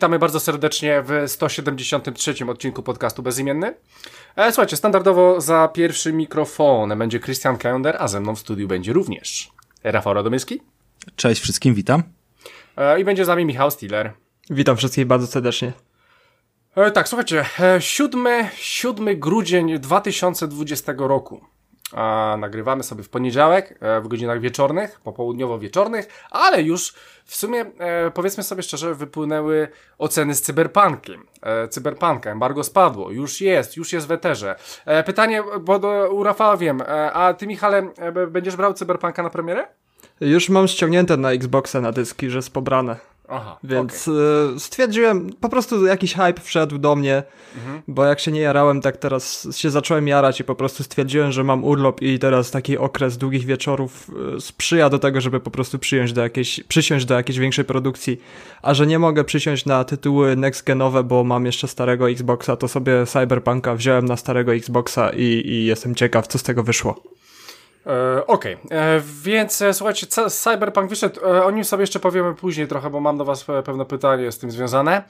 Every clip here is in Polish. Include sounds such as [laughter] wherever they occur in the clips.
witamy bardzo serdecznie w 173 odcinku podcastu Bezimienny. E, słuchajcie, standardowo za pierwszym mikrofonem będzie Christian Kender, a ze mną w studiu będzie również Rafał Radomyski. Cześć wszystkim, witam. E, I będzie z nami Michał Stiller. Witam wszystkich bardzo serdecznie. E, tak, słuchajcie, 7, 7 grudzień 2020 roku. A, nagrywamy sobie w poniedziałek w godzinach wieczornych, popołudniowo-wieczornych, ale już w sumie, e, powiedzmy sobie szczerze, wypłynęły oceny z cyberpunkiem. E, cyberpunka, embargo spadło, już jest, już jest w eterze. E, pytanie, bo do, u Rafała wiem, e, a ty Michale, e, będziesz brał cyberpunka na premierę? Już mam ściągnięte na Xboxa na dyski, że jest pobrane. Aha, Więc okay. stwierdziłem, po prostu jakiś hype wszedł do mnie, mhm. bo jak się nie jarałem, tak teraz się zacząłem jarać i po prostu stwierdziłem, że mam urlop i teraz taki okres długich wieczorów e, sprzyja do tego, żeby po prostu przyjąć do jakiejś, przysiąść do jakiejś większej produkcji, a że nie mogę przysiąść na tytuły next genowe, bo mam jeszcze starego Xboxa, to sobie Cyberpunka wziąłem na starego Xboxa i, i jestem ciekaw, co z tego wyszło. E, Okej, okay. e, więc e, słuchajcie, Cyberpunk wyszedł, o nim sobie jeszcze powiemy później trochę, bo mam do was pewne pytanie z tym związane.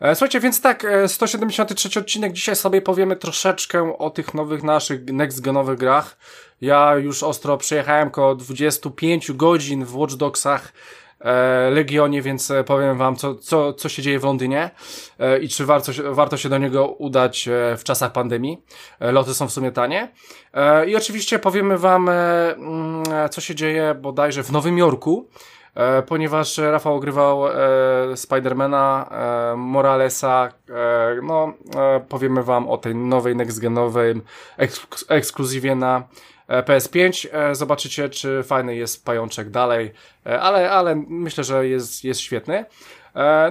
Słuchajcie, więc tak, 173 odcinek, dzisiaj sobie powiemy troszeczkę o tych nowych naszych next-genowych grach. Ja już ostro przejechałem około 25 godzin w Watch Dogsach, Legionie, więc e, powiem wam, co, co, co się dzieje w Londynie e, i czy warto, warto się do niego udać w czasach pandemii. Loty są w sumie tanie. I oczywiście powiemy wam, mm, co się dzieje bodajże w Nowym Jorku, ponieważ Rafał ogrywał Spidermana, Moralesa, no powiemy wam o tej nowej, next-genowej ekskluzywie na E, PS5. E, zobaczycie, czy fajny jest pajączek dalej, e, ale, ale myślę, że jest, jest świetny.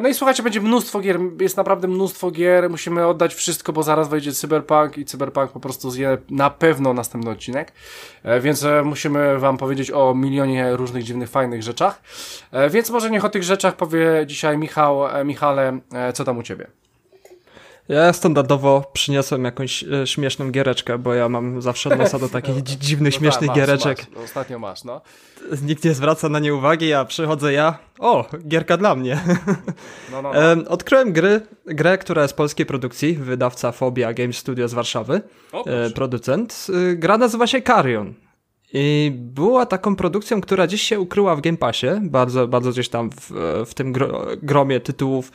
No i słuchajcie, będzie mnóstwo gier, jest naprawdę mnóstwo gier, musimy oddać wszystko, bo zaraz wejdzie Cyberpunk i Cyberpunk po prostu zje na pewno następny odcinek, więc musimy wam powiedzieć o milionie różnych dziwnych, fajnych rzeczach, więc może niech o tych rzeczach powie dzisiaj Michał, Michale, co tam u Ciebie? Ja standardowo przyniosłem jakąś e, śmieszną giereczkę, bo ja mam zawsze nosa do takich dziwnych, no śmiesznych masz, giereczek. Masz, ostatnio masz, no. Nikt nie zwraca na nie uwagi, a przychodzę ja, o, gierka dla mnie. [laughs] No, no, no. Odkryłem gry, grę, która jest polskiej produkcji, wydawca Fobia Game Studio z Warszawy, o, e, producent. E, gra nazywa się Carrion. I była taką produkcją, która gdzieś się ukryła w Game Passie, bardzo, bardzo gdzieś tam w, w tym gromie tytułów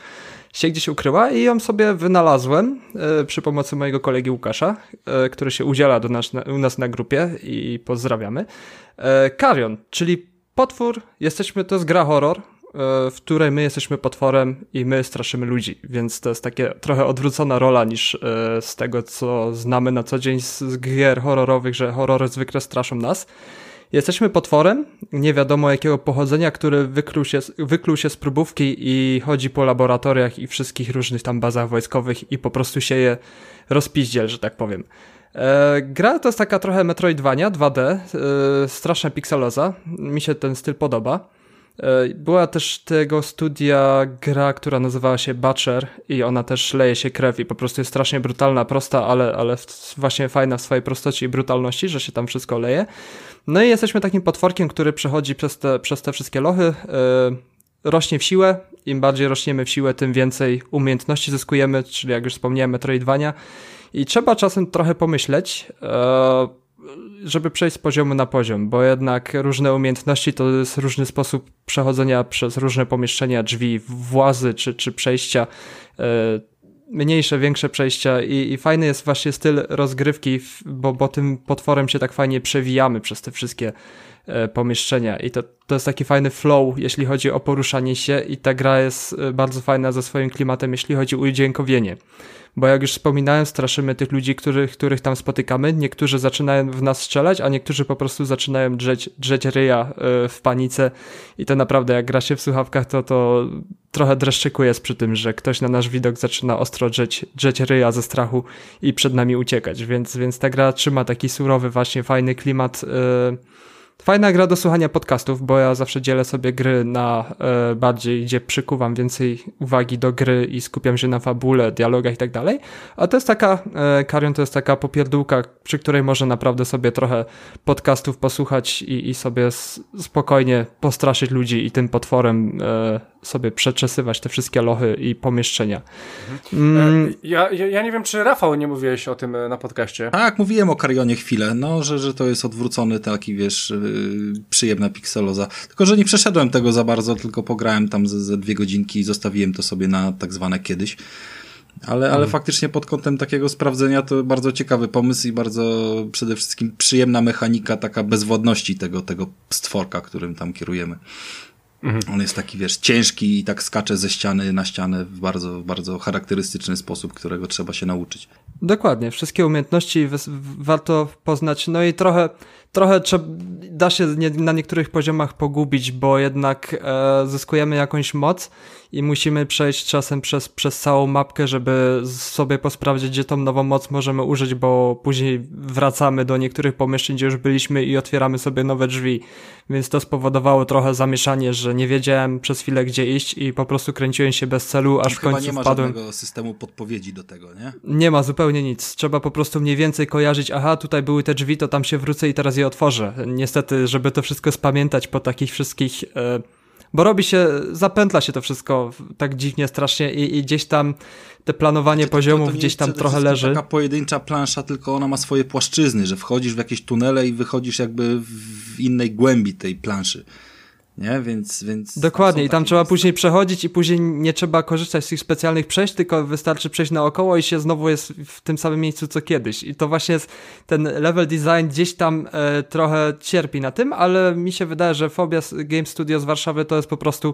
się gdzieś ukryła i ją sobie wynalazłem e, przy pomocy mojego kolegi Łukasza, e, który się udziela do nas, u nas na grupie i pozdrawiamy. E, Karion, czyli potwór, jesteśmy, to jest gra horror, w której my jesteśmy potworem i my straszymy ludzi, więc to jest takie trochę odwrócona rola niż z tego, co znamy na co dzień z gier horrorowych, że horrory zwykle straszą nas. Jesteśmy potworem, nie wiadomo jakiego pochodzenia, który wykluł się, wykluł się z próbówki i chodzi po laboratoriach i wszystkich różnych tam bazach wojskowych i po prostu sieje rozpiździel, że tak powiem. E, gra to jest taka trochę Metroidvania 2D, e, straszna pikseloza, mi się ten styl podoba. E, była też tego studia gra, która nazywała się Butcher i ona też leje się krew i po prostu jest strasznie brutalna, prosta, ale, ale właśnie fajna w swojej prostocie i brutalności, że się tam wszystko leje. No i jesteśmy takim potworkiem, który przechodzi przez te, przez te wszystkie lochy, yy, rośnie w siłę. Im bardziej rośniemy w siłę, tym więcej umiejętności zyskujemy, czyli jak już wspomniałem, Metroidvania. I trzeba czasem trochę pomyśleć, yy, żeby przejść z poziomu na poziom, bo jednak różne umiejętności to jest różny sposób przechodzenia przez różne pomieszczenia, drzwi, włazy czy, czy przejścia. Yy, mniejsze, większe przejścia i, i fajny jest właśnie styl rozgrywki, bo, bo tym potworem się tak fajnie przewijamy przez te wszystkie e, pomieszczenia i to, to jest taki fajny flow, jeśli chodzi o poruszanie się i ta gra jest e, bardzo fajna ze swoim klimatem, jeśli chodzi o udźwiękowienie. Bo jak już wspominałem, straszymy tych ludzi, których, których tam spotykamy. Niektórzy zaczynają w nas strzelać, a niektórzy po prostu zaczynają drzeć, drzeć ryja e, w panice i to naprawdę jak gra się w słuchawkach, to, to trochę dreszczykuje przy tym, że ktoś na nasz widok zaczyna ostro drzeć, drzeć ryja ze strachu i przed nami uciekać, więc, więc ta gra trzyma taki surowy, właśnie fajny klimat. Yy, Fajna gra do słuchania podcastów, bo ja zawsze dzielę sobie gry na e, bardziej, gdzie przykuwam więcej uwagi do gry i skupiam się na fabule, dialogach i tak dalej. A to jest taka, e, Karion to jest taka popierdółka, przy której można naprawdę sobie trochę podcastów posłuchać i, i sobie spokojnie postraszyć ludzi i tym potworem e, sobie przeczesywać te wszystkie lochy i pomieszczenia. Mhm. Mm. Ja, ja, ja, nie wiem, czy Rafał nie mówiłeś o tym na podcaście. Tak, mówiłem o Karionie chwilę, no, że, że to jest odwrócony taki, wiesz, przyjemna pikseloza. Tylko, że nie przeszedłem tego za bardzo, tylko pograłem tam ze, ze dwie godzinki i zostawiłem to sobie na tak zwane kiedyś. Ale, ale hmm. faktycznie pod kątem takiego sprawdzenia to bardzo ciekawy pomysł i bardzo przede wszystkim przyjemna mechanika taka bezwodności tego, tego stworka, którym tam kierujemy. Mhm. On jest taki, wiesz, ciężki i tak skacze ze ściany na ścianę w bardzo, bardzo charakterystyczny sposób, którego trzeba się nauczyć. Dokładnie, wszystkie umiejętności warto poznać. No i trochę, trochę da się nie, na niektórych poziomach pogubić, bo jednak e, zyskujemy jakąś moc i musimy przejść czasem przez, przez całą mapkę, żeby sobie posprawdzić, gdzie tą nową moc możemy użyć, bo później wracamy do niektórych pomieszczeń, gdzie już byliśmy i otwieramy sobie nowe drzwi. Więc to spowodowało trochę zamieszanie, że nie wiedziałem przez chwilę, gdzie iść i po prostu kręciłem się bez celu, aż w końcu nie ma wpadłem. żadnego systemu podpowiedzi do tego, nie? Nie ma zupełnie nic. Trzeba po prostu mniej więcej kojarzyć, aha, tutaj były te drzwi, to tam się wrócę i teraz je otworzę. Niestety, żeby to wszystko spamiętać po takich wszystkich... E, bo robi się, zapętla się to wszystko tak dziwnie, strasznie i, i gdzieś tam te planowanie to, poziomów to, to gdzieś tam trochę leży. Taka pojedyncza plansza, tylko ona ma swoje płaszczyzny, że wchodzisz w jakieś tunele i wychodzisz jakby w innej głębi tej planszy nie? Więc, więc Dokładnie, i tam trzeba miejsca. później przechodzić i później nie trzeba korzystać z tych specjalnych przejść, tylko wystarczy przejść naokoło i się znowu jest w tym samym miejscu co kiedyś. I to właśnie jest ten level design gdzieś tam e, trochę cierpi na tym, ale mi się wydaje, że Phobia Game Studio z Warszawy to jest po prostu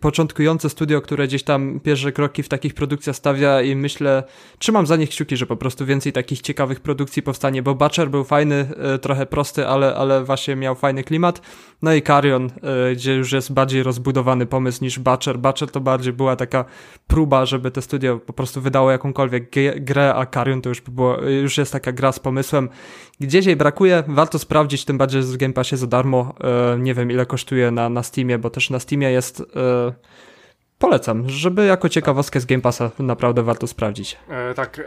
początkujące studio, które gdzieś tam pierwsze kroki w takich produkcjach stawia i myślę, trzymam za nich kciuki, że po prostu więcej takich ciekawych produkcji powstanie, bo Butcher był fajny, e, trochę prosty, ale, ale właśnie miał fajny klimat. No i Carrion, e, gdzie już jest bardziej rozbudowany pomysł niż Butcher. Butcher to bardziej była taka próba, żeby te studio po prostu wydało jakąkolwiek grę, a Carrion to już, było, już jest taka gra z pomysłem. Gdzieś jej brakuje, warto sprawdzić, tym bardziej z Game Passie za darmo. E, nie wiem ile kosztuje na, na Steamie, bo też na Steamie jest e, Polecam, żeby jako ciekawostkę z Game Passa naprawdę warto sprawdzić. E, tak, e,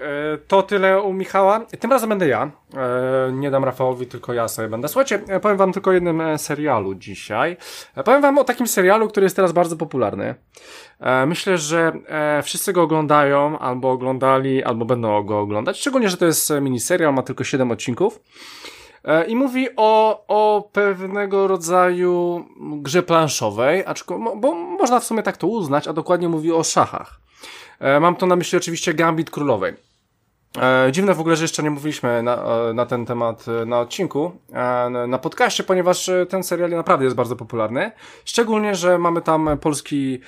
to tyle u Michała. Tym razem będę ja. E, nie dam Rafałowi, tylko ja sobie będę. Słuchajcie, e, powiem wam tylko o jednym e, serialu dzisiaj. E, powiem wam o takim serialu, który jest teraz bardzo popularny. myślę, że wszyscy go oglądają, albo oglądali, albo będą go oglądać. Szczególnie, że to jest miniserial, ma tylko 7 odcinków. E, I mówi o, o pewnego rodzaju grze planszowej, aczkolwiek, bo można w sumie tak to uznać, a dokładnie mówi o szachach. E, mam to na myśli oczywiście Gambit Królowej. E, dziwne w ogóle, że jeszcze nie mówiliśmy na, na ten temat na odcinku, na podcaście, ponieważ ten serial naprawdę jest bardzo popularny. Szczególnie, że mamy tam polski,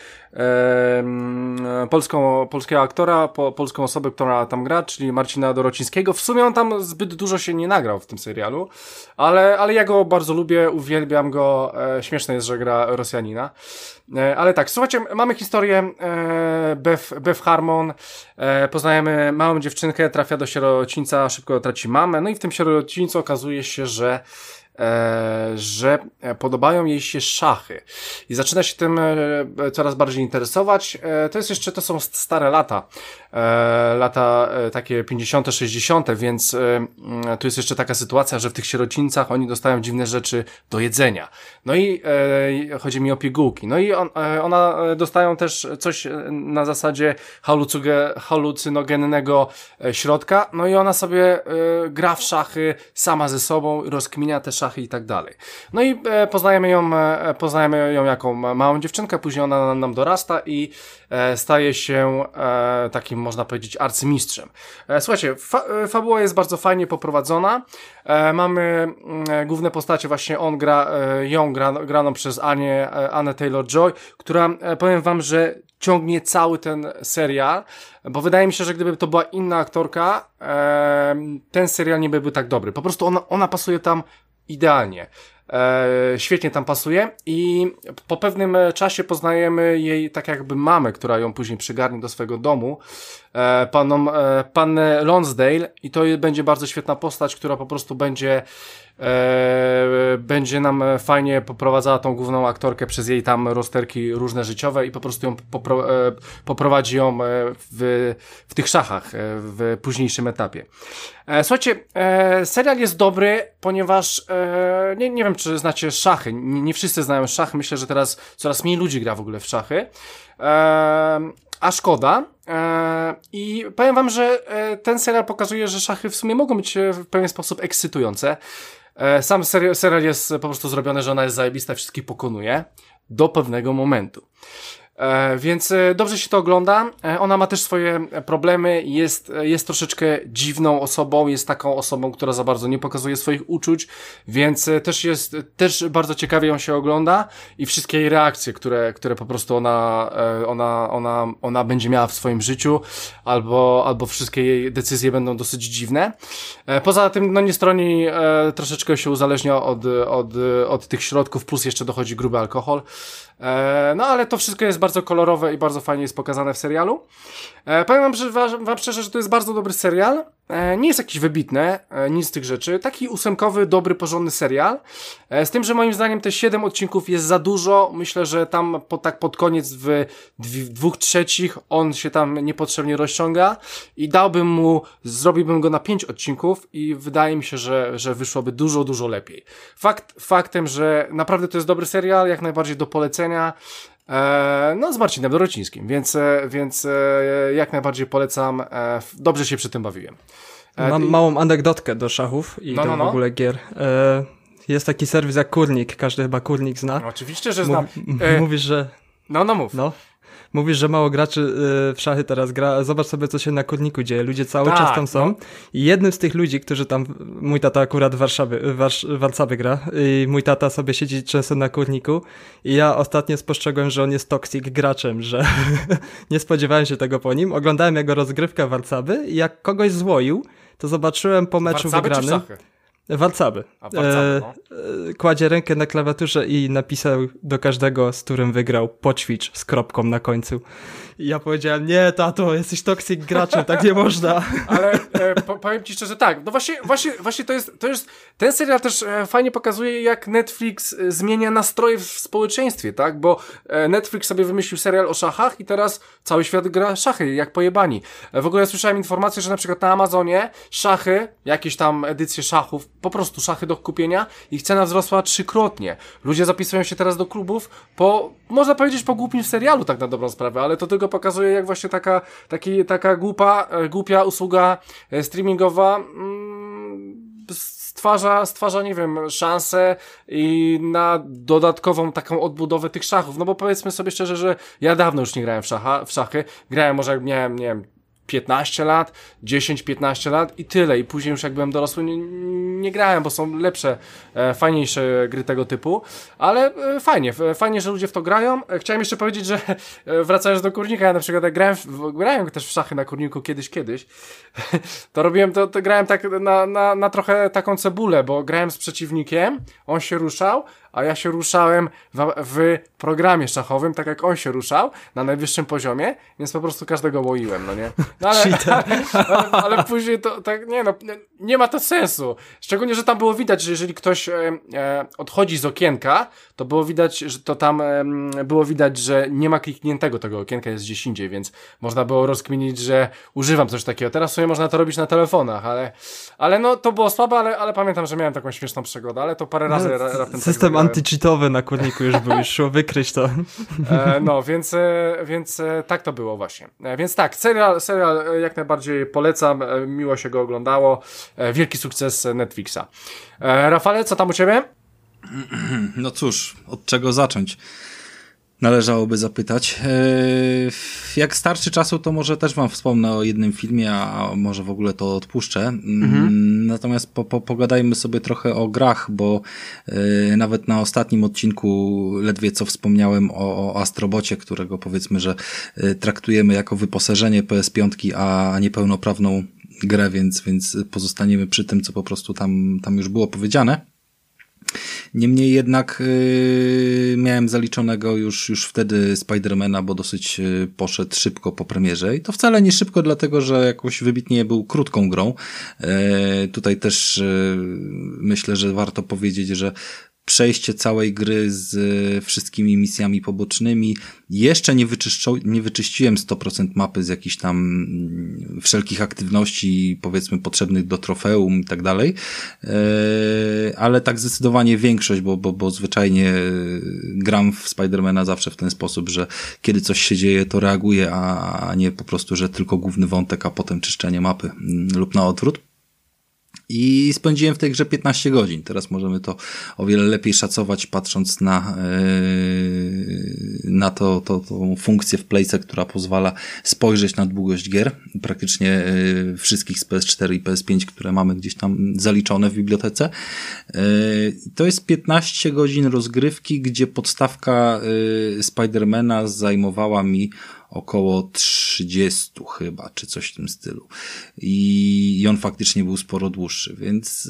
polską, polskiego aktora, po, polską osobę, która tam gra, czyli Marcina Dorocińskiego. W sumie on tam zbyt dużo się nie nagrał w tym serialu, ale, ale ja go bardzo lubię, uwielbiam go. E, śmieszne jest, że gra Rosjanina. E, ale tak, słuchajcie, mamy historię e, Beth, Harmon, e, poznajemy małą dziewczynkę, trafia do sierocińca, szybko traci mamę, no i w tym sierocińcu okazuje się, że że podobają jej się szachy i zaczyna się tym e, coraz bardziej interesować. E, to jest jeszcze, to są stare lata, lata takie 50., 60., więc mm, tu jest jeszcze taka sytuacja, że w tych sierocińcach oni dostają dziwne rzeczy do jedzenia. No i chodzi mi o pigułki. No i on, ona dostają też coś na zasadzie halucynogennego środka, no i ona sobie gra w szachy sama ze sobą, rozkminia te szachy i tak dalej. No i e, poznajemy ją, e, poznajemy ją jako małą dziewczynkę, później ona nam dorasta i e, staje się e, takim, można powiedzieć, arcymistrzem. E, słuchajcie, fa e, fabuła jest bardzo fajnie poprowadzona. E, mamy mm, główne postacie, właśnie on gra, e, ją gra, graną przez Anię, e, Anę Taylor-Joy, która, e, powiem wam, że ciągnie cały ten serial, bo wydaje mi się, że gdyby to była inna aktorka, e, ten serial nie byłby tak dobry. Po prostu ona, ona pasuje tam idealnie. E, świetnie tam pasuje i po pewnym czasie poznajemy jej tak jakby mamę, która ją później przygarnie do swojego domu, e, paną, e, pannę Lonsdale i to będzie bardzo świetna postać, która po prostu będzie e, będzie nam fajnie poprowadzała tą główną aktorkę przez jej tam rozterki różne życiowe i po prostu ją popro, e, poprowadzi ją e, w, w tych szachach e, w późniejszym etapie. E, słuchajcie, serial jest dobry, ponieważ nie, nie wiem, czy znacie szachy. Nie, nie wszyscy znają szachy. Myślę, że teraz coraz mniej ludzi gra w ogóle w szachy. a szkoda. I powiem wam, że ten serial pokazuje, że szachy w sumie mogą być w pewien sposób ekscytujące. Sam serial, serial jest po prostu zrobiony, że ona jest zajebista, wszystkich pokonuje do pewnego momentu. E, więc e, dobrze się to ogląda. E, ona ma też swoje problemy, jest, jest troszeczkę dziwną osobą, jest taką osobą, która za bardzo nie pokazuje swoich uczuć, więc też jest, też bardzo ciekawie ją się ogląda i wszystkie jej reakcje, które, które po prostu ona, ona, ona, ona będzie miała w swoim życiu, albo, albo wszystkie jej decyzje będą dosyć dziwne. Poza tym, no nie stroni, troszeczkę się uzależnia od, od, od tych środków, plus jeszcze dochodzi gruby alkohol. No ale to wszystko jest bardzo kolorowe i bardzo fajnie jest pokazane w serialu. E, powiem wam, że, wam szczerze, że to jest bardzo dobry serial. E, nie jest jakiś wybitny, e, nic z tych rzeczy. Taki ósemkowy, dobry, porządny serial. E, z tym, że moim zdaniem te 7 odcinków jest za dużo. Myślę, że tam po, tak pod koniec w, w dwóch trzecich on się tam niepotrzebnie rozciąga i dałbym mu, zrobiłbym go na 5 odcinków i wydaje mi się, że, że wyszłoby dużo, dużo lepiej. Fakt, faktem, że naprawdę to jest dobry serial, jak najbardziej do polecenia. E, no, z Marcinem Dorocińskim, więc, e, więc e, jak najbardziej polecam. Dobrze się przy tym bawiłem. Mam małą anegdotkę do szachów i no, do no, no. w ogóle gier. Jest taki serwis jak Kurnik, każdy chyba Kurnik zna. Oczywiście, że znam. [laughs] Mówisz, że... No, no mów. No. Mówisz, że mało graczy y, w szachy teraz gra. Zobacz sobie, co się na kurniku dzieje. Ludzie cały tak, czas tam są. No. I jednym z tych ludzi, którzy tam, mój tata akurat w Warszawie, Warsz, Warszawie gra i mój tata sobie siedzi często na kurniku i ja ostatnio spostrzegłem, że on jest toxic graczem, że [laughs] nie spodziewałem się tego po nim. Oglądałem jego rozgrywkę Warszawy i jak kogoś złoił, to zobaczyłem po meczu Warszawy wygranym. Czy szachy? Warcaby. A, Warcaby no. e, kładzie rękę na klawiaturze i napisał do każdego, z którym wygrał, poćwicz z kropką na końcu. I ja powiedziałem, nie tato, jesteś toxic graczem, tak nie można. [laughs] Ale e, po, powiem ci szczerze, tak, no właśnie, właśnie, właśnie to, jest, to jest, ten serial też e, fajnie pokazuje, jak Netflix e, zmienia nastroje w społeczeństwie, tak, bo e, Netflix sobie wymyślił serial o szachach i teraz cały świat gra szachy, jak pojebani. E, w ogóle słyszałem informację, że na przykład na Amazonie szachy, jakieś tam edycje szachów, po prostu szachy do kupienia, ich cena wzrosła trzykrotnie. Ludzie zapisują się teraz do klubów po, można powiedzieć, po głupim serialu, tak na dobrą sprawę, ale to tylko pokazuje, jak właśnie taka, taki, taka głupa, e, głupia usługa e, streamingowa mm, stwarza, stwarza, nie wiem, szansę i na dodatkową taką odbudowę tych szachów. No bo powiedzmy sobie szczerze, że ja dawno już nie grałem w, szacha, w szachy. Grałem może jak miałem, nie wiem, 15 lat, 10-15 lat i tyle. I później już jak byłem dorosły nie, nie grałem, bo są lepsze, e, fajniejsze gry tego typu. Ale e, fajnie, fajnie, że ludzie w to grają. E, chciałem jeszcze powiedzieć, że e, wracając do kurnika, ja na przykład jak grałem, w, grałem też w szachy na kurniku kiedyś, kiedyś, [laughs] to robiłem, to, to grałem tak na, na, na trochę taką cebulę, bo grałem z przeciwnikiem, on się ruszał, a ja się ruszałem w, w, programie szachowym, tak jak on się ruszał, na najwyższym poziomie, więc po prostu każdego łoiłem, no nie? No ale, ale, [laughs] ale, ale, później to tak, nie no, nie ma to sensu. Szczególnie, że tam było widać, że jeżeli ktoś e, e, odchodzi z okienka, to było widać, że to tam e, było widać, że nie ma klikniętego tego okienka, jest gdzieś indziej, więc można było rozkminić, że używam coś takiego. Teraz sobie można to robić na telefonach, ale, ale no to było słabe, ale, ale pamiętam, że miałem taką śmieszną przygodę, ale to parę razy no, raptem System tak antycheatowy na kurniku już był, już szło wykryć to. E, no, więc, e, więc e, tak to było właśnie. Więc tak, serial, serial jak najbardziej polecam, miło się go oglądało, wielki sukces Netflixa. Rafale, co tam u ciebie? No cóż, od czego zacząć? Należałoby zapytać. E, jak starczy czasu, to może też wam wspomnę o jednym filmie, a może w ogóle to odpuszczę. Mhm. Natomiast po, po, pogadajmy sobie trochę o grach, bo e, nawet na ostatnim odcinku ledwie co wspomniałem o, o Astrobocie, którego powiedzmy, że e, traktujemy jako wyposażenie PS5, a niepełnoprawną grę, więc, więc pozostaniemy przy tym, co po prostu tam, tam już było powiedziane. Niemniej jednak yy, miałem zaliczonego już, już wtedy Spidermana, bo dosyć yy, poszedł szybko po premierze i to wcale nie szybko, dlatego że jakoś wybitnie był krótką grą. Yy, tutaj też yy, myślę, że warto powiedzieć, że przejście całej gry z wszystkimi misjami pobocznymi. Jeszcze nie, nie wyczyściłem 100% mapy z jakichś tam mm, wszelkich aktywności, powiedzmy, potrzebnych do trofeum i tak dalej, e, ale tak zdecydowanie większość, bo, bo, bo zwyczajnie gram w Spidermana zawsze w ten sposób, że kiedy coś się dzieje, to reaguję, a nie po prostu, że tylko główny wątek, a potem czyszczenie mapy mm, lub na odwrót. I spędziłem w tej grze 15 godzin. Teraz możemy to o wiele lepiej szacować, patrząc na, yy, na to, to, tą funkcję w playce, która pozwala spojrzeć na długość gier. Praktycznie yy, wszystkich z PS4 i PS5, które mamy gdzieś tam zaliczone w bibliotece. Yy, to jest 15 godzin rozgrywki, gdzie podstawka Spidermana zajmowała mi około 30 chyba, czy coś w tym stylu. I, i on faktycznie był sporo dłuższy, więc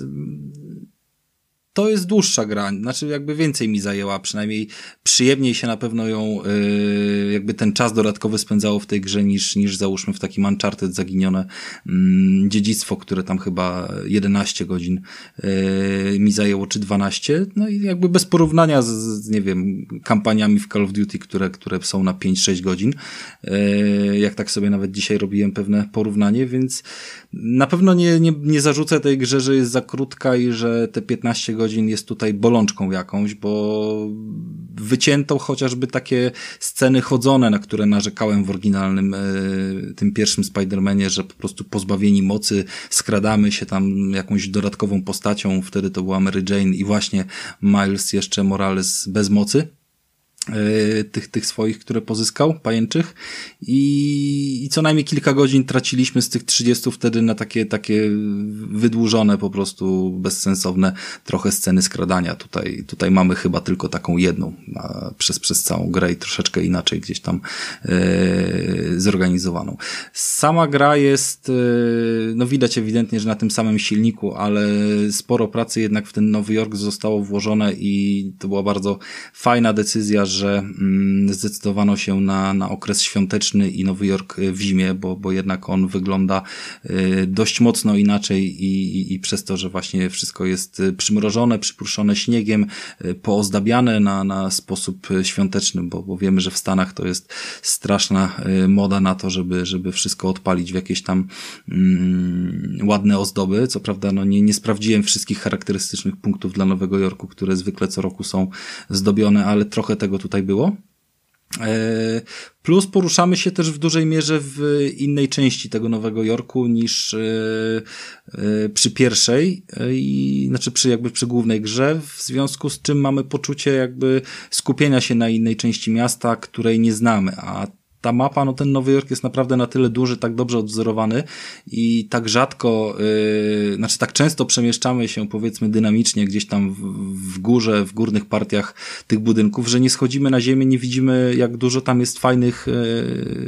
to jest dłuższa gra, znaczy jakby więcej mi zajęła, przynajmniej przyjemniej się na pewno ją, yy, jakby ten czas dodatkowy spędzało w tej grze niż, niż załóżmy w takim Uncharted zaginione yy, dziedzictwo, które tam chyba 11 godzin yy, mi zajęło, czy 12, no i jakby bez porównania z, z nie wiem, kampaniami w Call of Duty, które, które są na 5-6 godzin, yy, jak tak sobie nawet dzisiaj robiłem pewne porównanie, więc na pewno nie, nie, nie zarzucę tej grze, że jest za krótka i że te 15 godzin jest tutaj bolączką jakąś, bo wycięto chociażby takie sceny chodzone, na które narzekałem w oryginalnym, e, tym pierwszym Spider-Manie, że po prostu pozbawieni mocy skradamy się tam jakąś dodatkową postacią, wtedy to była Mary Jane i właśnie Miles jeszcze Morales bez mocy. E, tych, tych swoich, które pozyskał, pajęczych I, i co najmniej kilka godzin traciliśmy z tych 30 wtedy na takie, takie wydłużone po prostu bezsensowne trochę sceny skradania. Tutaj, tutaj mamy chyba tylko taką jedną przez, przez całą grę i troszeczkę inaczej gdzieś tam e, zorganizowaną. Sama gra jest, e, no widać ewidentnie, że na tym samym silniku, ale sporo pracy jednak w ten Nowy Jork zostało włożone i to była bardzo fajna decyzja, że mm, zdecydowano się na, na okres świąteczny i Nowy Jork w zimie, bo, bo jednak on wygląda y, dość mocno inaczej i, i, i przez to, że właśnie wszystko jest przymrożone, przypruszone śniegiem, y, poozdabiane na, na sposób świąteczny, bo, bo wiemy, że w Stanach to jest straszna y, moda na to, żeby, żeby wszystko odpalić w jakieś tam mm, ładne ozdoby. Co prawda, no nie, nie sprawdziłem wszystkich charakterystycznych punktów dla Nowego Jorku, które zwykle co roku są zdobione, ale trochę tego tutaj było. E, plus poruszamy się też w dużej mierze w innej części tego Nowego Jorku niż e, e, przy pierwszej, i, znaczy przy jakby przy głównej grze, w związku z czym mamy poczucie jakby skupienia się na innej części miasta, której nie znamy, a ta mapa, no ten Nowy Jork jest naprawdę na tyle duży, tak dobrze odwzorowany i tak rzadko, yy, znaczy tak często przemieszczamy się powiedzmy dynamicznie gdzieś tam w, w górze, w górnych partiach tych budynków, że nie schodzimy na ziemię, nie widzimy jak dużo tam jest fajnych,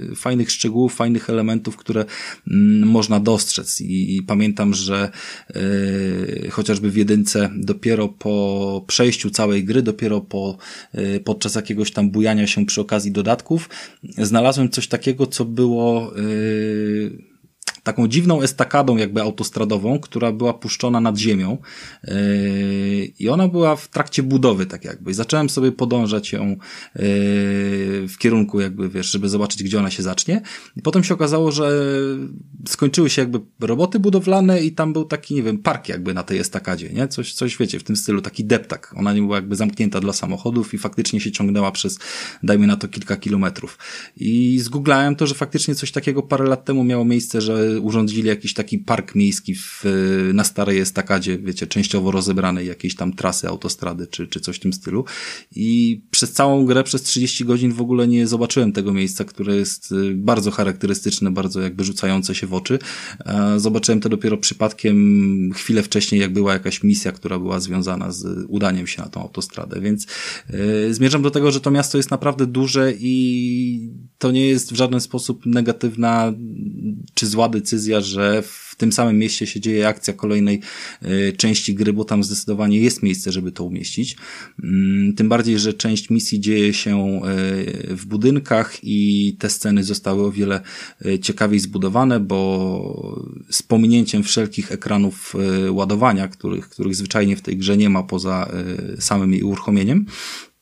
yy, fajnych szczegółów, fajnych elementów, które yy, można dostrzec. I, i pamiętam, że yy, chociażby w jedynce dopiero po przejściu całej gry, dopiero po, yy, podczas jakiegoś tam bujania się przy okazji dodatków, znalazłem znalazłem coś takiego, co było yy, taką dziwną estakadą jakby autostradową, która była puszczona nad ziemią yy, i ona była w trakcie budowy tak jakby. I zacząłem sobie podążać ją yy, w kierunku jakby, wiesz, żeby zobaczyć, gdzie ona się zacznie. I potem się okazało, że skończyły się jakby roboty budowlane i tam był taki, nie wiem, park jakby na tej estakadzie, nie? Coś, coś wiecie, w tym stylu, taki deptak. Ona nie była jakby zamknięta dla samochodów i faktycznie się ciągnęła przez, dajmy na to, kilka kilometrów. I zgooglałem to, że faktycznie coś takiego parę lat temu miało miejsce, że urządzili jakiś taki park miejski w, na starej estakadzie, wiecie, częściowo rozebranej jakiejś tam trasy autostrady czy, czy coś w tym stylu. I przez całą grę, przez 30 godzin w ogóle nie zobaczyłem tego miejsca, które jest y, bardzo charakterystyczne, bardzo jakby rzucające się w oczy. Zobaczyłem to dopiero przypadkiem chwilę wcześniej, jak była jakaś misja, która była związana z udaniem się na tą autostradę, więc yy, zmierzam do tego, że to miasto jest naprawdę duże i to nie jest w żaden sposób negatywna czy zła decyzja, że w tym samym mieście się dzieje akcja kolejnej y, części gry, bo tam zdecydowanie jest miejsce, żeby to umieścić. Mm, tym bardziej, że część misji dzieje się y, w budynkach i te sceny zostały o wiele y, ciekawiej zbudowane, bo z pominięciem wszelkich ekranów ładowania, których, których zwyczajnie w tej grze nie ma poza samym jej uruchomieniem, E,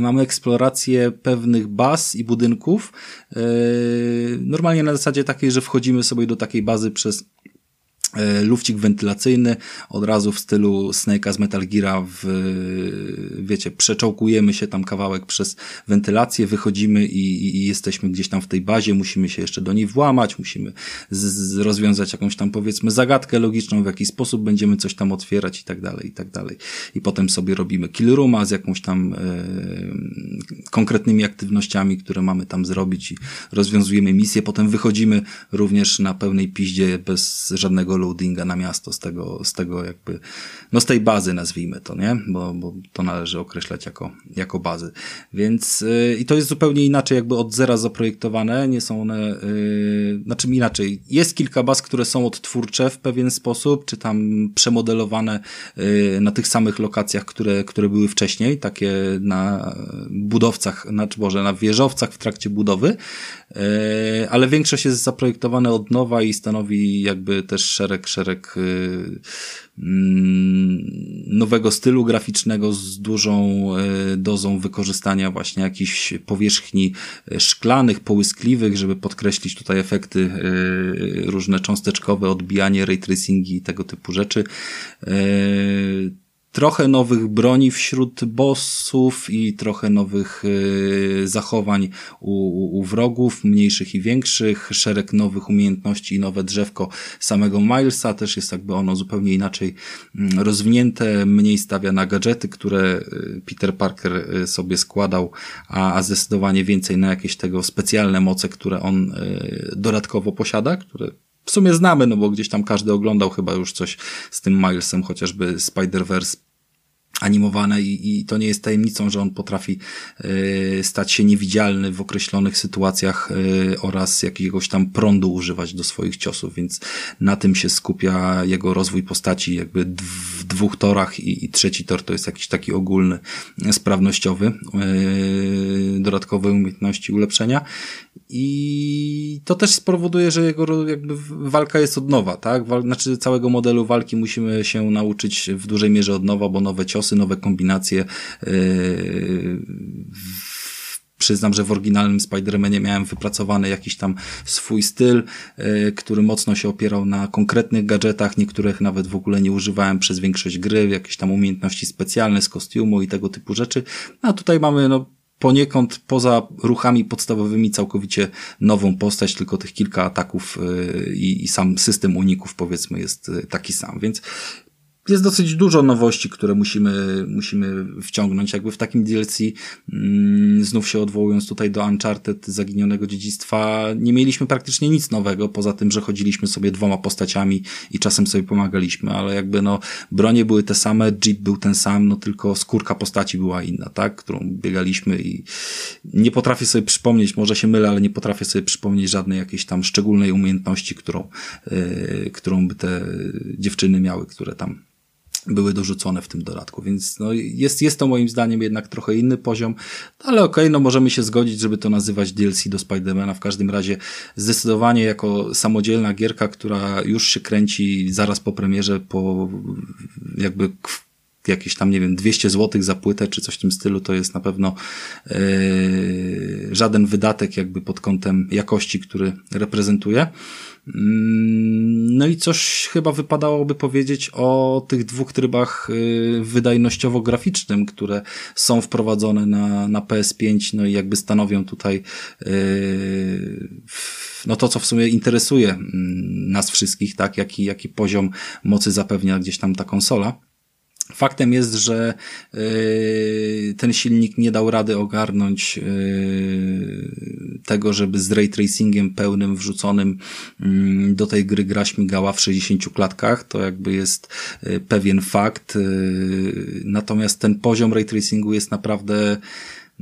mamy eksplorację pewnych baz i budynków. E, normalnie na zasadzie takiej, że wchodzimy sobie do takiej bazy przez E, lufcik wentylacyjny, od razu w stylu Snake'a z Metal Gear'a w, wiecie, przeczołkujemy się tam kawałek przez wentylację, wychodzimy i, i jesteśmy gdzieś tam w tej bazie, musimy się jeszcze do niej włamać, musimy z, z rozwiązać jakąś tam powiedzmy zagadkę logiczną, w jaki sposób będziemy coś tam otwierać i tak dalej, i tak dalej. I potem sobie robimy kill rooma z jakąś tam e, konkretnymi aktywnościami, które mamy tam zrobić i rozwiązujemy misję, potem wychodzimy również na pełnej piździe bez żadnego loadinga na miasto z tego, z tego jakby, no z tej bazy nazwijmy to, nie? Bo, bo to należy określać jako, jako bazy. Więc yy, i to jest zupełnie inaczej jakby od zera zaprojektowane, nie są one, yy, znaczy inaczej, jest kilka baz, które są odtwórcze w pewien sposób, czy tam przemodelowane yy, na tych samych lokacjach, które, które były wcześniej, takie na budowcach, znaczy może na wieżowcach w trakcie budowy, yy, ale większość jest zaprojektowane od nowa i stanowi jakby też szereg szereg, szereg y, mm, nowego stylu graficznego z dużą y, dozą wykorzystania właśnie jakichś powierzchni y, szklanych, połyskliwych, żeby podkreślić tutaj efekty różne cząsteczkowe, odbijanie, ray tracingi i tego typu rzeczy trochę nowych broni wśród bossów i trochę nowych y, zachowań u, u, wrogów, mniejszych i większych, szereg nowych umiejętności i nowe drzewko samego Milesa, też jest jakby ono zupełnie inaczej mm, rozwinięte, mniej stawia na gadżety, które y, Peter Parker y, sobie składał, a, a zdecydowanie więcej na jakieś tego specjalne moce, które on dodatkowo posiada, które w sumie znamy, no bo gdzieś tam każdy oglądał chyba już coś z tym Milesem, chociażby Spider-Verse animowane i, i to nie jest tajemnicą, że on potrafi y, stać się niewidzialny w określonych sytuacjach y, oraz jakiegoś tam prądu używać do swoich ciosów, więc na tym się skupia jego rozwój postaci jakby w dwóch torach i, i trzeci tor to jest jakiś taki ogólny, sprawnościowy, y, dodatkowe umiejętności ulepszenia i to też spowoduje, że jego jakby walka jest od nowa, tak? Wal, znaczy całego modelu walki musimy się nauczyć w dużej mierze od nowa, bo nowe ciosy, nowe kombinacje. Yy, przyznam, że w oryginalnym Spider-Manie miałem wypracowany jakiś tam swój styl, yy, który mocno się opierał na konkretnych gadżetach, niektórych nawet w ogóle nie używałem przez większość gry, jakieś tam umiejętności specjalne z kostiumu i tego typu rzeczy. A tutaj mamy no poniekąd poza ruchami podstawowymi całkowicie nową postać, tylko tych kilka ataków y, i, i sam system uników powiedzmy jest y, taki sam, więc jest dosyć dużo nowości, które musimy, musimy wciągnąć. Jakby w takim DLC, mm, znów się odwołując tutaj do Uncharted, Zaginionego Dziedzictwa, nie mieliśmy praktycznie nic nowego, poza tym, że chodziliśmy sobie dwoma postaciami i czasem sobie pomagaliśmy, ale jakby no, bronie były te same, Jeep był ten sam, no tylko skórka postaci była inna, tak, którą biegaliśmy i nie potrafię sobie przypomnieć, może się mylę, ale nie potrafię sobie przypomnieć żadnej jakiejś tam szczególnej umiejętności, którą, yy, którą by te dziewczyny miały, które tam były dorzucone w tym dodatku, więc no jest, jest to moim zdaniem jednak trochę inny poziom, ale okej, okay, no możemy się zgodzić, żeby to nazywać DLC do Spidermana, w każdym razie zdecydowanie jako samodzielna gierka, która już się kręci zaraz po premierze, po jakby jakieś tam, nie wiem, 200 zł za płytę, czy coś w tym stylu, to jest na pewno yy, żaden wydatek jakby pod kątem jakości, który reprezentuje. Mm, no i coś chyba wypadałoby powiedzieć o tych dwóch trybach y, wydajnościowo-graficznym, które są wprowadzone na, na PS5, no i jakby stanowią tutaj y, no to, co w sumie interesuje mm, nas wszystkich, tak, jaki, jaki poziom mocy zapewnia gdzieś tam ta konsola. Faktem jest, że yy, ten silnik nie dał rady ogarnąć yy, tego, żeby z ray tracingiem pełnym wrzuconym yy, do tej gry gra śmigała w 60 klatkach. To jakby jest yy, pewien fakt. Natomiast ten poziom ray tracingu jest naprawdę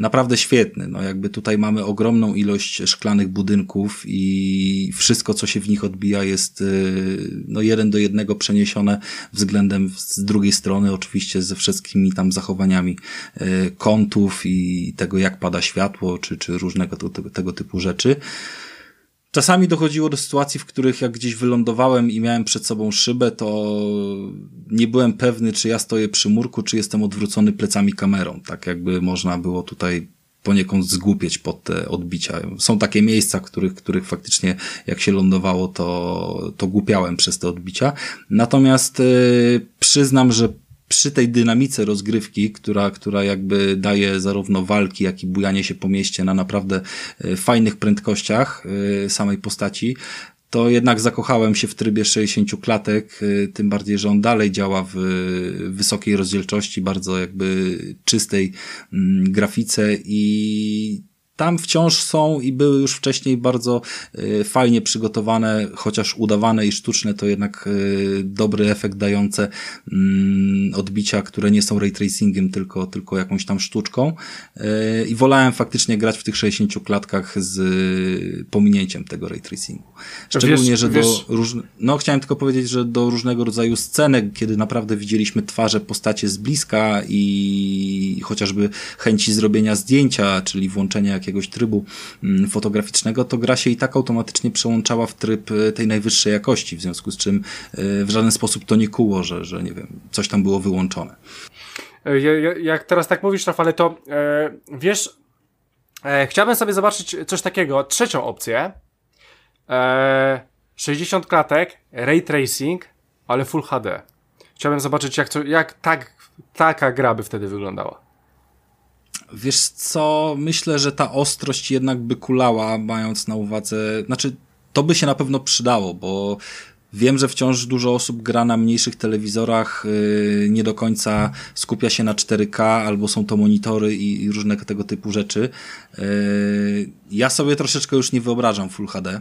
naprawdę świetny. No jakby tutaj mamy ogromną ilość szklanych budynków i wszystko, co się w nich odbija jest y, no jeden do jednego przeniesione względem z drugiej strony, oczywiście ze wszystkimi tam zachowaniami y, kątów i tego, jak pada światło, czy, czy różnego tego, tego typu rzeczy. Czasami dochodziło do sytuacji, w których jak gdzieś wylądowałem i miałem przed sobą szybę, to nie byłem pewny, czy ja stoję przy murku, czy jestem odwrócony plecami kamerą. Tak jakby można było tutaj poniekąd zgłupieć pod te odbicia. Są takie miejsca, których, których faktycznie jak się lądowało, to, to głupiałem przez te odbicia. Natomiast yy, przyznam, że przy tej dynamice rozgrywki, która, która jakby daje zarówno walki, jak i bujanie się po mieście na naprawdę e, fajnych prędkościach e, samej postaci, to jednak zakochałem się w trybie 60 klatek, e, tym bardziej, że on dalej działa w wysokiej rozdzielczości, bardzo jakby czystej mm, grafice i tam wciąż są i były już wcześniej bardzo y, fajnie przygotowane, chociaż udawane i sztuczne, to jednak y, dobry efekt dające mm, odbicia, które nie są ray tracingiem, tylko, tylko jakąś tam sztuczką. Y, I wolałem faktycznie grać w tych 60 klatkach z pominięciem tego ray tracingu. Szczególnie, wiesz, że do różnych, no chciałem tylko powiedzieć, że do różnego rodzaju scenek, kiedy naprawdę widzieliśmy twarze postacie z bliska i chociażby chęci zrobienia zdjęcia, czyli włączenia jakiegoś jakiegoś trybu mm, fotograficznego, to gra się i tak automatycznie przełączała w tryb e, tej najwyższej jakości, w związku z czym e, w żaden sposób to nie kuło, że, że nie wiem, coś tam było wyłączone. E, jak teraz tak mówisz, Rafale, to wiesz, chciałbym sobie zobaczyć coś takiego, trzecią opcję. E, 60 klatek, ray tracing, ale full HD. Chciałbym zobaczyć, jak, to, jak tak, taka gra by wtedy wyglądała. Wiesz co, myślę, że ta ostrość jednak by kulała, mając na uwadze, znaczy to by się na pewno przydało, bo Wiem, że wciąż dużo osób gra na mniejszych telewizorach, yy, nie do końca skupia się na 4K, albo są to monitory i, i różne tego typu rzeczy. Yy, ja sobie troszeczkę już nie wyobrażam Full HD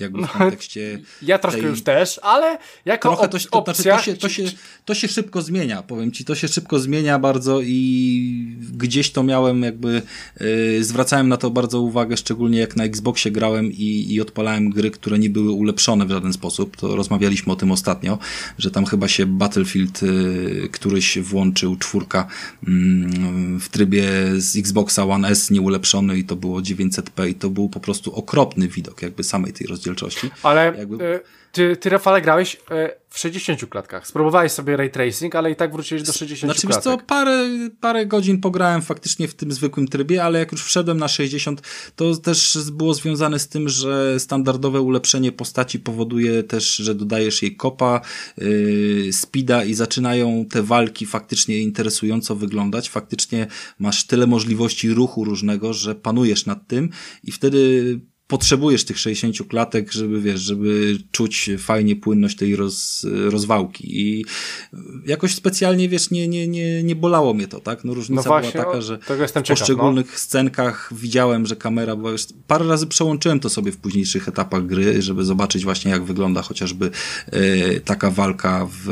jakby w no, kontekście. Ja troszkę tej... już też, ale jako Trochę to, to, znaczy to, się, to, się, to się szybko zmienia, powiem ci, to się szybko zmienia bardzo i gdzieś to miałem jakby, yy, zwracałem na to bardzo uwagę, szczególnie jak na Xboxie grałem i, i odpalałem gry, które nie były ulepszone w żaden sposób, to rozmawialiśmy o tym ostatnio, że tam chyba się Battlefield yy, któryś włączył, czwórka yy, w trybie z Xboxa One S nieulepszony i to było 900p i to był po prostu okropny widok jakby samej tej rozdzielczości rozdzielczości. Ale Jakby... E, ty, ty Rafale grałeś e, w 60 klatkach. Spróbowałeś sobie ray tracing, ale i tak wróciłeś do 60 znaczy, klatek. Znaczy co, parę, parę godzin pograłem faktycznie w tym zwykłym trybie, ale jak już wszedłem na 60, to też było związane z tym, że standardowe ulepszenie postaci powoduje też, że dodajesz jej kopa, yy, speeda i zaczynają te walki faktycznie interesująco wyglądać. Faktycznie masz tyle możliwości ruchu różnego, że panujesz nad tym i wtedy potrzebujesz tych 60 klatek, żeby wiesz, żeby czuć fajnie płynność tej roz, rozwałki i jakoś specjalnie, wiesz, nie, nie, nie, nie bolało mnie to, tak? No różnica no właśnie, była taka, że w poszczególnych no. scenkach widziałem, że kamera była już, parę razy przełączyłem to sobie w późniejszych etapach gry, żeby zobaczyć właśnie jak wygląda chociażby e, taka walka w,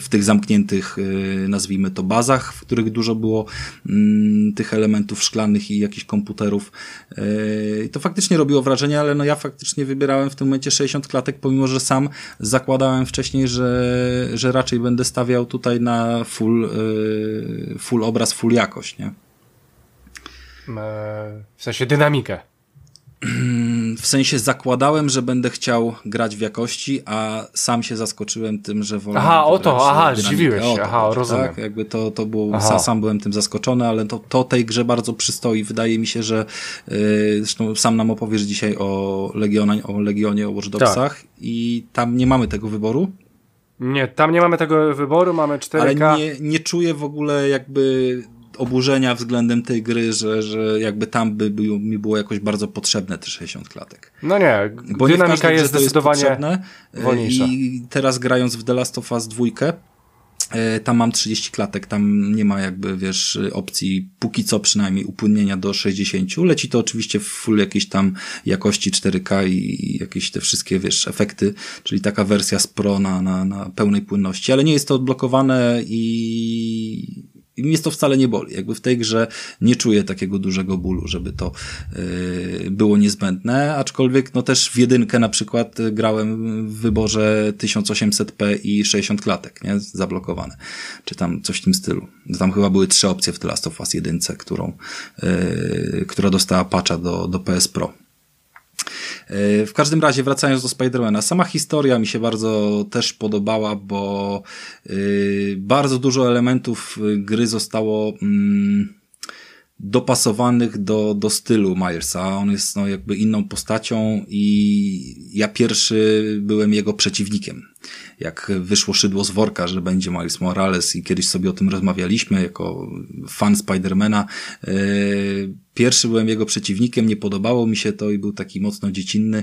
w tych zamkniętych, e, nazwijmy to bazach, w których dużo było mm, tych elementów szklanych i jakichś komputerów. E, to faktycznie robiło wrażenie, ale no ja faktycznie wybierałem w tym momencie 60 klatek, pomimo że sam zakładałem wcześniej, że, że raczej będę stawiał tutaj na full, y, full obraz, full jakość, nie? W sensie dynamikę. [clears throat] W sensie zakładałem, że będę chciał grać w jakości, a sam się zaskoczyłem tym, że wolę. Aha, o to, aha, zdziwiłeś się, aha, tak? rozumiem. Tak? Jakby to, to było, sam, sam byłem tym zaskoczony, ale to, to tej grze bardzo przystoi. Wydaje mi się, że yy, zresztą sam nam opowiesz dzisiaj o, Legiona, o Legionie, o Watch Dogsach tak. i tam nie mamy tego wyboru. Nie, tam nie mamy tego wyboru, mamy 4K. Ale nie, nie czuję w ogóle jakby oburzenia względem tej gry, że, że jakby tam by, by mi było jakoś bardzo potrzebne te 60 klatek. No nie, Bo dynamika nie jest zdecydowanie jest wolniejsza. I teraz grając w The Last of Us 2, e, tam mam 30 klatek, tam nie ma jakby, wiesz, opcji póki co przynajmniej upłynnienia do 60. Leci to oczywiście w full jakiejś tam jakości 4K i jakieś te wszystkie, wiesz, efekty, czyli taka wersja z Pro na, na, na pełnej płynności, ale nie jest to odblokowane i i mnie to wcale nie boli. Jakby w tej grze nie czuję takiego dużego bólu, żeby to yy, było niezbędne, aczkolwiek no też w jedynkę na przykład grałem w wyborze 1800p i 60 klatek, nie? Zablokowane. Czy tam coś w tym stylu. Tam chyba były trzy opcje w The Last of Us jedynce, którą, yy, która dostała patcha do, do PS Pro. W każdym razie, wracając do Spidermana, sama historia mi się bardzo też podobała, bo y, bardzo dużo elementów gry zostało mm, dopasowanych do, do stylu Myersa. On jest no, jakby inną postacią i ja pierwszy byłem jego przeciwnikiem. Jak wyszło szydło z worka, że będzie Miles Morales i kiedyś sobie o tym rozmawialiśmy jako fan Spidermana, yy, Pierwszy byłem jego przeciwnikiem, nie podobało mi się to i był taki mocno dziecinny.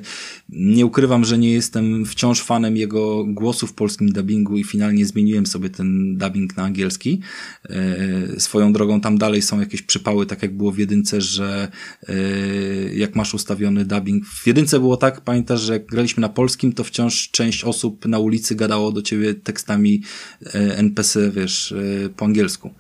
Nie ukrywam, że nie jestem wciąż fanem jego głosu w polskim dubbingu i finalnie zmieniłem sobie ten dubbing na angielski. E, swoją drogą tam dalej są jakieś przypały, tak jak było w jedynce, że e, jak masz ustawiony dubbing. W jedynce było tak, pamiętasz, że jak graliśmy na polskim, to wciąż część osób na ulicy gadało do ciebie tekstami e, NPC, wiesz, po angielsku.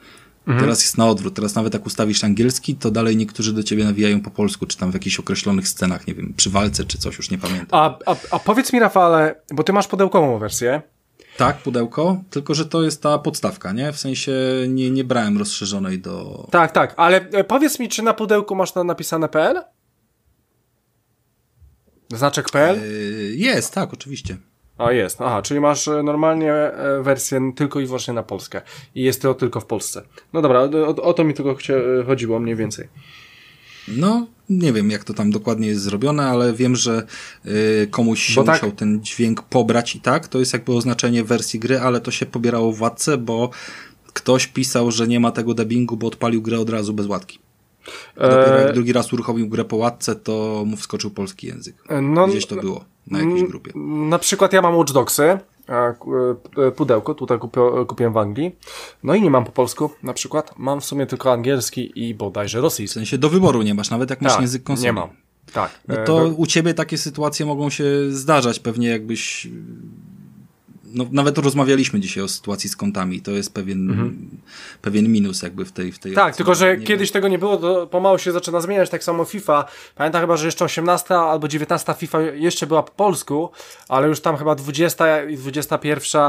Mhm. Teraz jest na odwrót. Teraz nawet jak ustawisz angielski, to dalej niektórzy do ciebie nawijają po polsku, czy tam w jakichś określonych scenach, nie wiem, przy walce, czy coś, już nie pamiętam. A, a, a powiedz mi, Rafale, bo ty masz pudełkową wersję. Tak, pudełko, tylko że to jest ta podstawka, nie? W sensie nie, nie brałem rozszerzonej do... Tak, tak, ale e, powiedz mi, czy na pudełku masz na napisane PL? Znaczek PL? Yy, jest, tak, oczywiście. A jest, aha, czyli masz e, normalnie e, wersję tylko i wyłącznie na Polskę i jest to tylko w Polsce. No dobra, o, o to mi tylko e, chodziło mniej więcej. No, nie wiem jak to tam dokładnie jest zrobione, ale wiem, że y, komuś się tak... musiał ten dźwięk pobrać i tak. To jest jakby oznaczenie wersji gry, ale to się pobierało w Władce, bo ktoś pisał, że nie ma tego dubbingu, bo odpalił grę od razu bez łatki. Dopiero jak drugi raz uruchomił grę po łatce, to mu wskoczył polski język. No, Gdzieś to było na jakiejś grupie. Na przykład ja mam Watch Dogsy, e, pudełko, tutaj kupiłem w Anglii. No i nie mam po polsku na przykład. Mam w sumie tylko angielski i bodajże rosyjski. W sensie do wyboru nie masz, nawet jak masz tak, język konsoli. nie mam. Tak. No to do... u ciebie takie sytuacje mogą się zdarzać, pewnie jakbyś no, nawet rozmawialiśmy dzisiaj o sytuacji z kontami. To jest pewien, mhm. pewien minus jakby w tej w tej Tak, akcji. tylko że nie kiedyś ma... tego nie było, to pomału się zaczyna zmieniać, tak samo FIFA. Pamiętam chyba, że jeszcze 18 albo 19 FIFA jeszcze była po polsku, ale już tam chyba 20 i 21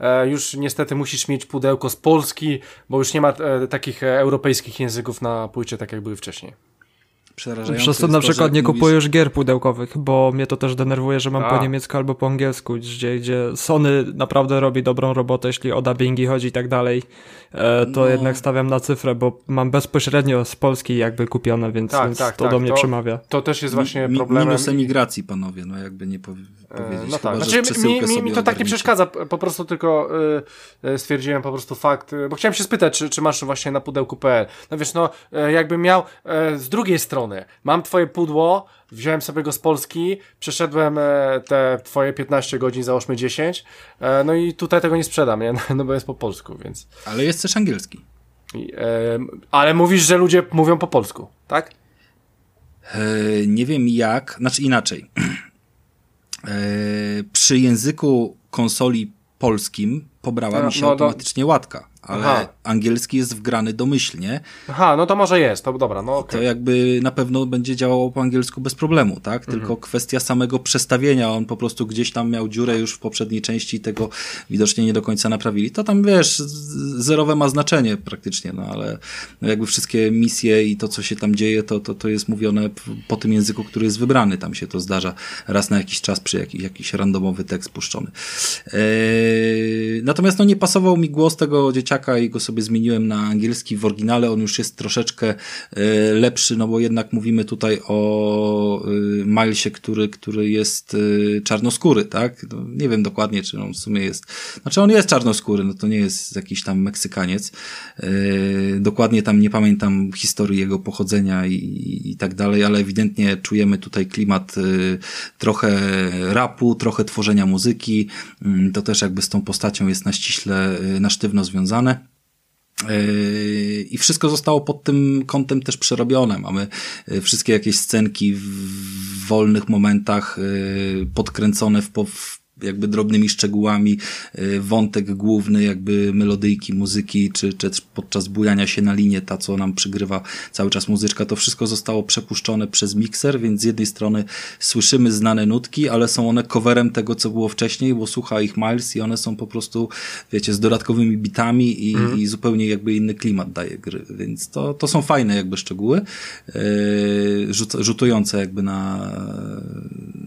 e, już niestety musisz mieć pudełko z Polski, bo już nie ma e, takich e, europejskich języków na płycie, tak jak były wcześniej przerażające. Przez to na przykład nie mówisz... kupujesz gier pudełkowych, bo mnie to też denerwuje, że mam A. po niemiecku albo po angielsku, gdzie, gdzie Sony naprawdę robi dobrą robotę, jeśli o dubbingi chodzi i tak dalej, to no. jednak stawiam na cyfrę, bo mam bezpośrednio z Polski jakby kupione, więc, tak, więc tak, to tak. do mnie to, przemawia. To też jest właśnie Mi, problemem. Minus emigracji, panowie, no jakby nie powie, e, powiedzieć. No tak, znaczy, mi, mi, mi to tak nie przeszkadza, po prostu tylko y, stwierdziłem po prostu fakt, bo chciałem się spytać, czy, czy masz właśnie na pudełku.pl. No wiesz, no jakbym miał z drugiej strony strony. Mam twoje pudło, wziąłem sobie go z Polski, przeszedłem e, te twoje 15 godzin, załóżmy 10, e, no i tutaj tego nie sprzedam, nie? [laughs] no bo jest po polsku, więc... Ale jest też angielski. I, e, ale mówisz, że ludzie mówią po polsku, tak? E, nie wiem jak, znaczy inaczej. [clears throat] E, przy języku konsoli polskim pobrała no, mi się no, automatycznie łatka ale Aha. angielski jest wgrany domyślnie. Aha, no to może jest, to dobra, no okay. To jakby na pewno będzie działało po angielsku bez problemu, tak? Mhm. Tylko kwestia samego przestawienia, on po prostu gdzieś tam miał dziurę już w poprzedniej części i tego widocznie nie do końca naprawili. To tam, wiesz, zerowe ma znaczenie praktycznie, no ale no jakby wszystkie misje i to, co się tam dzieje, to, to, to jest mówione po tym języku, który jest wybrany. Tam się to zdarza raz na jakiś czas przy jakiś, jakiś randomowy tekst puszczony. Eee, natomiast no nie pasował mi głos tego dzieciaka dzieciaka i go sobie zmieniłem na angielski. W oryginale on już jest troszeczkę e, lepszy, no bo jednak mówimy tutaj o e, Milesie, który, który jest e, czarnoskóry, tak? No, nie wiem dokładnie, czy on w sumie jest, znaczy on jest czarnoskóry, no to nie jest jakiś tam Meksykaniec. Dokładnie tam nie pamiętam historii jego pochodzenia i, i tak dalej, ale ewidentnie czujemy tutaj klimat trochę rapu, trochę tworzenia muzyki. Mm, to też jakby z tą postacią jest na ściśle, na sztywno związane. Yy, I wszystko zostało pod tym kątem też przerobione. Mamy yy, wszystkie jakieś scenki w wolnych momentach yy, podkręcone w, jakby drobnymi szczegółami, y, wątek główny, jakby melodyjki, muzyki, czy, czy podczas bujania się na linie, ta co nam przygrywa cały czas muzyczka, to wszystko zostało przepuszczone przez mikser, więc z jednej strony słyszymy znane nutki, ale są one coverem tego, co było wcześniej, bo słucha ich Miles i one są po prostu, wiecie, z dodatkowymi bitami i, mm. i zupełnie jakby inny klimat daje gry, więc to, to są fajne jakby szczegóły, yy, rzut, rzutujące jakby na,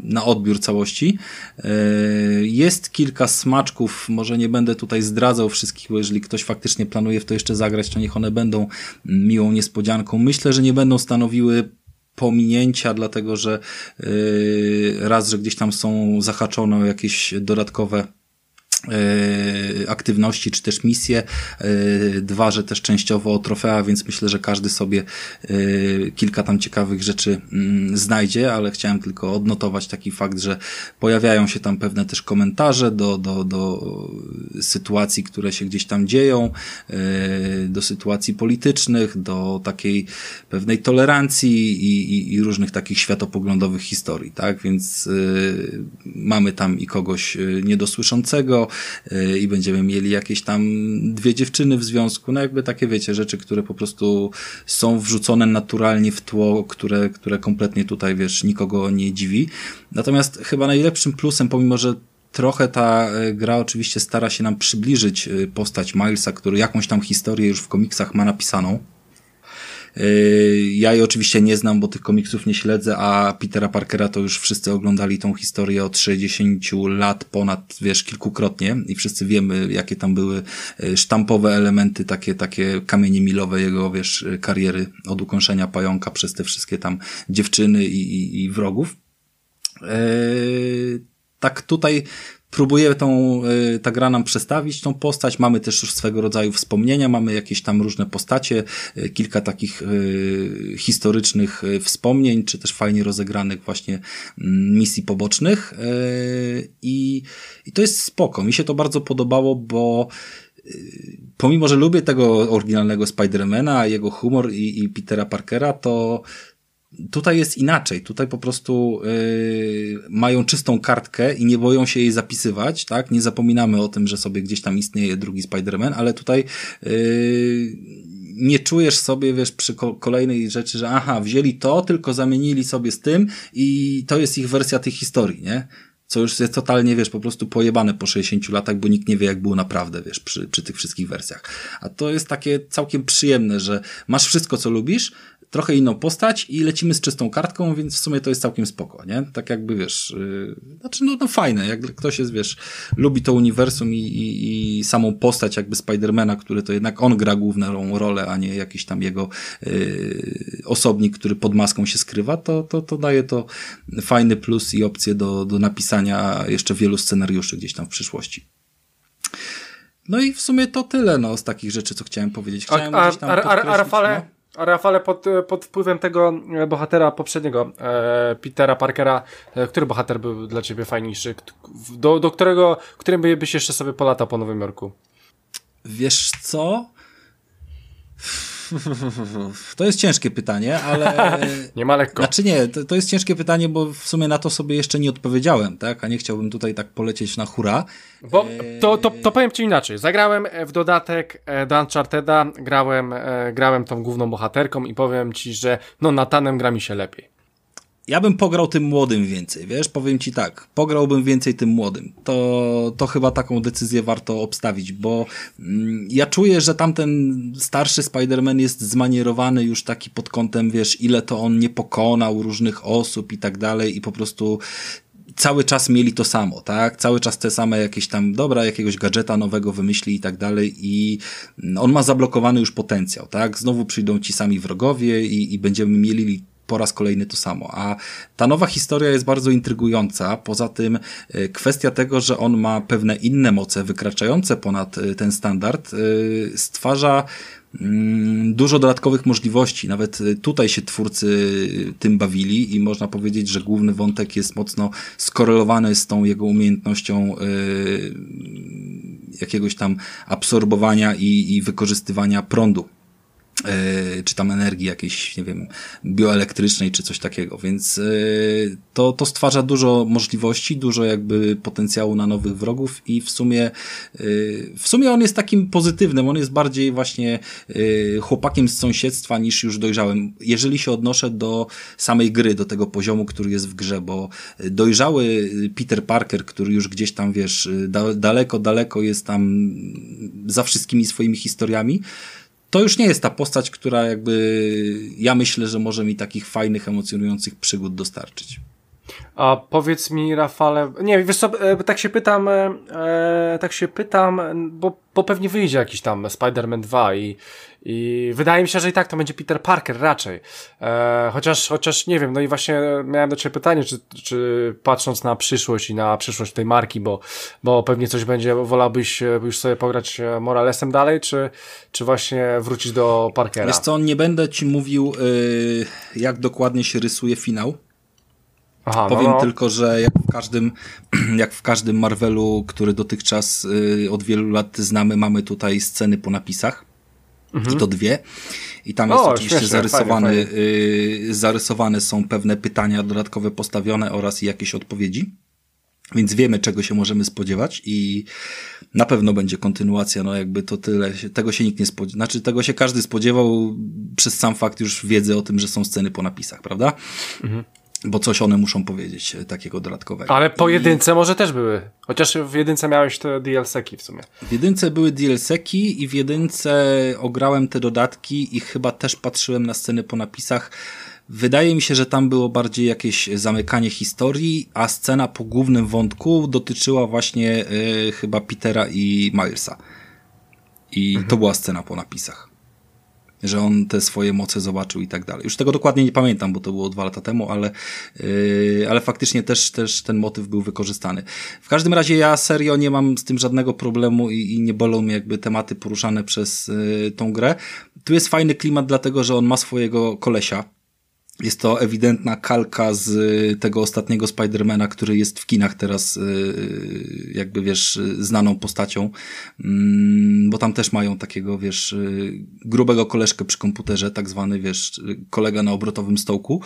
na odbiór całości. Yy, jest kilka smaczków, może nie będę tutaj zdradzał wszystkich, bo jeżeli ktoś faktycznie planuje w to jeszcze zagrać, to niech one będą miłą niespodzianką. Myślę, że nie będą stanowiły pominięcia, dlatego że yy, raz, że gdzieś tam są zahaczone o jakieś dodatkowe aktywności czy też misje. E, dwa, że też częściowo o trofea, więc myślę, że każdy sobie e, kilka tam ciekawych rzeczy mm, znajdzie, ale chciałem tylko odnotować taki fakt, że pojawiają się tam pewne też komentarze do, do, do sytuacji, które się gdzieś tam dzieją, do sytuacji politycznych, do takiej pewnej tolerancji i, i, i różnych takich światopoglądowych historii, tak? Więc mamy tam i kogoś niedosłyszącego, i będziemy mieli jakieś tam dwie dziewczyny w związku, no jakby takie wiecie, rzeczy, które po prostu są wrzucone naturalnie w tło, które, które kompletnie tutaj, wiesz, nikogo nie dziwi. Natomiast chyba najlepszym plusem, pomimo, że trochę ta e, gra oczywiście stara się nam przybliżyć e, postać Milesa, który jakąś tam historię już w komiksach ma napisaną, ja jej oczywiście nie znam, bo tych komiksów nie śledzę, a Petera Parkera to już wszyscy oglądali tą historię od 60 lat ponad, wiesz, kilkukrotnie i wszyscy wiemy, jakie tam były yy, sztampowe elementy, takie, takie kamienie milowe jego, wiesz, kariery od ukąszenia pająka przez te wszystkie tam dziewczyny i, i, i wrogów. Yy, tak tutaj próbuje tą, y, ta gra nam przestawić tą postać. Mamy też już swego rodzaju wspomnienia, mamy jakieś tam różne postacie, y, kilka takich y, historycznych wspomnień, czy też fajnie rozegranych właśnie mm, misji pobocznych. I, I to jest spoko. Mi się to bardzo podobało, bo pomimo, że lubię tego oryginalnego Spidermana, jego humor i, i Petera Parkera, to Tutaj jest inaczej. Tutaj po prostu yy, mają czystą kartkę i nie boją się jej zapisywać, tak? Nie zapominamy o tym, że sobie gdzieś tam istnieje drugi Spider-Man, ale tutaj yy, nie czujesz sobie, wiesz, przy kolejnej rzeczy, że aha, wzięli to, tylko zamienili sobie z tym i to jest ich wersja tej historii, nie? co już jest totalnie, wiesz, po prostu pojebane po 60 latach, bo nikt nie wie, jak było naprawdę, wiesz, przy, przy tych wszystkich wersjach. A to jest takie całkiem przyjemne, że masz wszystko, co lubisz, trochę inną postać i lecimy z czystą kartką, więc w sumie to jest całkiem spoko, nie? Tak jakby, wiesz, yy, znaczy, no, no fajne, jak ktoś jest, wiesz, lubi to uniwersum i, i, i samą postać jakby Spidermana, który to jednak on gra główną rolę, a nie jakiś tam jego yy, osobnik, który pod maską się skrywa, to, to, to daje to fajny plus i opcję do, do napisania jeszcze wielu scenariuszy gdzieś tam w przyszłości. No i w sumie to tyle, no, z takich rzeczy, co chciałem powiedzieć. Chciałem a, a, a, a Rafale, no? A Rafale, pod, pod wpływem tego e, bohatera poprzedniego, e, Petera Parkera, e, który bohater był dla ciebie fajniejszy? Do, do którego, którym byś jeszcze sobie polatał po Nowym Jorku? Wiesz co? To jest ciężkie pytanie, ale. [laughs] nie ma lekko. Znaczy nie, to, to jest ciężkie pytanie, bo w sumie na to sobie jeszcze nie odpowiedziałem, tak? A nie chciałbym tutaj tak polecieć na hura. Bo to, to, to powiem ci inaczej. Zagrałem w dodatek e, do Uncharteda, grałem, e, grałem tą główną bohaterką i powiem ci, że no Natanem gra mi się lepiej. Ja bym pograł tym młodym więcej, wiesz, powiem ci tak, pograłbym więcej tym młodym. To, to chyba taką decyzję warto obstawić, bo mm, ja czuję, że tamten starszy Spider-Man jest zmanierowany już taki pod kątem, wiesz, ile to on nie pokonał różnych osób i tak dalej i po prostu cały czas mieli to samo, tak? Cały czas te same jakieś tam, dobra, jakiegoś gadżeta nowego wymyśli i tak dalej i on ma zablokowany już potencjał, tak? Znowu przyjdą ci sami wrogowie i, i będziemy mieli po raz kolejny to samo. A ta nowa historia jest bardzo intrygująca. Poza tym e, kwestia tego, że on ma pewne inne moce wykraczające ponad e, ten standard, e, stwarza mm, dużo dodatkowych możliwości. Nawet tutaj się twórcy tym bawili i można powiedzieć, że główny wątek jest mocno skorelowany z tą jego umiejętnością jakiegoś tam absorbowania i, i wykorzystywania prądu czy tam energii jakiejś, nie wiem, bioelektrycznej, czy coś takiego, więc e, to, to stwarza dużo możliwości, dużo jakby potencjału na nowych wrogów i w sumie, e, w sumie on jest takim pozytywnym, on jest bardziej właśnie chłopakiem z sąsiedztwa niż już dojrzałym. Jeżeli się odnoszę do samej gry, do tego poziomu, który jest w grze, bo dojrzały Peter Parker, który już gdzieś tam, wiesz, daleko, daleko jest tam za wszystkimi swoimi historiami, to już nie jest ta postać, która jakby ja myślę, że może mi takich fajnych, emocjonujących przygód dostarczyć. A powiedz mi, Rafale, nie, wiesz co, e, tak się pytam, e, e, tak się pytam, bo, bo pewnie wyjdzie jakiś tam Spider-Man 2 i, i wydaje mi się, że i tak to będzie Peter Parker raczej. E, chociaż, chociaż nie wiem, no i właśnie miałem do Ciebie pytanie, czy, czy patrząc na przyszłość i na przyszłość tej marki, bo, bo pewnie coś będzie, wolałbyś już sobie pograć Moralesem dalej, czy, czy właśnie wrócić do Parkera? Wiesz co, nie będę Ci mówił, yy, jak dokładnie się rysuje finał Aha, no Powiem no, no. tylko, że jak w każdym, [clears throat] jak w każdym Marvelu, który dotychczas y, od wielu lat znamy, mamy tutaj sceny po napisach. Mhm. I to dwie. I tam jest o, oczywiście śmieszne, zarysowany, fajnie, fajnie. Y, zarysowane są pewne pytania dodatkowe postawione oraz jakieś odpowiedzi. Więc wiemy, czego się możemy spodziewać i na pewno będzie kontynuacja, no jakby to tyle, tego się nikt nie spodziewał, znaczy tego się każdy spodziewał przez sam fakt już wiedzy o tym, że są sceny po napisach, prawda? Mhm bo coś one muszą powiedzieć e, takiego dodatkowego. Ale po jedynce I... może też były. Chociaż w jedynce miałeś te DLC-ki w sumie. W jedynce były DLC-ki i w jedynce ograłem te dodatki i chyba też patrzyłem na sceny po napisach. Wydaje mi się, że tam było bardziej jakieś zamykanie historii, a scena po głównym wątku dotyczyła właśnie y, chyba Petera i Milesa. I mhm. to była scena po napisach że on te swoje moce zobaczył i tak dalej. Już tego dokładnie nie pamiętam, bo to było dwa lata temu, ale, yy, ale faktycznie też, też ten motyw był wykorzystany. W każdym razie ja serio nie mam z tym żadnego problemu i, i nie bolą mnie jakby tematy poruszane przez yy, tą grę. Tu jest fajny klimat, dlatego że on ma swojego kolesia, jest to ewidentna kalka z y, tego ostatniego Spidermana, który jest w kinach teraz, y, jakby wiesz, znaną postacią, mm, bo tam też mają takiego, wiesz, y, grubego koleżkę przy komputerze, tak zwany, wiesz, kolega na obrotowym stołku.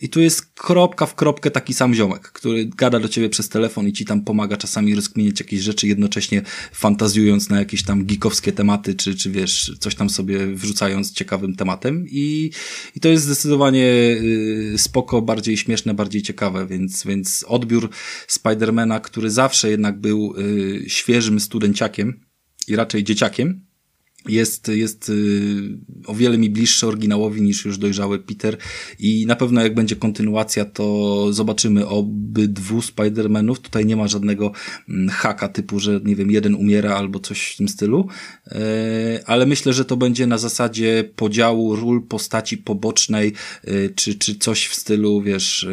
I tu jest kropka w kropkę taki sam ziomek, który gada do ciebie przez telefon i ci tam pomaga czasami rozkminiać jakieś rzeczy, jednocześnie fantazjując na jakieś tam geekowskie tematy, czy, czy wiesz, coś tam sobie wrzucając ciekawym tematem. I, i to jest zdecydowanie Y, spoko, bardziej śmieszne, bardziej ciekawe, więc, więc odbiór Spidermana, który zawsze jednak był y, świeżym studenciakiem i raczej dzieciakiem, jest, jest y, o wiele mi bliższy oryginałowi niż już dojrzały Peter i na pewno jak będzie kontynuacja, to zobaczymy obydwu Spider-Manów. Tutaj nie ma żadnego mm, haka typu, że nie wiem, jeden umiera albo coś w tym stylu, e, ale myślę, że to będzie na zasadzie podziału ról postaci pobocznej, e, czy, czy coś w stylu, wiesz, e,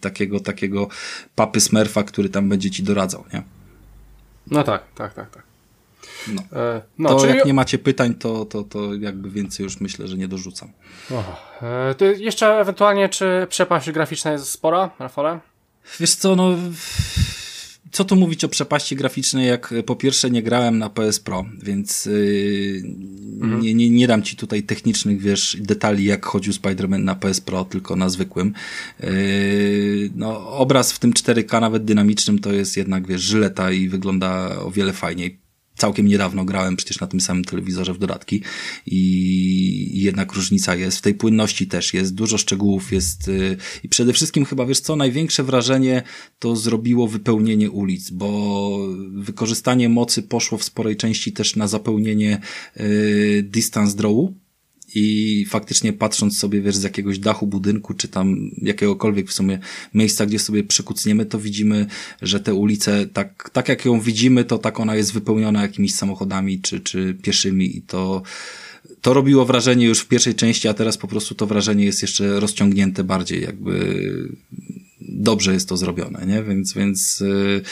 takiego, takiego papy Smurfa, który tam będzie ci doradzał, nie? No tak, tak, tak, tak. No. E, no to czyli... jak nie macie pytań, to, to, to jakby więcej już myślę, że nie dorzucam. E, to jeszcze ewentualnie, czy przepaść graficzna jest spora, Rafale? Wiesz co, no co tu mówić o przepaści graficznej, jak po pierwsze nie grałem na PS Pro, więc yy, mhm. nie, nie, nie dam ci tutaj technicznych, wiesz, detali, jak chodził Spider-Man na PS Pro, tylko na zwykłym. Yy, no, obraz w tym 4K, nawet dynamicznym, to jest jednak, wiesz, żyleta i wygląda o wiele fajniej całkiem niedawno grałem przecież na tym samym telewizorze w dodatki i jednak różnica jest. W tej płynności też jest, dużo szczegółów jest y, i przede wszystkim chyba wiesz co, największe wrażenie to zrobiło wypełnienie ulic, bo wykorzystanie mocy poszło w sporej części też na zapełnienie y, distance drawu, i faktycznie patrząc sobie, wiesz, z jakiegoś dachu budynku, czy tam jakiegokolwiek w sumie miejsca, gdzie sobie przykucniemy, to widzimy, że te ulice, tak, tak jak ją widzimy, to tak ona jest wypełniona jakimiś samochodami, czy, czy pieszymi i to, to robiło wrażenie już w pierwszej części, a teraz po prostu to wrażenie jest jeszcze rozciągnięte bardziej, jakby dobrze jest to zrobione, nie? Więc, więc yy,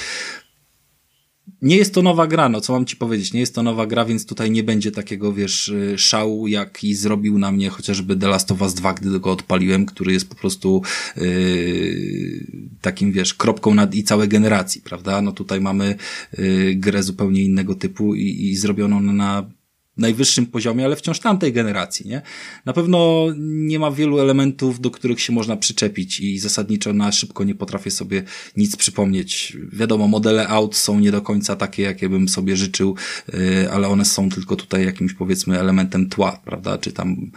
nie jest to nowa gra, no co mam ci powiedzieć, nie jest to nowa gra, więc tutaj nie będzie takiego, wiesz, y, szału, jaki zrobił na mnie chociażby The Last of Us 2, gdy go odpaliłem, który jest po prostu yy, takim, wiesz, kropką nad i całej generacji, prawda? No tutaj mamy yy, grę zupełnie innego typu i, i zrobioną na najwyższym poziomie, ale wciąż tamtej generacji, nie? Na pewno nie ma wielu elementów, do których się można przyczepić i zasadniczo na szybko nie potrafię sobie nic przypomnieć. Wiadomo, modele aut są nie do końca takie, jakie bym sobie życzył, yy, ale one są tylko tutaj jakimś powiedzmy elementem tła, prawda? Czy tam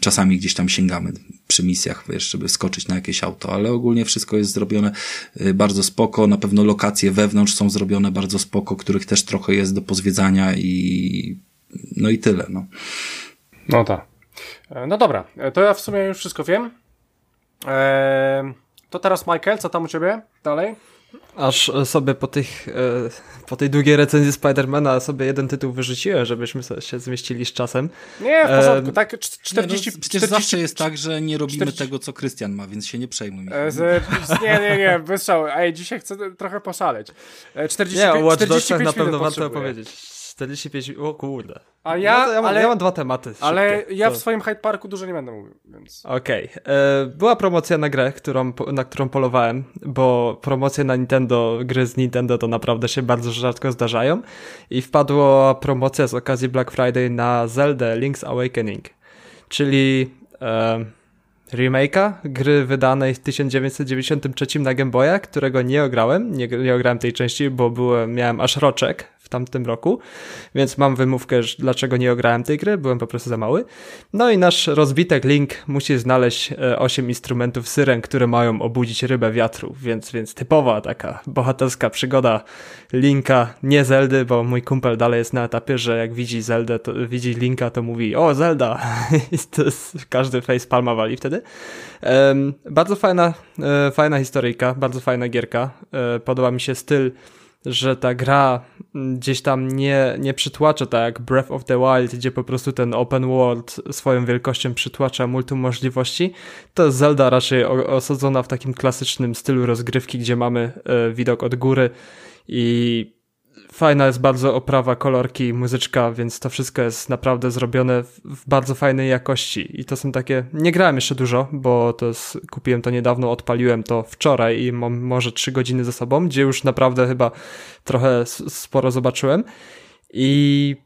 czasami gdzieś tam sięgamy przy misjach, wiesz, żeby skoczyć na jakieś auto, ale ogólnie wszystko jest zrobione yy, bardzo spoko. Na pewno lokacje wewnątrz są zrobione bardzo spoko, których też trochę jest do pozwiedzania i no i tyle, no. No tak. E, no dobra, e, to ja w sumie już wszystko wiem. Eee, to teraz Michael, co tam u ciebie dalej? Aż sobie po, tych, e, po tej długiej recenzji Spidermana sobie jeden tytuł wyrzuciłem, żebyśmy się zmieścili z czasem. Nie, w porządku, tak 40... Nie, no, 40 zawsze jest tak, że nie robimy 40... tego, co Krystian ma, więc się nie przejmuj. Z, nie, nie, nie, wystrzał. Ej, dzisiaj chcę trochę poszaleć. 40, nie, o Watch 45 na pewno warto opowiedzieć. 45, o kurde. A ja, no ja, mam, ale, ja mam dwa tematy. Ale ja w swoim Hyde Parku dużo nie będę mówił, więc... Okej. Okay. E, była promocja na grę, którą, na którą polowałem, bo promocje na Nintendo, gry z Nintendo to naprawdę się bardzo rzadko zdarzają i wpadła promocja z okazji Black Friday na Zelda Link's Awakening, czyli... E, remake'a gry wydanej w 1993 na Game Boya, którego nie ograłem, nie, nie ograłem tej części, bo byłem, miałem aż roczek w tamtym roku, więc mam wymówkę, dlaczego nie ograłem tej gry, byłem po prostu za mały. No i nasz rozbitek Link musi znaleźć 8 e, instrumentów syren, które mają obudzić rybę wiatru, więc, więc typowa taka bohaterska przygoda Linka, nie Zeldy, bo mój kumpel dalej jest na etapie, że jak widzi Zeldę, to widzi Linka, to mówi o Zelda [laughs] i to jest, każdy face palma wali wtedy. Um, bardzo fajna, e, fajna historyjka, bardzo fajna gierka, e, podoba mi się styl że ta gra gdzieś tam nie, nie przytłacza tak jak Breath of the Wild, gdzie po prostu ten open world swoją wielkością przytłacza multum możliwości, to Zelda raczej osadzona w takim klasycznym stylu rozgrywki, gdzie mamy e, widok od góry i fajna jest bardzo oprawa, kolorki, muzyczka, więc to wszystko jest naprawdę zrobione w bardzo fajnej jakości. I to są takie. Nie grałem jeszcze dużo, bo to jest, kupiłem to niedawno, odpaliłem to wczoraj i mam może 3 godziny ze sobą, gdzie już naprawdę chyba trochę sporo zobaczyłem. I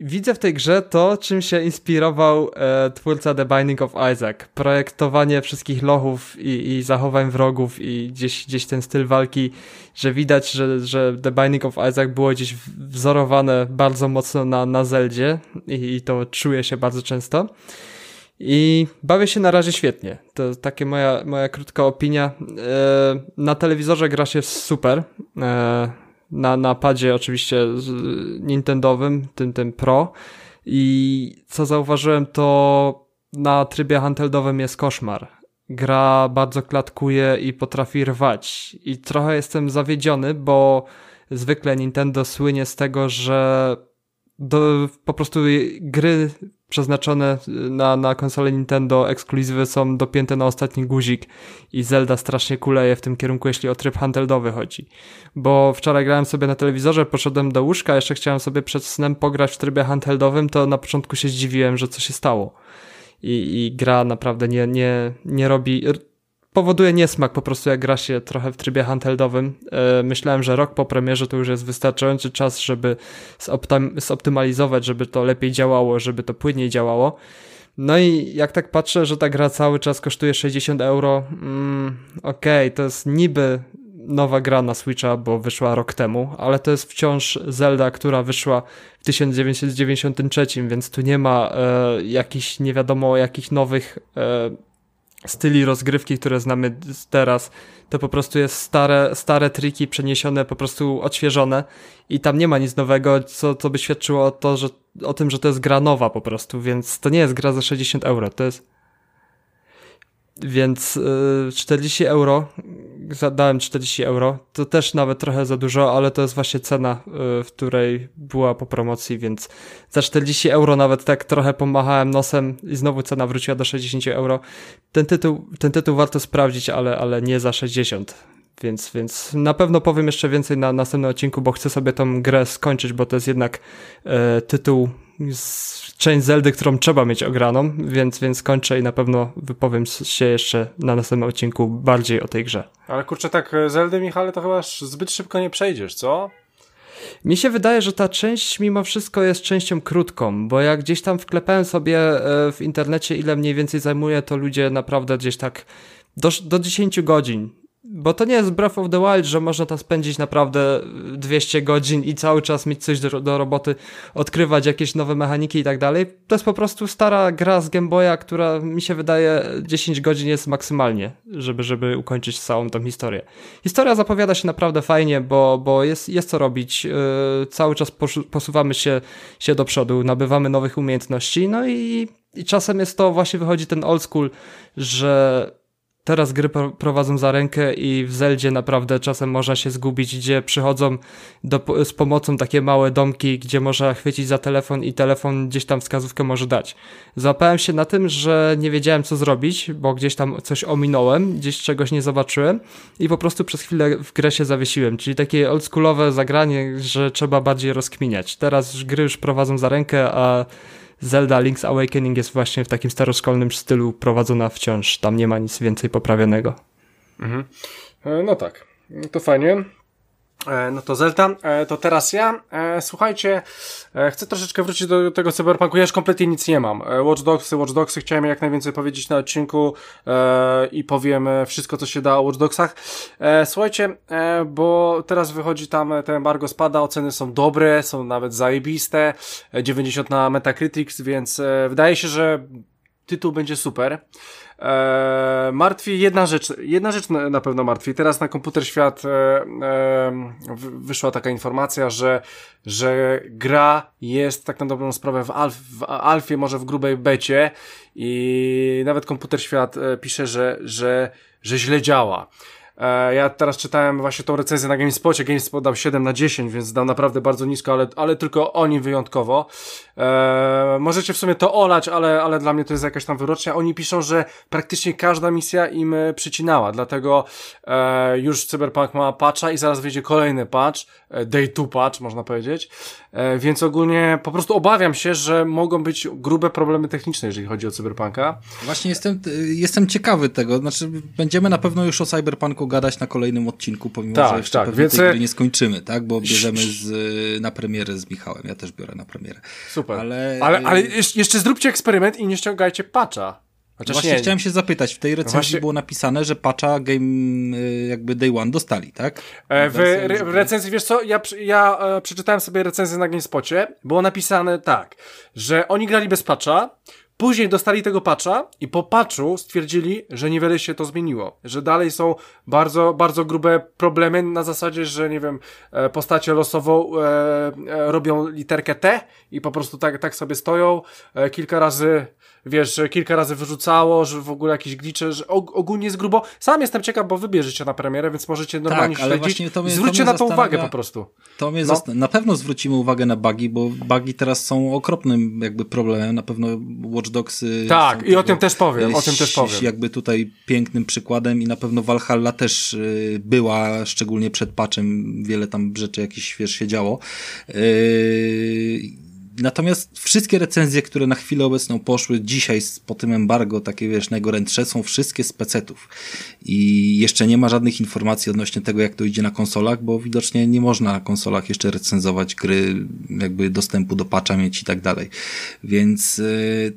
Widzę w tej grze to, czym się inspirował e, twórca The Binding of Isaac. Projektowanie wszystkich lochów i, i zachowań wrogów i gdzieś, gdzieś ten styl walki, że widać, że, że The Binding of Isaac było gdzieś wzorowane bardzo mocno na, na Zeldzie i, i to czuje się bardzo często. I bawię się na razie świetnie. To takie moja, moja krótka opinia. E, na telewizorze gra się super. E, na napadzie oczywiście Nintendowym, tym, tym Pro. I co zauważyłem, to na trybie handheldowym jest koszmar. Gra bardzo klatkuje i potrafi rwać. I trochę jestem zawiedziony, bo zwykle Nintendo słynie z tego, że do, po prostu gry przeznaczone na, na konsolę Nintendo ekskluzywy są dopięte na ostatni guzik i Zelda strasznie kuleje w tym kierunku, jeśli o tryb handheldowy chodzi. Bo wczoraj grałem sobie na telewizorze, poszedłem do łóżka, jeszcze chciałem sobie przed snem pograć w trybie handheldowym, to na początku się zdziwiłem, że co się stało. I, i gra naprawdę nie, nie, nie robi powoduje niesmak po prostu jak gra się trochę w trybie handheldowym. E, myślałem, że rok po premierze to już jest wystarczający czas, żeby zoptymalizować, żeby to lepiej działało, żeby to płynniej działało. No i jak tak patrzę, że ta gra cały czas kosztuje 60 euro, mm, okej, okay, to jest niby nowa gra na Switcha, bo wyszła rok temu, ale to jest wciąż Zelda, która wyszła w 1993, więc tu nie ma e, jakichś nie wiadomo jakich nowych e, styli rozgrywki, które znamy teraz, to po prostu jest stare, stare triki przeniesione, po prostu odświeżone i tam nie ma nic nowego, co, co by świadczyło o, to, że, o tym, że to jest gra nowa po prostu, więc to nie jest gra za 60 euro, to jest więc y, 40 euro, zadałem 40 euro, to też nawet trochę za dużo, ale to jest właśnie cena, y, w której była po promocji, więc za 40 euro nawet tak trochę pomachałem nosem i znowu cena wróciła do 60 euro. Ten tytuł, ten tytuł warto sprawdzić, ale, ale nie za 60. Więc, więc na pewno powiem jeszcze więcej na następnym odcinku, bo chcę sobie tą grę skończyć, bo to jest jednak e, tytuł część Zeldy, którą trzeba mieć ograną, więc, więc kończę i na pewno wypowiem się jeszcze na następnym odcinku bardziej o tej grze. Ale kurczę, tak Zeldy, Michale, to chyba zbyt szybko nie przejdziesz, co? Mi się wydaje, że ta część mimo wszystko jest częścią krótką, bo jak gdzieś tam wklepałem sobie e, w internecie, ile mniej więcej zajmuje, to ludzie naprawdę gdzieś tak do, do 10 godzin bo to nie jest Breath of the Wild, że można tam spędzić naprawdę 200 godzin i cały czas mieć coś do, do roboty, odkrywać jakieś nowe mechaniki i tak dalej. To jest po prostu stara gra z Game Boya, która mi się wydaje 10 godzin jest maksymalnie, żeby, żeby ukończyć całą tą historię. Historia zapowiada się naprawdę fajnie, bo, bo jest, jest co robić. Yy, cały czas posuwamy się, się do przodu, nabywamy nowych umiejętności, no i, i czasem jest to właśnie wychodzi ten old school, że teraz gry prowadzą za rękę i w Zeldzie naprawdę czasem można się zgubić, gdzie przychodzą do, z pomocą takie małe domki, gdzie można chwycić za telefon i telefon gdzieś tam wskazówkę może dać. Złapałem się na tym, że nie wiedziałem co zrobić, bo gdzieś tam coś ominąłem, gdzieś czegoś nie zobaczyłem i po prostu przez chwilę w grę się zawiesiłem, czyli takie oldschoolowe zagranie, że trzeba bardziej rozkminiać. Teraz gry już prowadzą za rękę, a Zelda Link's Awakening jest właśnie w takim staroszkolnym stylu prowadzona wciąż. Tam nie ma nic więcej poprawionego. Mhm. E, no tak, to fajnie. E, no to Zelda, e, to teraz ja. Słuchajcie, chcę troszeczkę wrócić do tego cyberpunku. Ja już kompletnie nic nie mam. Watch Dogsy, Watch Dogsy, chciałem jak najwięcej powiedzieć na odcinku i powiem wszystko, co się da o Watch Dogsach. Słuchajcie, bo teraz wychodzi tam, ten embargo spada, oceny są dobre, są nawet zajebiste, 90 na Metacritics, więc wydaje się, że tytuł będzie super. E, martwi jedna rzecz, jedna rzecz na, na, pewno martwi. Teraz na komputer świat e, e, wyszła taka informacja, że, że gra jest tak na dobrą sprawę w, alf, w alfie, może w grubej becie i nawet komputer świat e, pisze, że, że, że źle działa. E, ja teraz czytałem właśnie tą recenzję na GameSpocie. GameSpot dał 7 na 10, więc dał naprawdę bardzo nisko, ale, ale tylko oni wyjątkowo. E, możecie w sumie to olać, ale, ale dla mnie to jest jakaś tam wyrocznia. Oni piszą, że praktycznie każda misja im e, przycinała, dlatego e, już Cyberpunk ma patcha i zaraz wyjdzie kolejny patch, e, day 2 patch można powiedzieć, e, więc ogólnie po prostu obawiam się, że mogą być grube problemy techniczne, jeżeli chodzi o Cyberpunka. Właśnie jestem, jestem ciekawy tego, znaczy będziemy na pewno już o Cyberpunku gadać na kolejnym odcinku, pomimo, tak, że jeszcze tak, pewnie więc... tej gry nie skończymy, tak, bo bierzemy z, na premierę z Michałem, ja też biorę na premierę. Super. Ale, ale, ale jeszcze zróbcie eksperyment i nie ściągajcie patcha. Chociaż Właśnie nie. chciałem się zapytać, w tej recenzji Właśnie... było napisane, że patcha game y, jakby day one dostali, tak? E, w re recenzji, wiesz co, ja, ja e, przeczytałem sobie recenzję na GameSpocie, było napisane tak, że oni grali bez patcha, Później dostali tego patcha i po patchu stwierdzili, że niewiele się to zmieniło, że dalej są bardzo, bardzo grube problemy na zasadzie, że nie wiem, e, postacie losowo e, e, robią literkę T i po prostu tak, tak sobie stoją, e, kilka razy wiesz, kilka razy wyrzucało, że w ogóle jakieś glicze, że ogólnie jest grubo. Sam jestem ciekaw, bo wybierzecie na premierę, więc możecie normalnie tak, śledzić. To mnie, Zwróćcie to na to uwagę po prostu. To mnie no. Na pewno zwrócimy uwagę na bugi, bo bugi teraz są okropnym jakby problemem. Na pewno Watch Dogsy. Tak, i o tym też powiem, o tym też powiem. Jakby tutaj pięknym przykładem i na pewno Valhalla też y, była, szczególnie przed patchem, wiele tam rzeczy jakichś, wiesz, się działo. Yy Natomiast wszystkie recenzje, które na chwilę obecną poszły dzisiaj po tym embargo, takie wiesz, najgorętsze, są wszystkie z pecetów. I jeszcze nie ma żadnych informacji odnośnie tego, jak to idzie na konsolach, bo widocznie nie można na konsolach jeszcze recenzować gry, jakby dostępu do patcha mieć i tak dalej. Więc yy,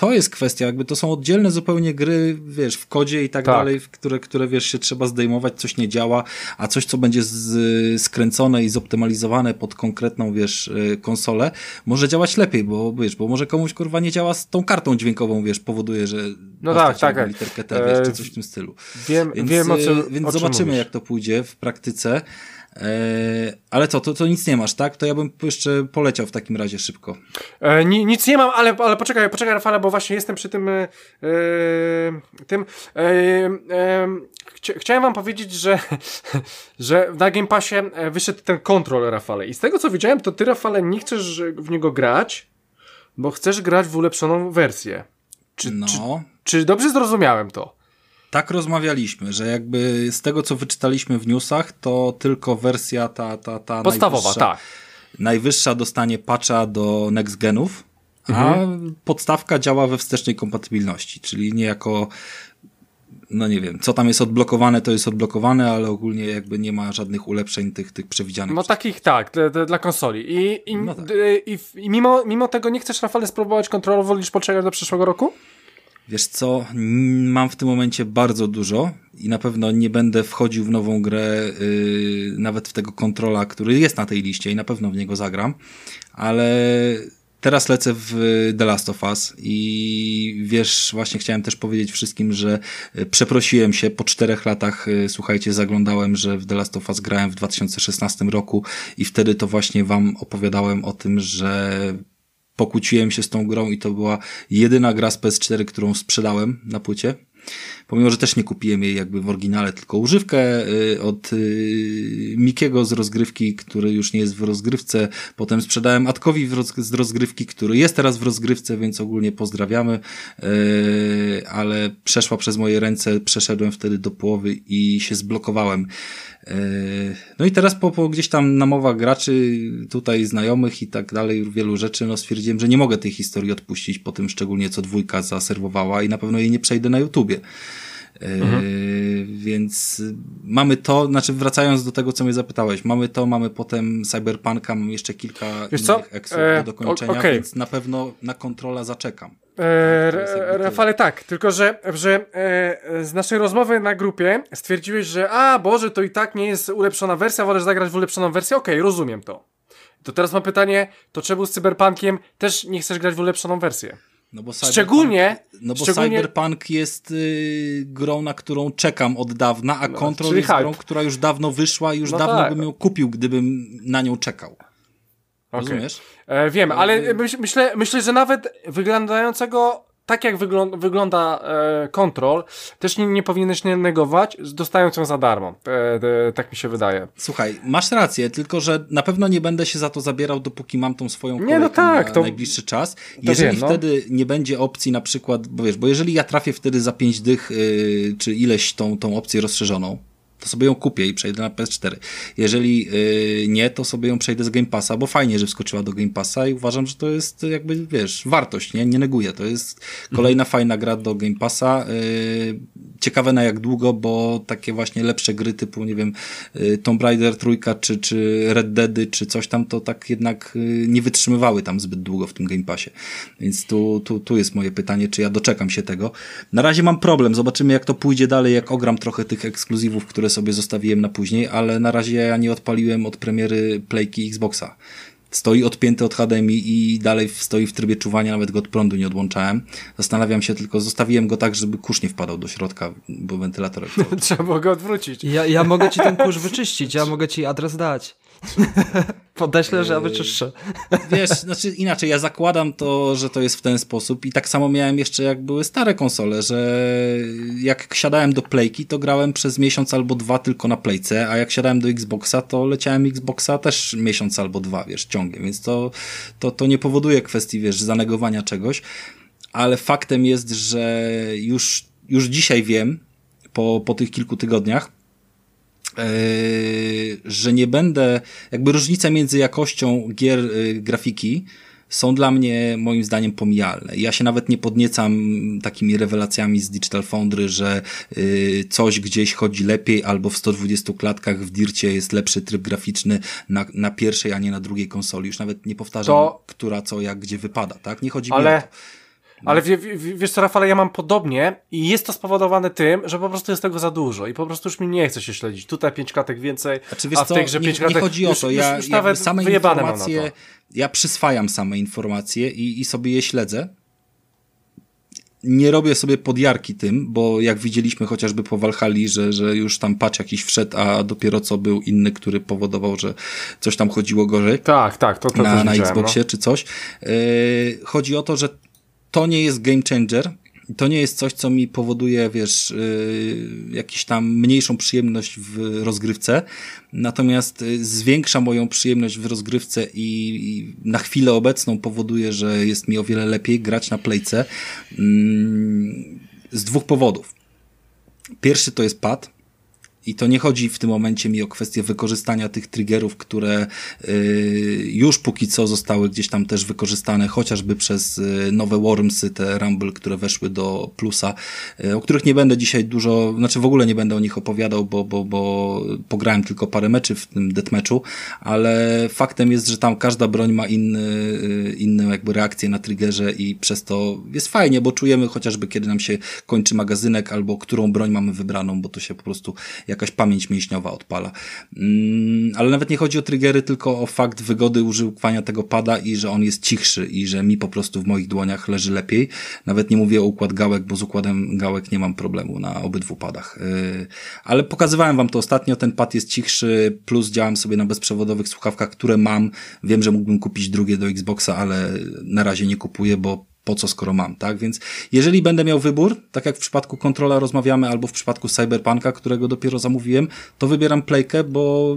to jest kwestia, jakby to są oddzielne zupełnie gry, wiesz, w kodzie i tak, tak. dalej, które, które, wiesz, się trzeba zdejmować, coś nie działa, a coś, co będzie z, skręcone i zoptymalizowane pod konkretną, wiesz, y, konsolę, może działać lepiej, bo, wiesz, bo może komuś, kurwa, nie działa z tą kartą dźwiękową, wiesz, powoduje, że no tak, tak, tak. literkę T, wiesz, czy coś w tym stylu. Wiem, więc, wiem o czym, Więc o czym zobaczymy, mówisz. jak to pójdzie w praktyce. E, ale co, to, to nic nie masz, tak? To ja bym jeszcze poleciał w takim razie szybko. E, ni, nic nie mam, ale, ale poczekaj, poczekaj Rafale, bo właśnie jestem przy tym e, tym e, e, chcia, chciałem wam powiedzieć, że, [laughs] że na Game Passie e, wyszedł ten kontrol Rafale i z tego co widziałem, to ty Rafale nie chcesz w niego grać, bo chcesz grać w ulepszoną wersję. Czy, no. czy, czy dobrze zrozumiałem to? Tak rozmawialiśmy, że jakby z tego, co wyczytaliśmy w newsach, to tylko wersja ta, ta, ta podstawowa, tak. Najwyższa dostanie patcha do next genów, a mhm. podstawka działa we wstecznej kompatybilności, czyli niejako no nie wiem, co tam jest odblokowane, to jest odblokowane, ale ogólnie jakby nie ma żadnych ulepszeń tych, tych przewidzianych. No takich tak, dla, konsoli. I, i, no tak. i, i mimo, mimo tego nie chcesz, Rafale, spróbować kontrolować, wolisz poczekać do przyszłego roku? Wiesz co, mam w tym momencie bardzo dużo i na pewno nie będę wchodził w nową grę, yy, nawet w tego kontrola, który jest na tej liście i na pewno w niego zagram, ale Teraz lecę w The Last of Us i wiesz, właśnie chciałem też powiedzieć wszystkim, że e, przeprosiłem się po czterech latach, e, słuchajcie, zaglądałem, że w The Last of Us grałem w 2016 roku i wtedy to właśnie wam opowiadałem o tym, że pokłóciłem się z tą grą i to była jedyna gra z PS4, którą sprzedałem na płycie. Pomimo, że też nie kupiłem jej jakby w oryginale, tylko używkę y, od y, Mikiego z rozgrywki, który już nie jest w rozgrywce, potem sprzedałem Atkowi z rozgrywki, który jest teraz w rozgrywce, więc ogólnie pozdrawiamy, y, ale przeszła przez moje ręce, przeszedłem wtedy do połowy i się zblokowałem. No i teraz po, po gdzieś tam namowach graczy, tutaj znajomych i tak dalej, wielu rzeczy, no stwierdziłem, że nie mogę tej historii odpuścić po tym szczególnie co dwójka zaserwowała i na pewno jej nie przejdę na YouTubie. Mhm. Więc mamy to, znaczy wracając do tego, co mnie zapytałeś, mamy to, mamy potem Cyberpunka, mam jeszcze kilka Wiesz innych eksów e, do dokończenia, okay. więc na pewno na kontrola zaczekam. E, Rafale, tak, tylko że, że e, z naszej rozmowy na grupie stwierdziłeś, że a Boże, to i tak nie jest ulepszona wersja, wolę zagrać w ulepszoną wersję, okej, okay, rozumiem to. To teraz mam pytanie, to czemu z Cyberpunkiem też nie chcesz grać w ulepszoną wersję? No bo szczególnie, no bo szczególnie... Cyberpunk jest y, grą, na którą czekam od dawna, a no, Control jest hype. grą, która już dawno wyszła i już no dawno tak. bym ją kupił, gdybym na nią czekał. Okay. Rozumiesz? E, wiem, ale myślę, myślę, że nawet wyglądającego tak jak wygląda, wygląda e, Control, też nie, nie powinieneś negować, dostając ją za darmo. E, e, tak mi się wydaje. Słuchaj, masz rację, tylko że na pewno nie będę się za to zabierał, dopóki mam tą swoją nie, no tak, na to... najbliższy czas. Jeżeli wiem, no. wtedy nie będzie opcji na przykład, bo wiesz, bo jeżeli ja trafię wtedy za pięć dych, yy, czy ileś tą, tą opcję rozszerzoną, to sobie ją kupię i przejdę na PS4. Jeżeli yy, nie, to sobie ją przejdę z Game Passa, bo fajnie, że wskoczyła do Game Passa i uważam, że to jest jakby, wiesz, wartość, nie? Nie neguję. To jest kolejna mhm. fajna gra do Game Passa. Yy, ciekawe na jak długo, bo takie właśnie lepsze gry typu, nie wiem, yy, Tomb Raider trójka, czy, czy Red Deady, czy coś tam, to tak jednak nie wytrzymywały tam zbyt długo w tym Game Passie. Więc tu, tu, tu jest moje pytanie, czy ja doczekam się tego. Na razie mam problem, zobaczymy jak to pójdzie dalej, jak ogram trochę tych ekskluzywów, które które sobie zostawiłem na później, ale na razie ja nie odpaliłem od premiery Playki Xboxa. Stoi odpięty od HDMI i dalej stoi w trybie czuwania, nawet go od prądu nie odłączałem. Zastanawiam się tylko, zostawiłem go tak, żeby kurz nie wpadał do środka, bo wentylator... [laughs] Trzeba było go odwrócić. Ja, ja mogę ci ten kurz wyczyścić, ja mogę ci adres dać. [laughs] Podeślę, że ja wyczyszczę. [laughs] Wiesz, znaczy inaczej, ja zakładam to, że to jest w ten sposób i tak samo miałem jeszcze jak były stare konsole, że jak siadałem do Playki, to grałem przez miesiąc albo dwa tylko na Playce, a jak siadałem do Xboxa, to leciałem Xboxa też miesiąc albo dwa, wiesz, ciągiem, więc to, to, to nie powoduje kwestii, wiesz, zanegowania czegoś, ale faktem jest, że już, już dzisiaj wiem, po, po tych kilku tygodniach, że nie będę, jakby różnica między jakością gier yy, grafiki są dla mnie moim zdaniem pomijalne. Ja się nawet nie podniecam takimi rewelacjami z Digital Foundry, że yy, coś gdzieś chodzi lepiej albo w 120 klatkach w Dircie jest lepszy tryb graficzny na, na pierwszej, a nie na drugiej konsoli. Już nawet nie powtarzam, to... która co jak gdzie wypada, tak? Nie chodzi Ale... mi o to. Ale w, w, wiesz co, Rafale, ja mam podobnie i jest to spowodowane tym, że po prostu jest tego za dużo i po prostu już mi nie chce się śledzić. Tutaj pięć klatek więcej, znaczy, a w tej grze pięć klatek... Nie chodzi o to, ja, już, już nawet same informacje, ja przyswajam same informacje i, i sobie je śledzę. Nie robię sobie podjarki tym, bo jak widzieliśmy chociażby po Walhali, że, że już tam patch jakiś wszedł, a dopiero co był inny, który powodował, że coś tam chodziło gorzej. Tak, tak, to, to na, na Xboxie no. czy coś. Yy, chodzi o to, że to nie jest game changer. To nie jest coś, co mi powoduje, wiesz, yy, jakiś tam mniejszą przyjemność w rozgrywce, natomiast yy, zwiększa moją przyjemność w rozgrywce i, i na chwilę obecną powoduje, że jest mi o wiele lepiej grać na playce yy, z dwóch powodów. Pierwszy to jest pad, i to nie chodzi w tym momencie mi o kwestię wykorzystania tych triggerów, które y, już póki co zostały gdzieś tam też wykorzystane, chociażby przez y, nowe Wormsy, te Rumble, które weszły do plusa, y, o których nie będę dzisiaj dużo, znaczy w ogóle nie będę o nich opowiadał, bo, bo, bo pograłem tylko parę meczy w tym deathmatchu, ale faktem jest, że tam każda broń ma inny, inną jakby reakcję na triggerze i przez to jest fajnie, bo czujemy chociażby kiedy nam się kończy magazynek albo którą broń mamy wybraną, bo to się po prostu jakaś pamięć mięśniowa odpala. Mm, ale nawet nie chodzi o triggery, tylko o fakt wygody używania tego pada i że on jest cichszy i że mi po prostu w moich dłoniach leży lepiej. Nawet nie mówię o układ gałek, bo z układem gałek nie mam problemu na obydwu padach. Y, ale pokazywałem wam to ostatnio, ten pad jest cichszy, plus działam sobie na bezprzewodowych słuchawkach, które mam. Wiem, że mógłbym kupić drugie do Xboxa, ale na razie nie kupuję, bo po co skoro mam, tak? Więc jeżeli będę miał wybór, tak jak w przypadku kontrola rozmawiamy, albo w przypadku Cyberpunka, którego dopiero zamówiłem, to wybieram playkę, bo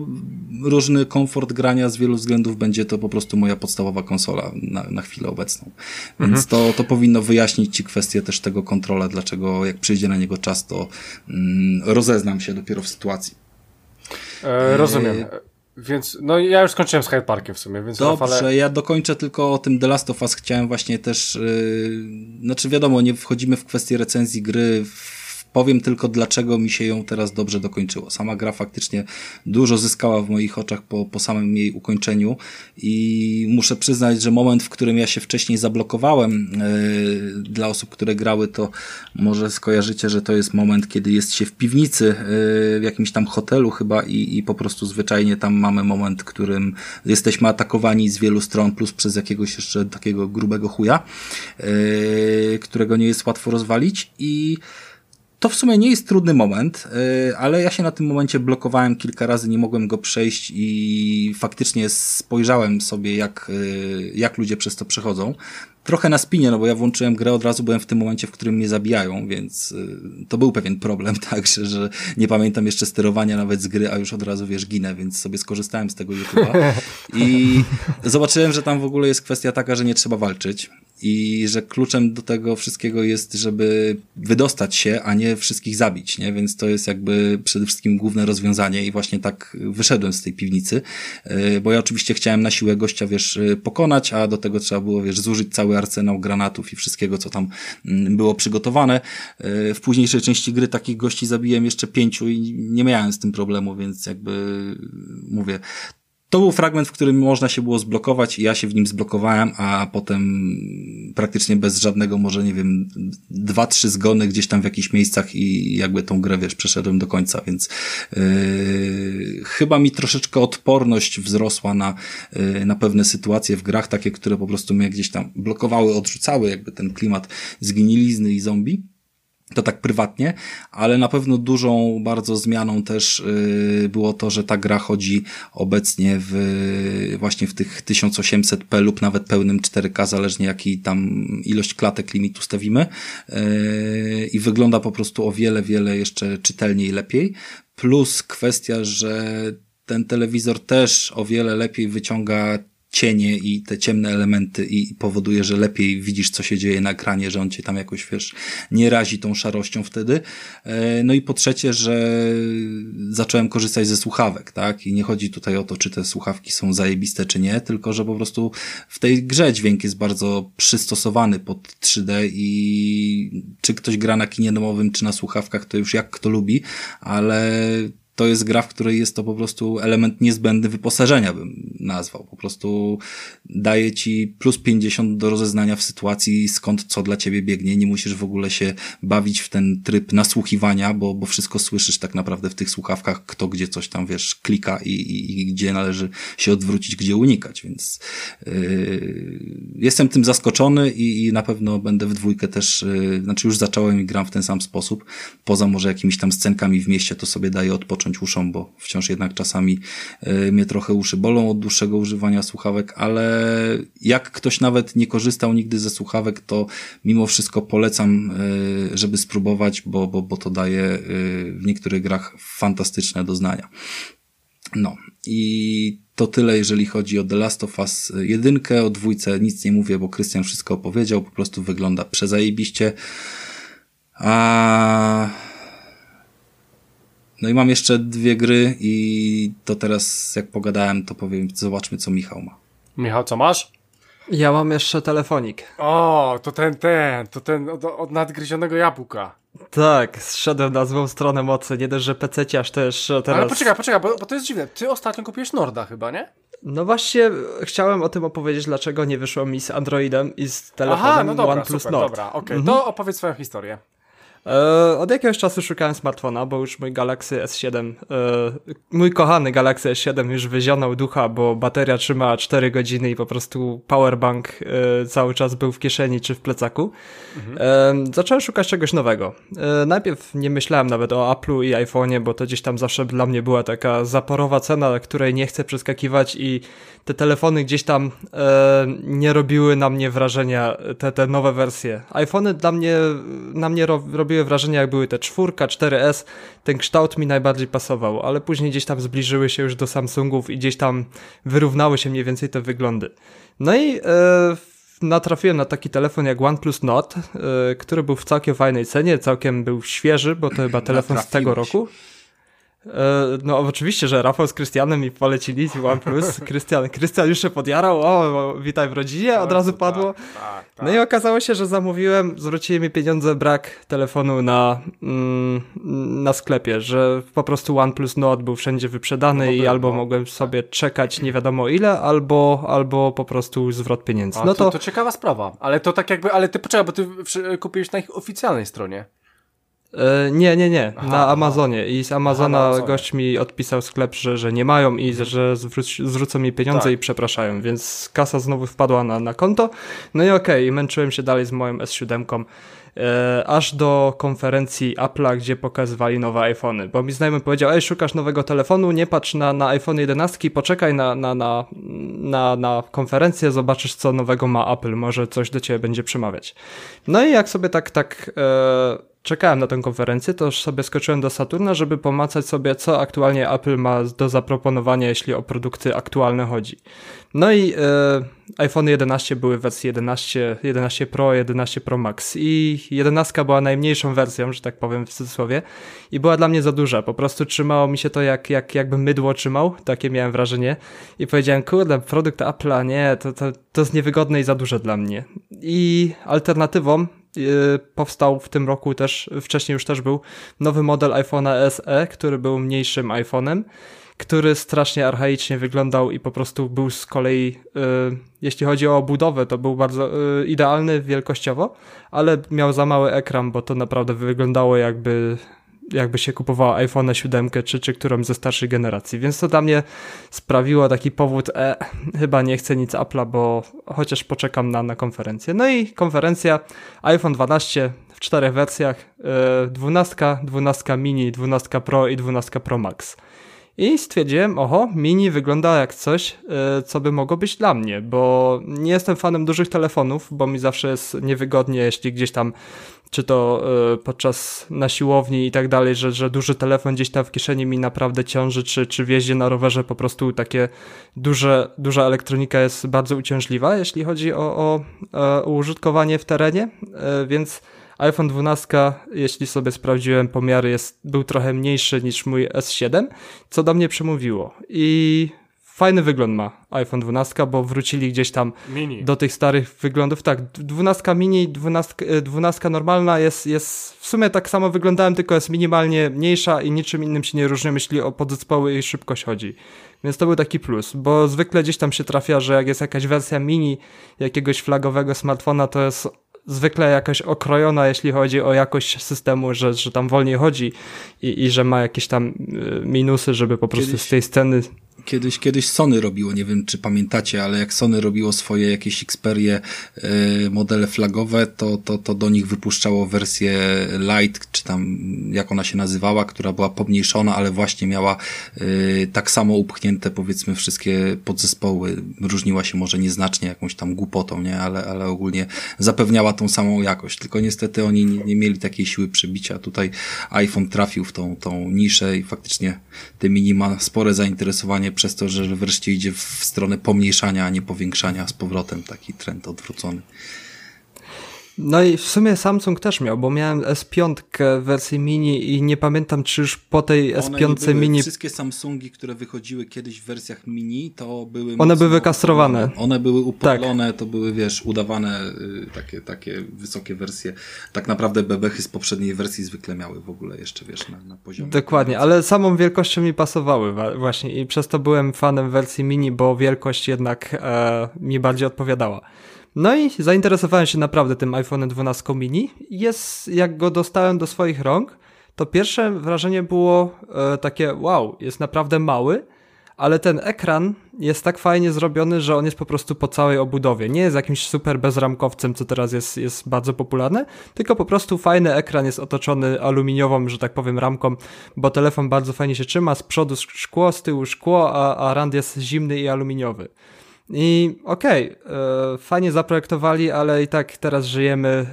różny komfort grania z wielu względów będzie to po prostu moja podstawowa konsola na, na chwilę obecną. Więc mhm. to, to powinno wyjaśnić Ci kwestię też tego kontrola, dlaczego jak przyjdzie na niego czas, to mm, rozeznam się dopiero w sytuacji. E, rozumiem. E, więc, no ja już skończyłem z Hyde Parkiem w sumie, więc Dobrze, ja dokończę tylko o tym The Last of Us. Chciałem właśnie też, yy, znaczy wiadomo, nie wchodzimy w kwestię recenzji gry w Powiem tylko, dlaczego mi się ją teraz dobrze dokończyło. Sama gra faktycznie dużo zyskała w moich oczach po, po samym jej ukończeniu i muszę przyznać, że moment, w którym ja się wcześniej zablokowałem, yy, dla osób, które grały, to może skojarzycie, że to jest moment, kiedy jest się w piwnicy, yy, w jakimś tam hotelu chyba i, i po prostu zwyczajnie tam mamy moment, w którym jesteśmy atakowani z wielu stron, plus przez jakiegoś jeszcze takiego grubego chuja, yy, którego nie jest łatwo rozwalić i to w sumie nie jest trudny moment, y, ale ja się na tym momencie blokowałem kilka razy, nie mogłem go przejść i faktycznie spojrzałem sobie, jak, y, jak ludzie przez to przechodzą. Trochę na spinie, no bo ja włączyłem grę, od razu byłem w tym momencie, w którym mnie zabijają, więc y, to był pewien problem, [laughs] także, że nie pamiętam jeszcze sterowania nawet z gry, a już od razu, wiesz, ginę, więc sobie skorzystałem z tego YouTube'a i zobaczyłem, że tam w ogóle jest kwestia taka, że nie trzeba walczyć i że kluczem do tego wszystkiego jest, żeby wydostać się, a nie wszystkich zabić, nie? Więc to jest jakby przede wszystkim główne rozwiązanie i właśnie tak wyszedłem z tej piwnicy, e, bo ja oczywiście chciałem na siłę gościa, wiesz, e, pokonać, a do tego trzeba było, wiesz, zużyć cały arsenał granatów i wszystkiego, co tam mm, było przygotowane. E, w późniejszej części gry takich gości zabiłem jeszcze pięciu i nie miałem z tym problemu, więc jakby mówię, to był fragment, w którym można się było zblokować i ja się w nim zblokowałem, a potem praktycznie bez żadnego, może nie wiem, dwa, trzy zgony gdzieś tam w jakichś miejscach i jakby tą grę, wiesz, przeszedłem do końca, więc yy, chyba mi troszeczkę odporność wzrosła na, yy, na pewne sytuacje w grach, takie, które po prostu mnie gdzieś tam blokowały, odrzucały jakby ten klimat zginilizny i zombie to tak prywatnie, ale na pewno dużą bardzo zmianą też yy, było to, że ta gra chodzi obecnie w właśnie w tych 1800p lub nawet pełnym 4K, zależnie jaki tam ilość klatek limitu stawimy yy, i wygląda po prostu o wiele, wiele jeszcze czytelniej lepiej. Plus kwestia, że ten telewizor też o wiele lepiej wyciąga cienie i te ciemne elementy i powoduje, że lepiej widzisz, co się dzieje na ekranie, że on cię tam jakoś, wiesz, nie razi tą szarością wtedy. E, no i po trzecie, że zacząłem korzystać ze słuchawek, tak? I nie chodzi tutaj o to, czy te słuchawki są zajebiste, czy nie, tylko, że po prostu w tej grze dźwięk jest bardzo przystosowany pod 3D i czy ktoś gra na kinie domowym, czy na słuchawkach, to już jak kto lubi, ale to jest gra, w której jest to po prostu element niezbędny wyposażenia, bym nazwał. Po prostu daje ci plus 50 do rozeznania w sytuacji, skąd co dla ciebie biegnie. Nie musisz w ogóle się bawić w ten tryb nasłuchiwania, bo, bo wszystko słyszysz tak naprawdę w tych słuchawkach, kto gdzie coś tam, wiesz, klika i, i, i gdzie należy się odwrócić, gdzie unikać, więc yy, jestem tym zaskoczony i, i na pewno będę w dwójkę też, yy, znaczy już zacząłem i gram w ten sam sposób. Poza może jakimiś tam scenkami w mieście, to sobie daję odpocząć zacząć uszą, bo wciąż jednak czasami y, mnie trochę uszy bolą od dłuższego używania słuchawek, ale jak ktoś nawet nie korzystał nigdy ze słuchawek, to mimo wszystko polecam, y, żeby spróbować, bo, bo, bo to daje y, w niektórych grach fantastyczne doznania. No i to tyle, jeżeli chodzi o The Last of Us 1. O dwójce nic nie mówię, bo Krystian wszystko opowiedział, po prostu wygląda przezajebiście. A No i mam jeszcze dwie gry i to teraz jak pogadałem, to powiem, zobaczmy co Michał ma. Michał, co masz? Ja mam jeszcze telefonik. O, to ten, ten, to ten od, od nadgryzionego jabłka. Tak, zszedłem na złą stronę mocy, nie dość, że PC aż też teraz... Ale poczekaj, poczekaj, bo, bo to jest dziwne. Ty ostatnio kupiłeś Norda chyba, nie? No właśnie, chciałem o tym opowiedzieć, dlaczego nie wyszło mi z Androidem i z telefonem Aha, no dobra, OnePlus super, Nord. dobra, okej, okay. Mhm. to opowiedz swoją historię. E, od jakiegoś czasu szukałem smartfona, bo już mój Galaxy S7, e, mój kochany Galaxy S7 już wyzionął ducha, bo bateria trzymała 4 godziny i po prostu powerbank e, cały czas był w kieszeni czy w plecaku. Mhm. zacząłem szukać czegoś nowego. najpierw nie myślałem nawet o Apple'u i iPhone'ie, bo to gdzieś tam zawsze dla mnie była taka zaporowa cena, której nie chcę przeskakiwać i te telefony gdzieś tam nie robiły na mnie wrażenia, te, te nowe wersje. iPhony dla mnie, na mnie robiły robiły wrażenie, jak były te czwórka, 4S, ten kształt mi najbardziej pasował, ale później gdzieś tam zbliżyły się już do Samsungów i gdzieś tam wyrównały się mniej więcej te wyglądy. No i e, natrafiłem na taki telefon jak OnePlus Nord, e, który był w całkiem fajnej cenie, całkiem był świeży, bo to chyba telefon z tego roku. E, no oczywiście, że Rafał z Krystianem mi polecili OnePlus. [laughs] Krystian, Krystian już się podjarał, o, witaj w rodzinie, od razu padło. Tak, tak, tak. No i okazało się, że zamówiłem, zwrócili mi pieniądze, brak telefonu na, mm, na sklepie, że po prostu OnePlus Nord był wszędzie wyprzedany no i albo no. mogłem sobie czekać nie wiadomo ile, albo, albo po prostu zwrot pieniędzy. A, no to, to, to ciekawa sprawa, ale to tak jakby, ale ty poczekaj, bo ty kupiłeś na ich oficjalnej stronie. E, nie, nie, nie, aha, na Amazonie. I z Amazona aha, gość mi odpisał sklep, że, że nie mają i że zwróc, zwrócą mi pieniądze tak. i przepraszają, więc kasa znowu wpadła na, na konto. No i okej, okay, męczyłem się dalej z moją S7, e, aż do konferencji Apple'a, gdzie pokazywali nowe iPhony, bo mi znajomy powiedział, ej, szukasz nowego telefonu, nie patrz na, na iPhone 11, poczekaj na, na, na, na, na konferencję, zobaczysz co nowego ma Apple, może coś do ciebie będzie przemawiać. No i jak sobie tak, tak... E, czekałem na tę konferencję, to już sobie skoczyłem do Saturna, żeby pomacać sobie, co aktualnie Apple ma do zaproponowania, jeśli o produkty aktualne chodzi. No i e, iPhone 11 były w wersji 11, 11 Pro, 11 Pro Max i 11 była najmniejszą wersją, że tak powiem w cudzysłowie i była dla mnie za duża, po prostu trzymało mi się to jak, jak jakby mydło trzymał, takie miałem wrażenie i powiedziałem, kurde, produkt Apple'a, nie, to, to, to jest niewygodne i za duże dla mnie. I alternatywą powstał w tym roku też, wcześniej już też był nowy model iPhone'a SE, który był mniejszym iPhone'em, który strasznie archaicznie wyglądał i po prostu był z kolei, y, jeśli chodzi o budowę, to był bardzo y, idealny wielkościowo, ale miał za mały ekran, bo to naprawdę wyglądało jakby jakby się kupowała iPhone 7 czy, czy którąś ze starszej generacji. Więc to dla mnie sprawiło taki powód, e, chyba nie chcę nic Apple'a, bo chociaż poczekam na, na konferencję. No i konferencja iPhone 12 w czterech wersjach, e, 12, 12 mini, 12 Pro i 12 Pro Max. I stwierdziłem, oho, mini wygląda jak coś, e, co by mogło być dla mnie, bo nie jestem fanem dużych telefonów, bo mi zawsze jest niewygodnie, jeśli gdzieś tam czy to y, podczas na siłowni i tak dalej, że, że duży telefon gdzieś tam w kieszeni mi naprawdę ciąży, czy, czy w na rowerze po prostu takie duże, duża elektronika jest bardzo uciążliwa, jeśli chodzi o, o, o użytkowanie w terenie, więc iPhone 12, jeśli sobie sprawdziłem pomiary, jest, był trochę mniejszy niż mój S7, co do mnie przemówiło. I fajny wygląd ma iPhone 12, bo wrócili gdzieś tam mini. do tych starych wyglądów. Tak, 12 mini, 12, 12 normalna jest, jest w sumie tak samo wyglądałem, tylko jest minimalnie mniejsza i niczym innym się nie różni, jeśli o podzespoły i szybkość chodzi. Więc to był taki plus, bo zwykle gdzieś tam się trafia, że jak jest jakaś wersja mini jakiegoś flagowego smartfona, to jest zwykle jakaś okrojona, jeśli chodzi o jakość systemu, że, że tam wolniej chodzi i, i że ma jakieś tam y, minusy, żeby po prostu Kiedyś... z tej sceny Kiedyś, kiedyś Sony robiło, nie wiem czy pamiętacie, ale jak Sony robiło swoje jakieś Xperie y, modele flagowe, to, to, to do nich wypuszczało wersję Light, czy tam jak ona się nazywała, która była pomniejszona, ale właśnie miała y, tak samo upchnięte powiedzmy wszystkie podzespoły. Różniła się może nieznacznie jakąś tam głupotą, nie? Ale, ale ogólnie zapewniała tą samą jakość. Tylko niestety oni nie, nie mieli takiej siły przebicia. Tutaj iPhone trafił w tą, tą niszę i faktycznie te mini ma spore zainteresowanie przez to, że wreszcie idzie w stronę pomniejszania, a nie powiększania z powrotem taki trend odwrócony. No i w sumie Samsung też miał, bo miałem S5 w wersji mini i nie pamiętam, czy już po tej S5 były, mini. Wszystkie Samsungi, które wychodziły kiedyś w wersjach mini, to były. One były wykastrowane. One były upalone, tak. to były, wiesz, udawane y, takie, takie wysokie wersje. Tak naprawdę bebechy z poprzedniej wersji zwykle miały w ogóle jeszcze, wiesz, na, na poziomie. Dokładnie, ale samą wielkością mi pasowały właśnie i przez to byłem fanem wersji mini, bo wielkość jednak e, mi bardziej odpowiadała. No i zainteresowałem się naprawdę tym iPhone 12 mini. Jest, jak go dostałem do swoich rąk, to pierwsze wrażenie było e, takie wow, jest naprawdę mały, ale ten ekran jest tak fajnie zrobiony, że on jest po prostu po całej obudowie. Nie jest jakimś super bezramkowcem, co teraz jest, jest bardzo popularne, tylko po prostu fajny ekran jest otoczony aluminiową, że tak powiem, ramką, bo telefon bardzo fajnie się trzyma, z przodu szkło, z tyłu szkło, a, a rand jest zimny i aluminiowy. I okej, okay, e, fajnie zaprojektowali, ale i tak teraz żyjemy e,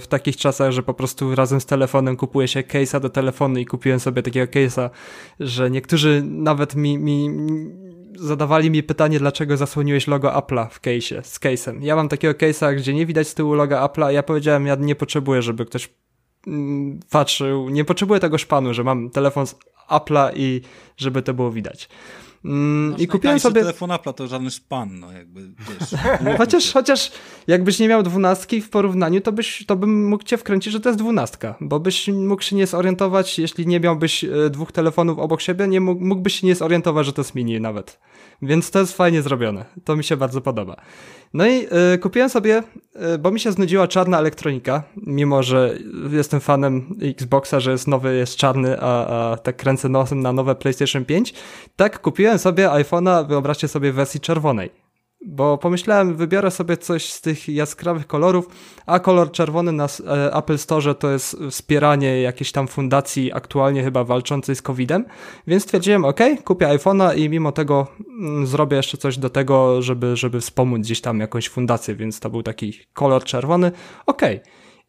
w takich czasach, że po prostu razem z telefonem kupuje się case'a do telefonu i kupiłem sobie takiego case'a, że niektórzy nawet mi, mi zadawali mi pytanie, dlaczego zasłoniłeś logo Apple'a w case'ie, z case'em. Ja mam takiego case'a, gdzie nie widać z tyłu loga Apple'a, ja powiedziałem, ja nie potrzebuję, żeby ktoś mm, patrzył, nie potrzebuję tego szpanu, że mam telefon z Apple'a i żeby to było widać. Mm, I kupiłem sobie. telefon Apple to żaden szpan, no jakby wiesz. [laughs] chociaż, chociaż jakbyś nie miał dwunastki w porównaniu, to, byś, to bym mógł cię wkręcić, że to jest dwunastka, bo byś mógł się nie zorientować, jeśli nie miałbyś e, dwóch telefonów obok siebie, nie mógł, mógłbyś się nie zorientować, że to jest mini nawet. Więc to jest fajnie zrobione. To mi się bardzo podoba. No i y, kupiłem sobie, y, bo mi się znudziła czarna elektronika, mimo że jestem fanem Xboxa, że jest nowy, jest czarny, a, a tak kręcę nosem na nowe PlayStation 5. Tak, kupiłem sobie iPhone'a, wyobraźcie sobie, w wersji czerwonej bo pomyślałem, wybiorę sobie coś z tych jaskrawych kolorów, a kolor czerwony na e, Apple Store to jest wspieranie jakiejś tam fundacji aktualnie chyba walczącej z COVID-em, więc stwierdziłem, ok, kupię iPhone'a i mimo tego mm, zrobię jeszcze coś do tego, żeby, żeby wspomóc gdzieś tam jakąś fundację, więc to był taki kolor czerwony, ok.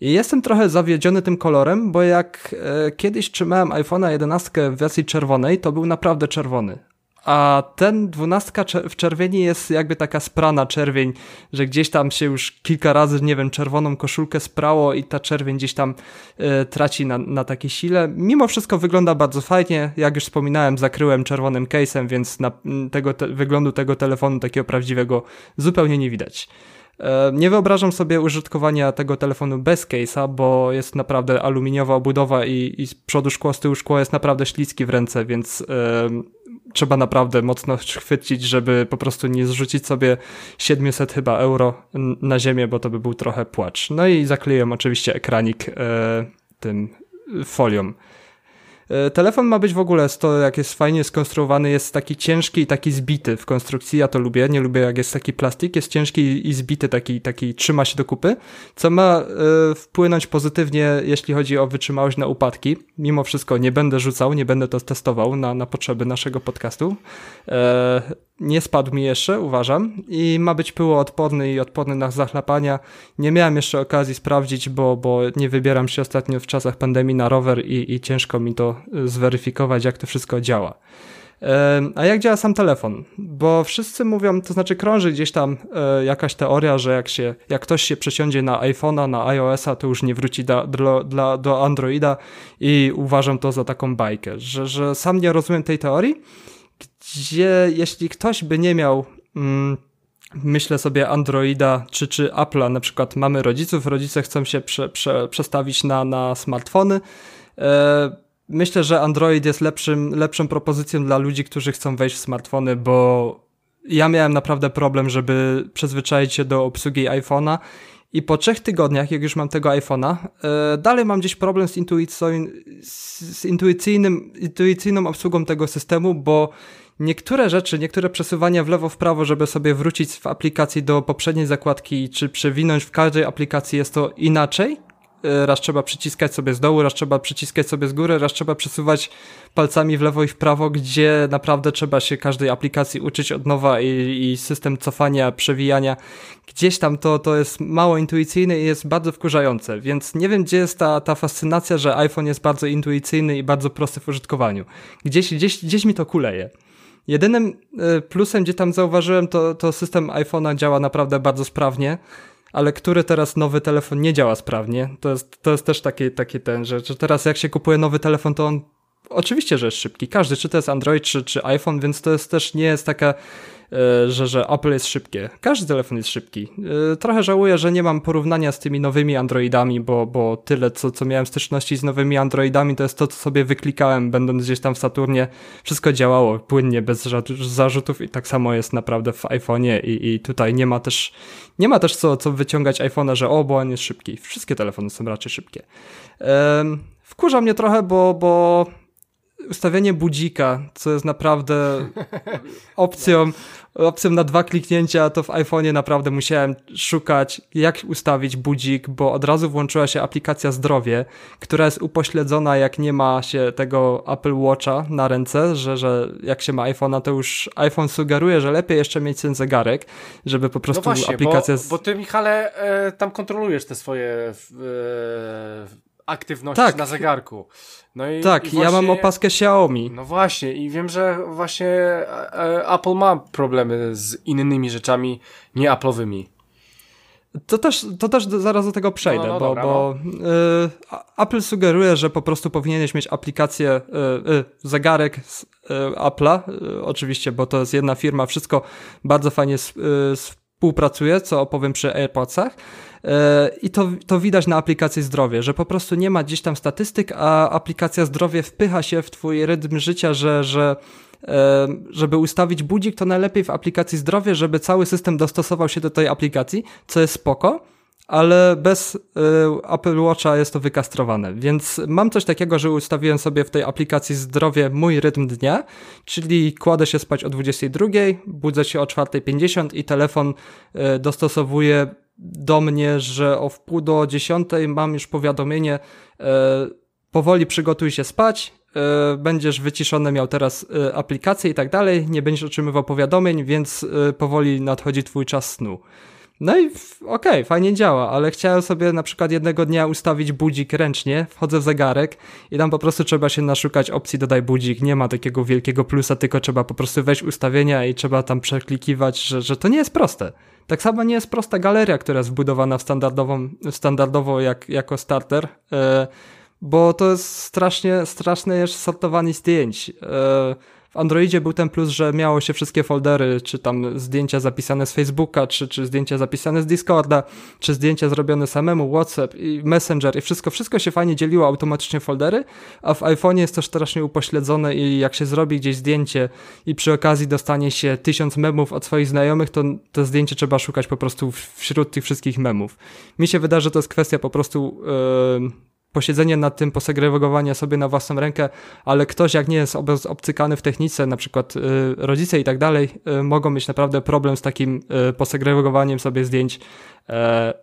I jestem trochę zawiedziony tym kolorem, bo jak e, kiedyś trzymałem iPhone'a 11 w wersji czerwonej, to był naprawdę czerwony a ten dwunastka w czerwieni jest jakby taka sprana czerwień, że gdzieś tam się już kilka razy, nie wiem, czerwoną koszulkę sprało i ta czerwień gdzieś tam y, traci na, na takiej sile. Mimo wszystko wygląda bardzo fajnie, jak już wspominałem, zakryłem czerwonym case'em, więc na tego te, wyglądu tego telefonu takiego prawdziwego zupełnie nie widać. E, nie wyobrażam sobie użytkowania tego telefonu bez case'a, bo jest naprawdę aluminiowa obudowa i, i z przodu szkło, z tyłu szkło jest naprawdę śliskie w ręce, więc trzeba naprawdę mocno chwycić, żeby po prostu nie zrzucić sobie 700 chyba euro na ziemię, bo to by był trochę płacz. No i zakleję oczywiście ekranik e, tym folią. E, telefon ma być w ogóle, to jak jest fajnie skonstruowany, jest taki ciężki i taki zbity w konstrukcji, ja to lubię, nie lubię jak jest taki plastik, jest ciężki i zbity, taki, taki trzyma się do kupy, co ma y, wpłynąć pozytywnie, jeśli chodzi o wytrzymałość na upadki. Mimo wszystko nie będę rzucał, nie będę to testował na, na potrzeby naszego podcastu. E, nie spadł mi jeszcze, uważam, i ma być pyłoodporny i odporny na zachlapania. Nie miałem jeszcze okazji sprawdzić, bo, bo nie wybieram się ostatnio w czasach pandemii na rower i, i ciężko mi to zweryfikować, jak to wszystko działa. A jak działa sam telefon? Bo wszyscy mówią, to znaczy krąży gdzieś tam e, jakaś teoria, że jak, się, jak ktoś się przesiądzie na iPhone'a, na iOS'a, to już nie wróci do, do, do Androida i uważam to za taką bajkę, że, że sam nie rozumiem tej teorii, gdzie jeśli ktoś by nie miał, mm, myślę sobie, Androida czy, czy Apple'a, na przykład mamy rodziców, rodzice chcą się prze, prze, przestawić na, na smartfony, e, myślę, że Android jest lepszym, lepszą propozycją dla ludzi, którzy chcą wejść w smartfony, bo ja miałem naprawdę problem, żeby przyzwyczaić się do obsługi iPhone'a i po trzech tygodniach, jak już mam tego iPhone'a, yy, dalej mam gdzieś problem z, z intuicyjnym, intuicyjną obsługą tego systemu, bo niektóre rzeczy, niektóre przesuwania w lewo, w prawo, żeby sobie wrócić w aplikacji do poprzedniej zakładki, czy przewinąć w każdej aplikacji jest to inaczej. E, raz trzeba przyciskać sobie z dołu, raz trzeba przyciskać sobie z góry, raz trzeba przesuwać palcami w lewo i w prawo, gdzie naprawdę trzeba się każdej aplikacji uczyć od nowa i, i system cofania, przewijania. Gdzieś tam to, to jest mało intuicyjne i jest bardzo wkurzające, więc nie wiem, gdzie jest ta, ta fascynacja, że iPhone jest bardzo intuicyjny i bardzo prosty w użytkowaniu. Gdzieś, gdzieś, gdzieś mi to kuleje. Jedynym e, plusem, gdzie tam zauważyłem, to, to system iPhone'a działa naprawdę bardzo sprawnie ale który teraz nowy telefon nie działa sprawnie. To jest, to jest też taki, taki ten, że, że teraz jak się kupuje nowy telefon, to on oczywiście, że jest szybki. Każdy, czy to jest Android, czy, czy iPhone, więc to jest też nie jest taka że, że Apple jest szybkie. Każdy telefon jest szybki. E, trochę żałuję, że nie mam porównania z tymi nowymi Androidami, bo, bo tyle, co, co miałem styczności z nowymi Androidami, to jest to, co sobie wyklikałem, będąc gdzieś tam w Saturnie. Wszystko działało płynnie, bez zarzutów i tak samo jest naprawdę w iPhone'ie i, i tutaj nie ma też, nie ma też co, co wyciągać iPhone'a, że o, bo on jest szybki. Wszystkie telefony są raczej szybkie. wkurza mnie trochę, bo, bo ustawienie budzika, co jest naprawdę [laughs] opcją, opcją na dwa kliknięcia, to w iPhone'ie naprawdę musiałem szukać, jak ustawić budzik, bo od razu włączyła się aplikacja zdrowie, która jest upośledzona, jak nie ma się tego Apple Watcha na ręce, że, że jak się ma iPhone'a, to już iPhone sugeruje, że lepiej jeszcze mieć ten zegarek, żeby po prostu no właśnie, aplikacja... Bo, bo ty, Michale, e, tam kontrolujesz te swoje e, aktywności tak. na zegarku. No i, tak, i właśnie, ja mam opaskę Xiaomi. No właśnie, i wiem, że właśnie e, e, Apple ma problemy z innymi rzeczami nie Apple'owymi. To też, to też zaraz do tego przejdę, no, no, bo, dobra, bo no. y, Apple sugeruje, że po prostu powinieneś mieć aplikację, y, y, zegarek z Apple'a, oczywiście, bo to jest jedna firma, wszystko bardzo fajnie współpracuje, co opowiem przy AirPodsach. I to, to widać na aplikacji zdrowie, że po prostu nie ma gdzieś tam statystyk, a aplikacja zdrowie wpycha się w twój rytm życia, że, że żeby ustawić budzik, to najlepiej w aplikacji zdrowie, żeby cały system dostosował się do tej aplikacji, co jest spoko, ale bez y, Apple Watcha jest to wykastrowane. Więc mam coś takiego, że ustawiłem sobie w tej aplikacji zdrowie mój rytm dnia, czyli kładę się spać o 22, budzę się o 4.50 i telefon dostosowuje do mnie, że o wpół do dziesiątej mam już powiadomienie, e, powoli przygotuj się spać, e, będziesz wyciszony miał teraz e, aplikację i tak dalej, nie będziesz otrzymywał powiadomień, więc powoli nadchodzi twój czas snu. No i okej, okay, fajnie działa, ale chciałem sobie na przykład jednego dnia ustawić budzik ręcznie, wchodzę w zegarek i tam po prostu trzeba się naszukać opcji dodaj budzik, nie ma takiego wielkiego plusa, tylko trzeba po prostu wejść ustawienia i trzeba tam przeklikiwać, że, że to nie jest proste. Tak samo nie jest prosta galeria, która jest wbudowana standardową, standardowo jak, jako starter, e, bo to jest strasznie, straszne jest sortowanie zdjęć. E, w Androidzie był ten plus, że miało się wszystkie foldery, czy tam zdjęcia zapisane z Facebooka, czy, czy zdjęcia zapisane z Discorda, czy zdjęcia zrobione samemu, WhatsApp i Messenger i wszystko, wszystko się fajnie dzieliło automatycznie foldery, a w iPhone'ie jest to strasznie upośledzone i jak się zrobi gdzieś zdjęcie i przy okazji dostanie się tysiąc memów od swoich znajomych, to to zdjęcie trzeba szukać po prostu wśród tych wszystkich memów. Mi się wydaje, że to jest kwestia po prostu yy, posiedzenie nad tym, posegregowanie sobie na własną rękę, ale ktoś jak nie jest obcykany w technice, na przykład y, rodzice i tak dalej, y, mogą mieć naprawdę problem z takim y, posegregowaniem sobie zdjęć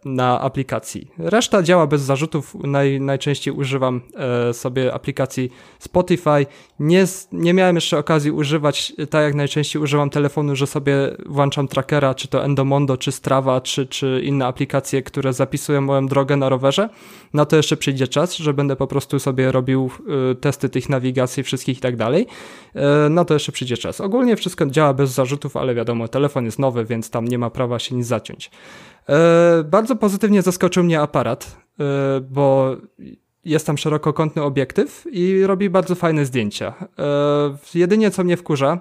na aplikacji. Reszta działa bez zarzutów. Naj, najczęściej używam e, sobie aplikacji Spotify. Nie, nie miałem jeszcze okazji używać, tak jak najczęściej używam telefonu, że sobie włączam trackera, czy to Endomondo, czy Strava, czy, czy inne aplikacje, które zapisują moją drogę na rowerze. Na to jeszcze przyjdzie czas, że będę po prostu sobie robił e, testy tych nawigacji wszystkich i tak dalej. Na to jeszcze przyjdzie czas. Ogólnie wszystko działa bez zarzutów, ale wiadomo, telefon jest nowy, więc tam nie ma prawa się nic zaciąć. E, bardzo pozytywnie zaskoczył mnie aparat, e, bo jest tam szerokokątny obiektyw i robi bardzo fajne zdjęcia. E, jedynie co mnie wkurza,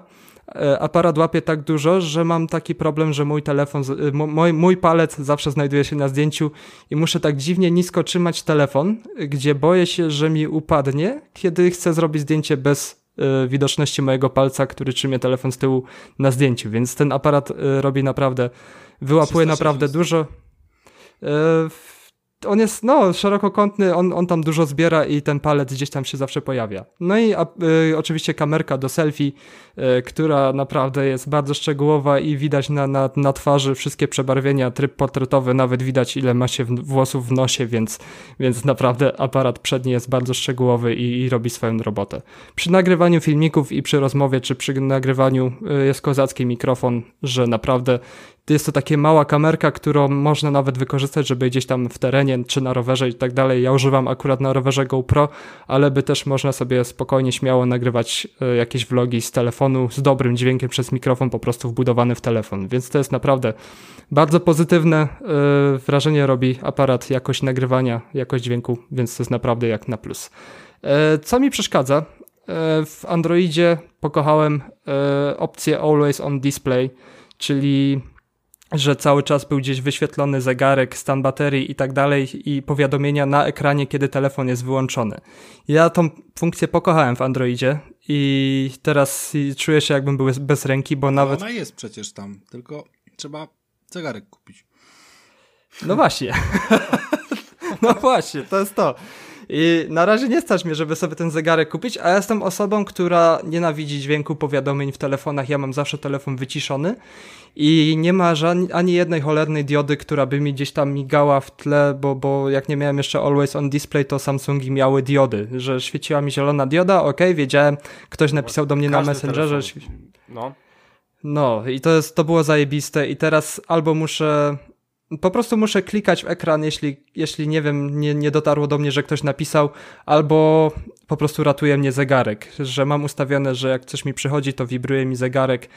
aparat łapie tak dużo, że mam taki problem, że mój telefon, mój, mój palec zawsze znajduje się na zdjęciu i muszę tak dziwnie nisko trzymać telefon, gdzie boję się, że mi upadnie, kiedy chcę zrobić zdjęcie bez widoczności mojego palca, który trzymie telefon z tyłu na zdjęciu, więc ten aparat robi naprawdę wyłapuje naprawdę dużo. On jest, no, szerokokątny, on, on tam dużo zbiera i ten palec gdzieś tam się zawsze pojawia. No i a, y, oczywiście kamerka do selfie, y, która naprawdę jest bardzo szczegółowa i widać na, na, na twarzy wszystkie przebarwienia, tryb portretowy, nawet widać ile ma się włosów w nosie, więc, więc naprawdę aparat przedni jest bardzo szczegółowy i, i robi swoją robotę. Przy nagrywaniu filmików i przy rozmowie, czy przy nagrywaniu y, jest kozacki mikrofon, że naprawdę jest to takie mała kamerka, którą można nawet wykorzystać, żeby gdzieś tam w terenie, czy na rowerze i tak dalej. Ja używam akurat na rowerze GoPro, ale by też można sobie spokojnie, śmiało nagrywać e, jakieś vlogi z telefonu z dobrym dźwiękiem przez mikrofon po prostu wbudowany w telefon, więc to jest naprawdę bardzo pozytywne e, wrażenie robi aparat, jakość nagrywania, jakość dźwięku, więc to jest naprawdę jak na plus. E, co mi przeszkadza? W Androidzie pokochałem opcję Always on Display, czyli że cały czas był gdzieś wyświetlony zegarek, stan baterii i tak dalej i powiadomienia na ekranie, kiedy telefon jest wyłączony. Ja tą funkcję pokochałem w Androidzie i teraz czuję się jakbym był bez ręki, bo nawet... Ona jest przecież tam, tylko trzeba zegarek kupić. No właśnie. [laughs] no właśnie, to jest to. I na razie nie stać mnie, żeby sobie ten zegarek kupić, a ja jestem osobą, która nienawidzi dźwięku powiadomień w telefonach. Ja mam zawsze telefon wyciszony i nie ma ani jednej cholernej diody, która by mi gdzieś tam migała w tle, bo, bo jak nie miałem jeszcze Always on Display, to Samsungi miały diody, że świeciła mi zielona dioda, ok, wiedziałem, ktoś napisał do mnie Każdy na Messengerze. Telefon. No. No i to, jest, to było zajebiste i teraz albo muszę po prostu muszę klikać w ekran, jeśli, jeśli nie wiem, nie, nie dotarło do mnie, że ktoś napisał, albo po prostu ratuje mnie zegarek, że mam ustawione, że jak coś mi przychodzi, to wibruje mi zegarek.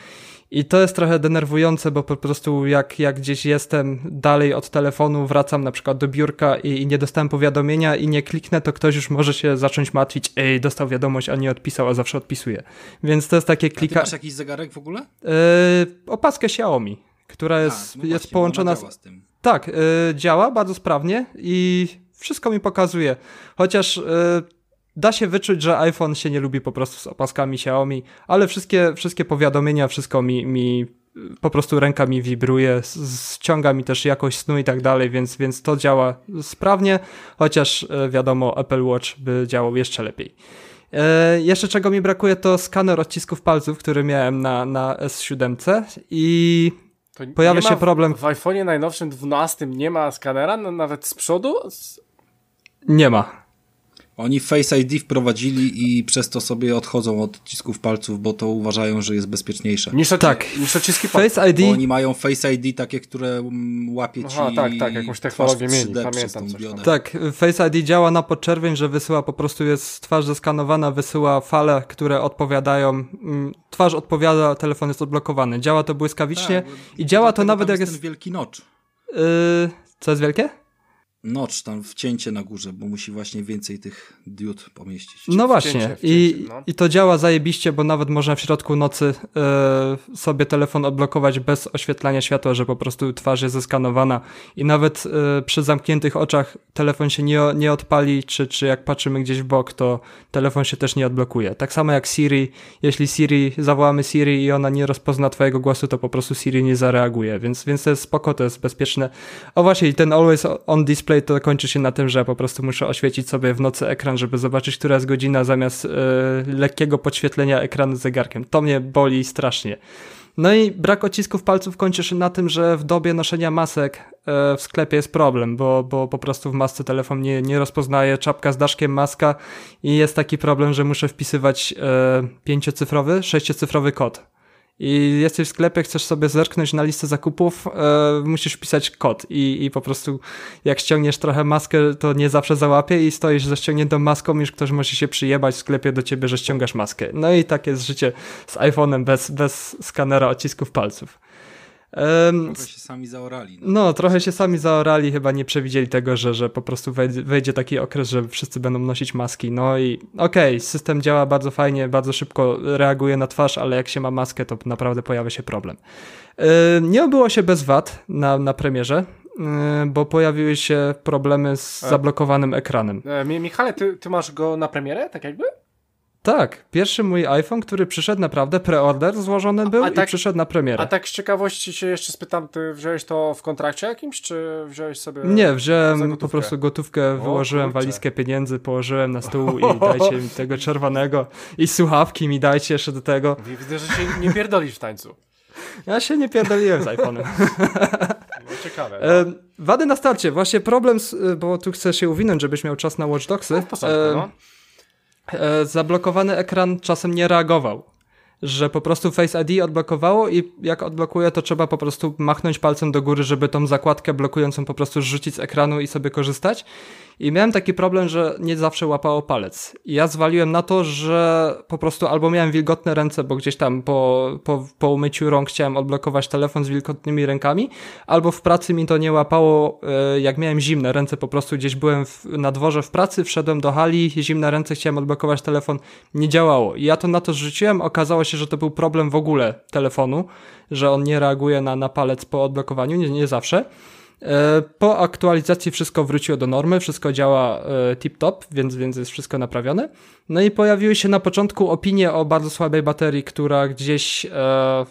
I to jest trochę denerwujące, bo po prostu jak, jak gdzieś jestem dalej od telefonu, wracam na przykład do biurka i, i nie dostałem powiadomienia i nie kliknę, to ktoś już może się zacząć martwić, ej, dostał wiadomość, a nie odpisał, a zawsze odpisuje. Więc to jest takie klika... A ty masz jakiś zegarek w ogóle? Yy, opaskę Xiaomi która jest, no jest połączona z... tym. Tak, y, działa bardzo sprawnie i wszystko mi pokazuje. Chociaż y, da się wyczuć, że iPhone się nie lubi po prostu z opaskami Xiaomi, ale wszystkie, wszystkie powiadomienia, wszystko mi, mi po prostu ręka mi wibruje, ściąga mi też jakość snu i tak dalej, więc, więc to działa sprawnie, chociaż y, wiadomo, Apple Watch by działał jeszcze lepiej. E, jeszcze czego mi brakuje to skaner odcisków palców, który miałem na, na S7 i to Pojawia się problem. W iPhone'ie najnowszym 12 nie ma skanera, nawet z przodu? Nie ma. Oni Face ID wprowadzili i przez to sobie odchodzą od odcisków palców, bo to uważają, że jest bezpieczniejsze. Niż, tak. niż odciski palców. Face ID. Bo oni mają Face ID takie, które łapie ci. Aha, tak, tak, jakąś technologię mieli, pamiętam Tak, Face ID działa na podczerwień, że wysyła po prostu jest twarz zeskanowana, wysyła fale, które odpowiadają. Mm, twarz odpowiada, telefon jest odblokowany. Działa to błyskawicznie tak, i działa to nawet jak jest. wielki notch. Yy, co jest wielkie? Notch, tam wcięcie na górze, bo musi właśnie więcej tych diod pomieścić. No właśnie wcięcie, I, no. i to działa zajebiście, bo nawet można w środku nocy y, sobie telefon odblokować bez oświetlania światła, że po prostu twarz jest zeskanowana i nawet y, przy zamkniętych oczach telefon się nie, nie odpali, czy, czy jak patrzymy gdzieś w bok, to telefon się też nie odblokuje. Tak samo jak Siri, jeśli Siri, zawołamy Siri i ona nie rozpozna twojego głosu, to po prostu Siri nie zareaguje, więc, więc to jest spoko, to jest bezpieczne. O właśnie, i ten Always On Display cosplay to kończy się na tym, że po prostu muszę oświecić sobie w nocy ekran, żeby zobaczyć, która jest godzina, zamiast yy, lekkiego podświetlenia ekranu zegarkiem. To mnie boli strasznie. No i brak odcisków palców kończy się na tym, że w dobie noszenia masek e, w sklepie jest problem, bo, bo po prostu w masce telefon nie, nie rozpoznaje czapka z daszkiem maska i jest taki problem, że muszę wpisywać e, pięciocyfrowy, sześciocyfrowy kod i jesteś w sklepie, chcesz sobie zerknąć na listę zakupów, e, musisz wpisać kod i, i po prostu jak ściągniesz trochę maskę, to nie zawsze załapie i stoisz ze ściągniętą maską, już ktoś może się przyjebać w sklepie do ciebie, że ściągasz maskę. No i tak jest życie z iPhone'em bez, bez skanera odcisków palców. Um, trochę się sami zaorali. No. no. trochę się sami zaorali, chyba nie przewidzieli tego, że, że po prostu wejdzie, wejdzie taki okres, że wszyscy będą nosić maski. No i okej, okay, system działa bardzo fajnie, bardzo szybko reaguje na twarz, ale jak się ma maskę, to naprawdę pojawia się problem. nie obyło się bez wad na, na premierze, bo pojawiły się problemy z e. zablokowanym ekranem. E, Michale, ty, ty masz go na premierę, tak jakby? Tak, pierwszy mój iPhone, który przyszedł naprawdę, preorder złożony był a, a tak, i przyszedł na premierę. A tak z ciekawości się jeszcze spytam, ty wziąłeś to w kontrakcie jakimś, czy wziąłeś sobie Nie, wziąłem po prostu gotówkę, wyłożyłem kurczę. walizkę pieniędzy, położyłem na stół i [laughs] dajcie mi tego czerwonego i słuchawki mi dajcie jeszcze do tego. Widzę, że się nie pierdolisz w tańcu. [laughs] Ja się nie pierdoliłem z iPhone'em. [laughs] No, ciekawe. No. Wady na starcie. Właśnie problem, z, bo tu chcę się uwinąć, żebyś miał czas na Watch Dogsy. No, w porządku, no. E, zablokowany ekran czasem nie reagował. że po prostu Face ID odblokowało i jak odblokuje, to trzeba po prostu machnąć palcem do góry, żeby tą zakładkę blokującą po prostu rzucić z ekranu i sobie korzystać. I miałem taki problem, że nie zawsze łapało palec. I ja zwaliłem na to, że po prostu albo miałem wilgotne ręce, bo gdzieś tam po, po, po umyciu rąk chciałem odblokować telefon z wilgotnymi rękami, albo w pracy mi to nie łapało, e, jak miałem zimne ręce, po prostu gdzieś byłem w, na dworze w pracy, wszedłem do hali, zimne ręce, chciałem odblokować telefon, nie działało. I ja to na to zrzuciłem, okazało się, że to był problem w ogóle telefonu, że on nie reaguje na, na palec po odblokowaniu, nie, nie zawsze. E, po aktualizacji wszystko wróciło do normy, wszystko działa e, tip-top, więc, więc jest wszystko naprawione. No i pojawiły się na początku opinie o bardzo słabej baterii, która gdzieś e,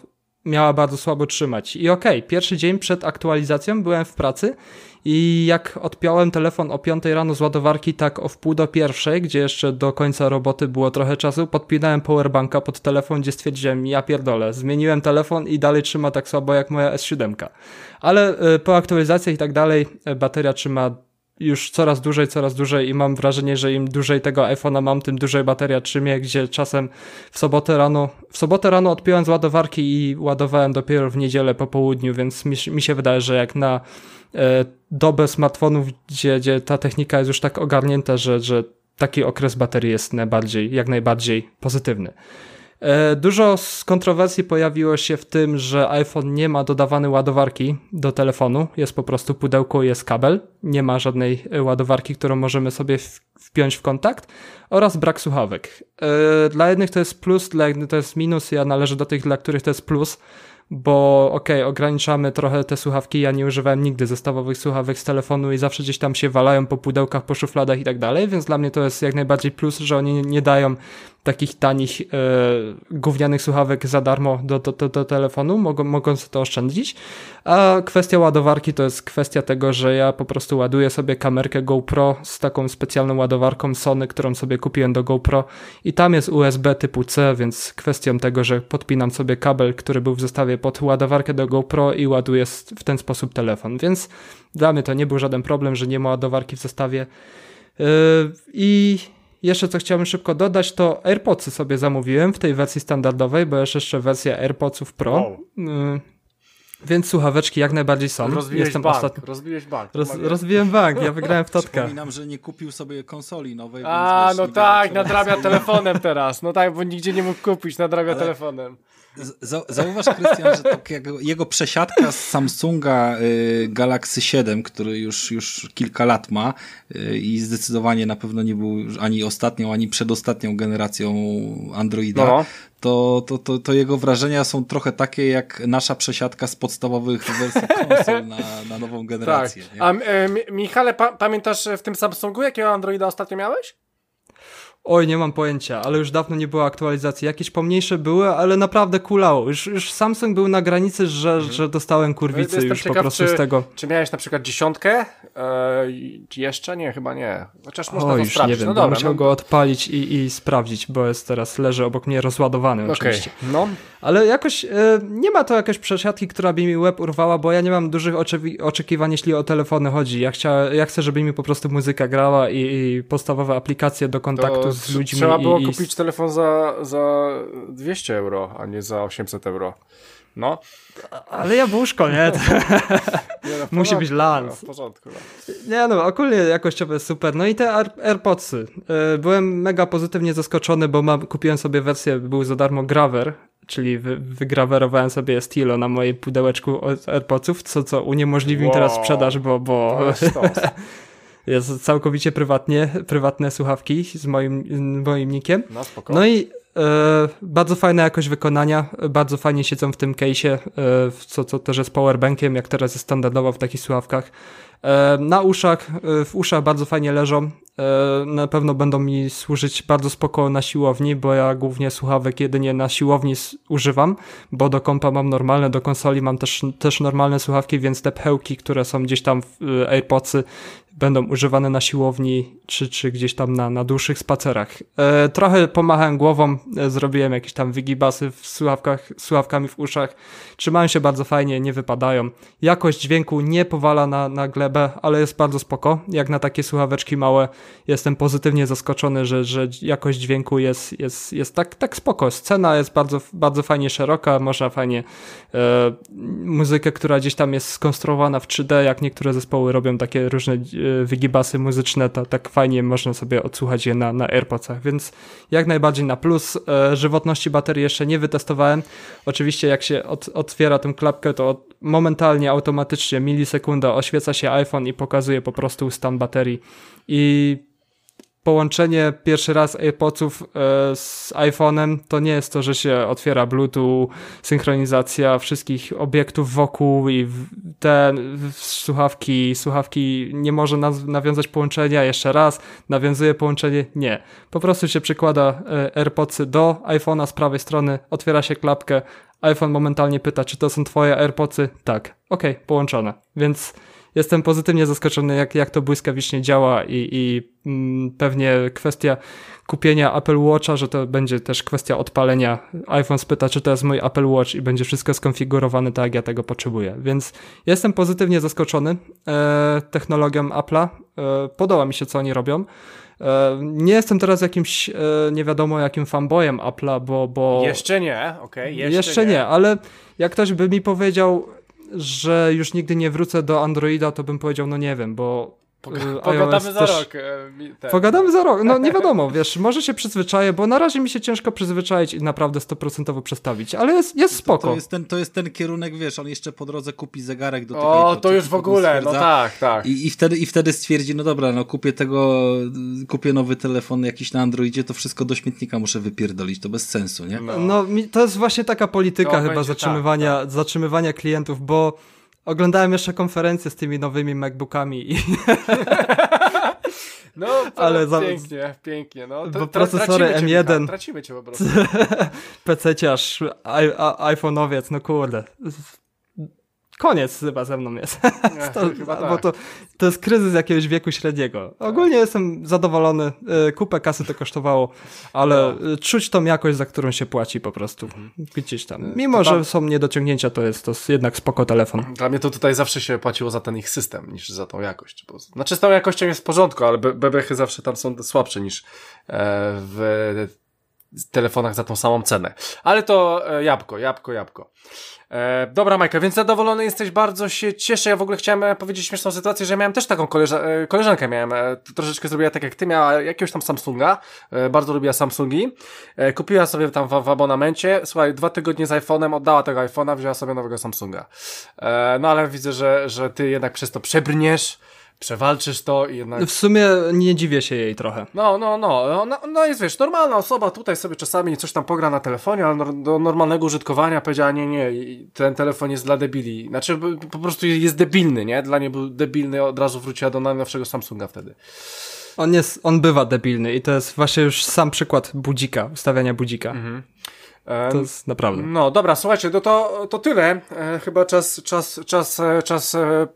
miała bardzo słabo trzymać. I okej, okay, pierwszy dzień przed aktualizacją byłem w pracy i jak odpiąłem telefon o 5 rano z ładowarki, tak o wpół do pierwszej, gdzie jeszcze do końca roboty było trochę czasu, podpinałem powerbanka pod telefon, gdzie stwierdziłem, ja pierdolę, zmieniłem telefon i dalej trzyma tak słabo jak moja S7. Ale e, po aktualizacjach i tak dalej, e, bateria trzyma już coraz dłużej, coraz dłużej i mam wrażenie, że im dłużej tego iPhone'a mam, tym dłużej bateria trzymie, gdzie czasem w sobotę rano, w sobotę rano odpiąłem z ładowarki i ładowałem dopiero w niedzielę po południu, więc mi, mi się wydaje, że jak na dobę smartfonów, gdzie, gdzie ta technika jest już tak ogarnięta, że, że taki okres baterii jest najbardziej, jak najbardziej pozytywny. E, dużo z kontrowersji pojawiło się w tym, że iPhone nie ma dodawanej ładowarki do telefonu. Jest po prostu pudełko, jest kabel. Nie ma żadnej e, ładowarki, którą możemy sobie wpiąć w kontakt oraz brak słuchawek. E, dla jednych to jest plus, dla innych to jest minus. Ja należę do tych, dla których to jest plus bo okej, okay, ograniczamy trochę te słuchawki, ja nie używałem nigdy zestawowych słuchawek z telefonu i zawsze gdzieś tam się walają po pudełkach, po szufladach i tak dalej, więc dla mnie to jest jak najbardziej plus, że oni nie dają takich tanich, e, gównianych słuchawek za darmo do, do, do, do telefonu, mogą, mogą sobie to oszczędzić. A kwestia ładowarki to jest kwestia tego, że ja po prostu ładuję sobie kamerkę GoPro z taką specjalną ładowarką Sony, którą sobie kupiłem do GoPro i tam jest USB typu C, więc kwestią tego, że podpinam sobie kabel, który był w zestawie pod ładowarkę do GoPro i ładuję w ten sposób telefon, więc dla mnie to nie był żaden problem, że nie ma ładowarki w zestawie. Yy, I jeszcze co chciałbym szybko dodać, to AirPodsy sobie zamówiłem w tej wersji standardowej, bo jest jeszcze wersja AirPodsów Pro. Wow. Y więc słuchaweczki jak najbardziej są. Rozbiłeś Jestem bank, ostatni... rozbiłeś bank. Roz, rozbiłem bank, ja wygrałem w totka. Przypominam, że nie kupił sobie konsoli nowej. A, no tak, nadrabia telefonem teraz. No tak, bo nigdzie nie mógł kupić, nadrabia Ale... telefonem. Zauważ, Krystian, że tak jego, przesiadka z Samsunga y, Galaxy 7, który już, już kilka lat ma y, i zdecydowanie na pewno nie był ani ostatnią, ani przedostatnią generacją Androida, no. to, to, to, to, jego wrażenia są trochę takie jak nasza przesiadka z podstawowych wersji konsol na, na nową generację. Tak. A e, Michale, pa pamiętasz w tym Samsungu, jakiego Androida ostatnio miałeś? Oj, nie mam pojęcia, ale już dawno nie było aktualizacji. Jakieś pomniejsze były, ale naprawdę kulało. Już, już Samsung był na granicy, że, mhm. że dostałem kurwicy no, już ciekaw, po prostu czy, z tego. Czy miałeś na przykład dziesiątkę? Eee, jeszcze? Nie, chyba nie. Chociaż można o, to już sprawdzić. nie wiem, no dobra, musiał no. go odpalić i, i sprawdzić, bo jest teraz, leży obok mnie rozładowany okay. oczywiście. No. Ale jakoś e, nie ma to jakiejś przesiadki, która by mi łeb urwała, bo ja nie mam dużych oczekiwań, jeśli o telefony chodzi. Ja, chcia, ja chcę, żeby mi po prostu muzyka grała i, i podstawowe aplikacje do kontaktu to z ludźmi. Trzeba było i, kupić telefon za, za 200 euro, a nie za 800 euro. No. Ale jabłuszko, nie? [laughs] nie no, [laughs] Musi być lans. No, w porządku. No. Nie no, ogólnie jakościowe super. No i te AirPodsy. E, byłem mega pozytywnie zaskoczony, bo mam, kupiłem sobie wersję, był za darmo Graver, czyli wy, wygrawerowałem sobie Stilo na mojej pudełeczku AirPodsów, co, co uniemożliwi wow. mi teraz sprzedaż, bo, bo [laughs] jest całkowicie prywatnie, prywatne słuchawki z moim, moim nikiem. No, no i e, bardzo fajna jakość wykonania, bardzo fajnie siedzą w tym case'ie, e, co, co też jest powerbankiem, jak teraz jest standardowo w takich słuchawkach. E, na uszach, e, w uszach bardzo fajnie leżą. E, na pewno będą mi służyć bardzo spoko na siłowni, bo ja głównie słuchawek jedynie na siłowni używam, bo do kompa mam normalne, do konsoli mam też, też normalne słuchawki, więc te pchełki, które są gdzieś tam w AirPodsy będą używane na siłowni, czy, czy gdzieś tam na, na dłuższych spacerach. Trochę pomachałem głową, zrobiłem jakieś tam wygibasy w słuchawkach, słuchawkami w uszach. Trzymają się bardzo fajnie, nie wypadają. Jakość dźwięku nie powala na, na glebę, ale jest bardzo spoko. Jak na takie słuchaweczki małe, jestem pozytywnie zaskoczony, że, że jakość dźwięku jest, jest, jest tak, tak spoko. Scena jest bardzo, bardzo fajnie szeroka, można fajnie e, muzykę, która gdzieś tam jest skonstruowana w 3D, jak niektóre zespoły robią takie różne e, wygibasy muzyczne, to tak fajnie można sobie odsłuchać je na, na AirPodsach, więc jak najbardziej na plus. E, żywotności baterii jeszcze nie wytestowałem. Oczywiście jak się od, otwiera tę klapkę, to momentalnie, automatycznie, milisekunda oświeca się iPhone i pokazuje po prostu stan baterii i połączenie pierwszy raz AirPodsów e, z iPhone'em to nie jest to, że się otwiera Bluetooth, synchronizacja wszystkich obiektów wokół i te słuchawki, słuchawki nie może nawiązać połączenia jeszcze raz, nawiązuje połączenie, nie. Po prostu się przykłada e, AirPodsy do iPhone'a z prawej strony, otwiera się klapkę, iPhone momentalnie pyta, czy to są twoje AirPodsy? Tak. Okay, połączone. Więc jestem pozytywnie zaskoczony, jak, jak to błyskawicznie działa i, i mm, pewnie kwestia kupienia Apple Watcha, że to będzie też kwestia odpalenia. iPhone spyta, czy to jest mój Apple Watch i będzie wszystko skonfigurowane tak, jak ja tego potrzebuję. Więc jestem pozytywnie zaskoczony e, technologią Apple'a. E, podoba mi się, co oni robią. E, nie jestem teraz jakimś, e, nie wiadomo jakim fanboyem Apple'a, bo, bo... Jeszcze nie, okej, okay, jeszcze, jeszcze nie. nie. ale jak ktoś by mi powiedział, że już nigdy nie wrócę do Androida, to bym powiedział, no nie wiem, bo pogadamy za też... rok. E, Pogadamy za rok. No nie [laughs] wiadomo, wiesz, może się przyzwyczaję, bo na razie mi się ciężko przyzwyczaić i naprawdę 100% przestawić, ale jest, jest spoko. To, to, jest ten, to jest ten kierunek, wiesz, on jeszcze po drodze kupi zegarek do tego. O, to już w ogóle, no tak, tak. I, I, wtedy, I wtedy stwierdzi, no dobra, no kupię tego, kupię nowy telefon jakiś na Androidzie, to wszystko do śmietnika muszę wypierdolić, to bez sensu, nie? No, no to jest właśnie taka polityka to chyba zatrzymywania, tak, tak. zatrzymywania klientów, bo Oglądałem jeszcze konferencję z tymi nowymi MacBookami i... [laughs] No, ale za... pięknie, pięknie. No. Bo procesory M1. Cię, tracimy cię po prostu. [laughs] PC-ciarz, iPhone'owiec, no kurde koniec chyba ze mną jest. [laughs] to, tak. Bo to, to jest kryzys jakiegoś wieku średniego. Ogólnie jestem zadowolony. E, kupę kasy to kosztowało, ale no. czuć tą jakość, za którą się płaci po prostu. Mhm. Gdzieś tam. E, Mimo, że są niedociągnięcia, to jest to jednak spoko telefon. Dla mnie to tutaj zawsze się płaciło za ten ich system, niż za tą jakość. Bo, znaczy z tą jakością jest w porządku, ale bebechy zawsze tam są słabsze niż e, w telefonach za tą samą cenę. Ale to jabłko, jabłko, jabłko. E, dobra, Majka, więc zadowolony jesteś, bardzo się cieszę. Ja w ogóle chciałem e, powiedzieć śmieszną sytuację, że miałem też taką koleża e, koleżankę, miałem, troszeczkę zrobiła tak jak ty, miała jakiegoś tam Samsunga, bardzo lubiła Samsungi, kupiła sobie tam w, w abonamencie, słuchaj, dwa tygodnie z iPhone'em, oddała tego iPhone'a, wzięła sobie nowego Samsunga. no ale widzę, że, że ty jednak przez to przebrniesz, przewalczysz to i jednak... W sumie nie dziwię się jej trochę. No, no, no, no, no jest, wiesz, normalna osoba tutaj sobie czasami coś tam pogra na telefonie, ale do normalnego użytkowania powiedziała, nie, nie, ten telefon jest dla debili. Znaczy, po prostu jest debilny, nie? Dla niej był debilny, od razu wróciła do najnowszego Samsunga wtedy. On jest, on bywa debilny i to jest właśnie już sam przykład budzika, ustawiania budzika. Mhm. To jest naprawdę. No dobra, słuchajcie, to, to, to tyle. E, chyba czas, czas, czas, e, czas E,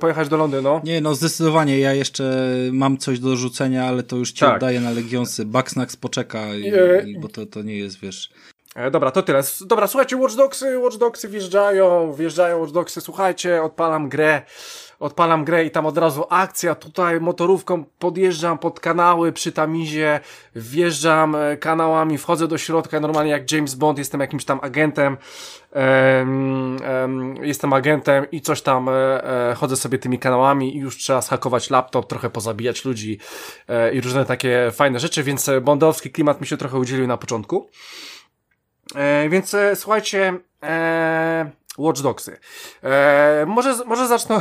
pojechać do Londynu. Nie, no zdecydowanie. Ja jeszcze mam coś do rzucenia, ale to już ci tak. oddaję na Legionsy. Bugsnax poczeka, i, i, bo to, to nie jest, wiesz... E, dobra, to tyle. Dobra, słuchajcie, Watch Dogsy, Watch Dogsy wjeżdżają, wjeżdżają Watch Dogsy, słuchajcie, odpalam grę odpalam grę i tam od razu akcja, tutaj motorówką podjeżdżam pod kanały przy Tamizie, wjeżdżam e, kanałami, wchodzę do środka, normalnie jak James Bond, jestem jakimś tam agentem, um, um, jestem agentem i coś tam e, e, chodzę sobie tymi kanałami i już trzeba schakować laptop, trochę pozabijać ludzi e, i różne takie fajne rzeczy, więc e, bondowski klimat mi się trochę udzielił na początku. E, więc słuchajcie, Watch Dogsy. E, może, może zacznę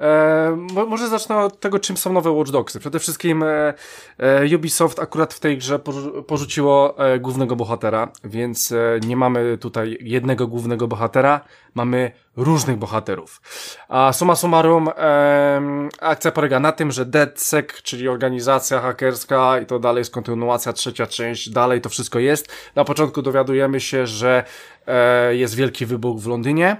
E, może zacznę od tego, czym są nowe Watch Dogsy. Przede wszystkim e, e, Ubisoft akurat w tej grze porzu porzuciło e, głównego bohatera, więc e, nie mamy tutaj jednego głównego bohatera, mamy różnych bohaterów. A summa summarum e, akcja polega na tym, że DeadSec, czyli organizacja hakerska i to dalej jest kontynuacja, trzecia część, dalej to wszystko jest. Na początku dowiadujemy się, że jest wielki wybuch w Londynie.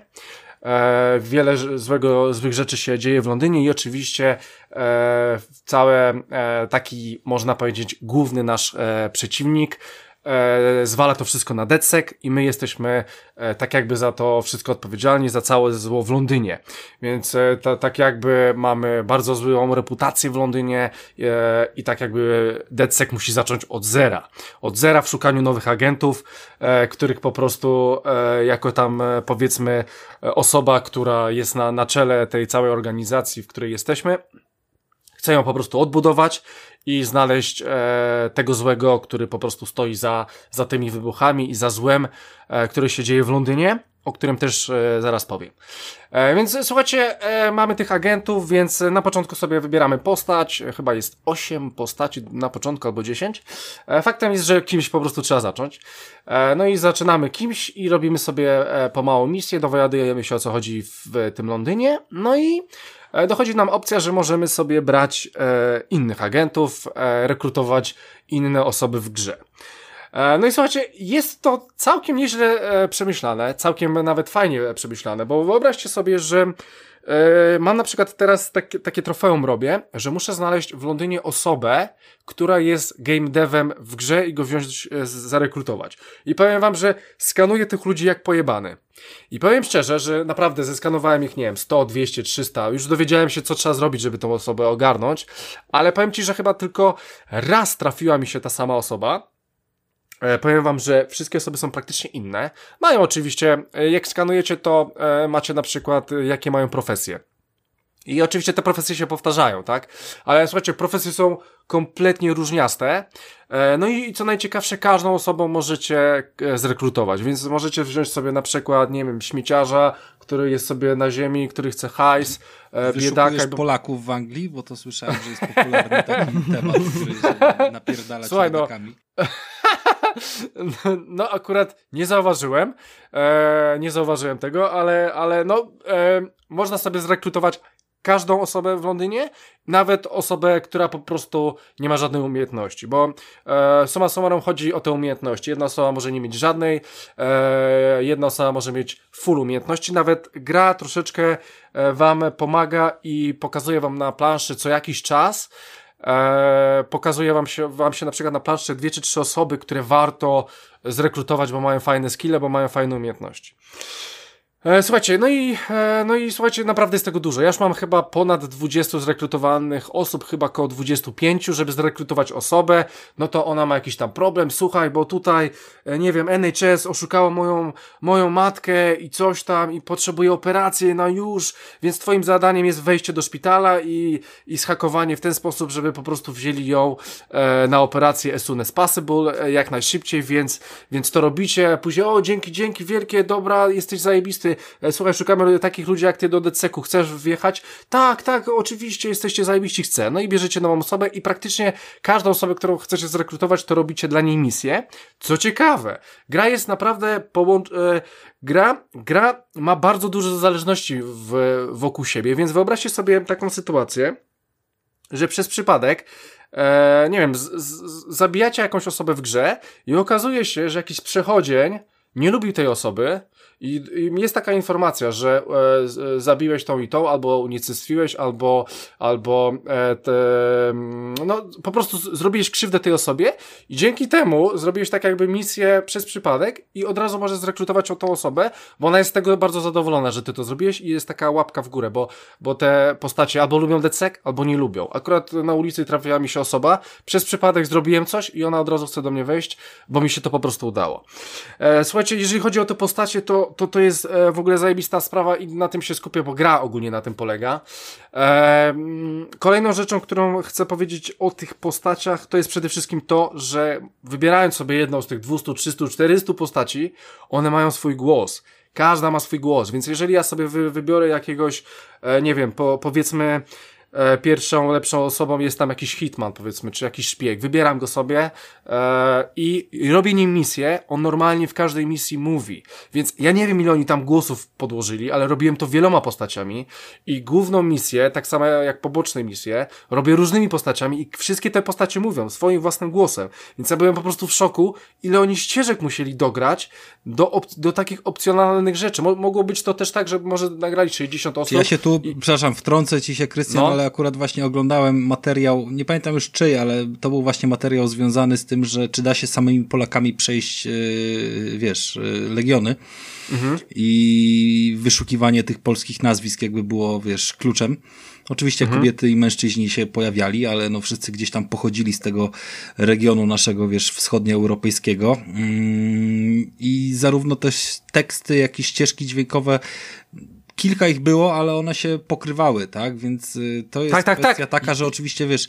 E, wiele złego, złych rzeczy się dzieje w Londynie i oczywiście e, całe e, taki, można powiedzieć, główny nasz e, przeciwnik e, zwala to wszystko na DedSec i my jesteśmy e, tak jakby za to wszystko odpowiedzialni, za całe zło w Londynie. Więc e, to, tak jakby mamy bardzo złą reputację w Londynie e, i tak jakby DedSec musi zacząć od zera. Od zera w szukaniu nowych agentów, e, których po prostu e, jako tam e, powiedzmy e, osoba, która jest na, na czele tej całej organizacji, w której jesteśmy, chcę ją po prostu odbudować i znaleźć e, tego złego, który po prostu stoi za, za tymi wybuchami i za złem, e, który się dzieje w Londynie, o którym też e, zaraz powiem. E, więc słuchajcie, e, mamy tych agentów, więc na początku sobie wybieramy postać, chyba jest 8 postaci na początku albo 10. E, faktem jest, że kimś po prostu trzeba zacząć. E, no i zaczynamy kimś i robimy sobie e, pomału misję, dowiadujemy się o co chodzi w tym Londynie, no i dochodzi nam opcja, że możemy sobie brać e, innych agentów, e, rekrutować inne osoby w grze. E, no i słuchajcie, jest to całkiem nieźle e, przemyślane, całkiem nawet fajnie przemyślane, bo wyobraźcie sobie, że E, mam na przykład teraz takie, takie trofeum robię, że muszę znaleźć w Londynie osobę, która jest game devem w grze i go wziąć, e, zarekrutować. I powiem wam, że skanuję tych ludzi jak pojebany. I powiem szczerze, że naprawdę zeskanowałem ich, nie wiem, 100, 200, 300. Już dowiedziałem się, co trzeba zrobić, żeby tą osobę ogarnąć. Ale powiem ci, że chyba tylko raz trafiła mi się ta sama osoba. E, powiem wam, że wszystkie osoby są praktycznie inne. Mają oczywiście, e, jak skanujecie, to e, macie na przykład, jakie mają profesje. I oczywiście te profesje się powtarzają, tak? Ale słuchajcie, profesje są kompletnie różniaste. No i co najciekawsze, każdą osobą możecie zrekrutować, więc możecie wziąć sobie na przykład, nie wiem, śmieciarza, który jest sobie na ziemi, który chce hajs, biedaka. Bo... Polaków w Anglii, bo to słyszałem, że jest popularny taki [laughs] temat, który napierdala Słuchaj, no, [laughs] no akurat nie zauważyłem, e, nie zauważyłem tego, ale, ale no, e, można sobie zrekrutować każdą osobę w Londynie, nawet osobę, która po prostu nie ma żadnej umiejętności, bo e, suma summarum chodzi o te umiejętności. Jedna osoba może nie mieć żadnej, e, jedna osoba może mieć full umiejętności, nawet gra troszeczkę e, wam pomaga i pokazuje wam na planszy co jakiś czas, e, pokazuje wam się, wam się na przykład na planszy dwie czy trzy osoby, które warto zrekrutować, bo mają fajne skille, bo mają fajne umiejętności. E, słuchajcie, no i, e, no i słuchajcie, naprawdę jest tego dużo. Ja już mam chyba ponad 20 zrekrutowanych osób, chyba około 25, żeby zrekrutować osobę, no to ona ma jakiś tam problem, słuchaj, bo tutaj, e, nie wiem, NHS oszukało moją, moją matkę i coś tam i potrzebuje operacji na już, więc twoim zadaniem jest wejście do szpitala i, i schakowanie w ten sposób, żeby po prostu wzięli ją na operację as soon as possible, jak najszybciej, więc, więc to robicie, później, o, dzięki, dzięki wielkie, dobra, jesteś zajebisty, E, słuchaj, szukamy takich ludzi jak ty do DCK-u, chcesz wjechać? Tak, tak, oczywiście, jesteście zajebiści, chcę. No i bierzecie nową osobę i praktycznie każdą osobę, którą chcecie zrekrutować, to robicie dla niej misję. Co ciekawe, gra jest naprawdę połącz... E, gra, gra ma bardzo dużo zależności w, wokół siebie, więc wyobraźcie sobie taką sytuację, że przez przypadek e, nie wiem, z, z, zabijacie jakąś osobę w grze i okazuje się, że jakiś przechodzień nie lubi tej osoby, i, I, jest taka informacja, że e, zabiłeś tą i tą, albo unicestwiłeś, albo, albo e, te, no, po prostu zrobiłeś krzywdę tej osobie i dzięki temu zrobiłeś tak jakby misję przez przypadek i od razu możesz zrekrutować tą osobę, bo ona jest z tego bardzo zadowolona, że ty to zrobiłeś i jest taka łapka w górę, bo, bo te postacie albo lubią decek, albo nie lubią. Akurat na ulicy trafiła mi się osoba, przez przypadek zrobiłem coś i ona od razu chce do mnie wejść, bo mi się to po prostu udało. E, słuchajcie, jeżeli chodzi o te postacie, to to, to jest e, w ogóle zajebista sprawa i na tym się skupię, bo gra ogólnie na tym polega. E, kolejną rzeczą, którą chcę powiedzieć o tych postaciach, to jest przede wszystkim to, że wybierając sobie jedną z tych 200, 300, 400 postaci, one mają swój głos. Każda ma swój głos, więc jeżeli ja sobie wy, wybiorę jakiegoś, e, nie wiem, po, powiedzmy, e, pierwszą lepszą osobą jest tam jakiś hitman, powiedzmy, czy jakiś szpieg. Wybieram go sobie e, i, i robię nim misję. On normalnie w każdej misji mówi. Więc ja nie wiem, ile oni tam głosów podłożyli, ale robiłem to wieloma postaciami i główną misję, tak samo jak poboczne misje, robię różnymi postaciami i wszystkie te postacie mówią swoim własnym głosem. Więc ja byłem po prostu w szoku, ile oni ścieżek musieli dograć do, do takich opcjonalnych rzeczy. Mo mogło być to też tak, że może nagrali 60 osób. Ja się tu, i... przepraszam, wtrącę ci się, Krystian, no. ale akurat właśnie oglądałem materiał, nie pamiętam już czyj, ale to był właśnie materiał związany z tym, że czy da się samymi Polakami przejść, yy, wiesz, yy, Legiony. Mhm. I wyszukiwanie tych polskich nazwisk jakby było, wiesz, kluczem. Oczywiście mhm. kobiety i mężczyźni się pojawiali, ale no wszyscy gdzieś tam pochodzili z tego regionu naszego, wiesz, wschodnioeuropejskiego. Mm, I zarówno też teksty, jak i ścieżki dźwiękowe kilka ich było, ale one się pokrywały, tak? Więc y, to jest tak, tak, kwestia tak. taka, że oczywiście, wiesz,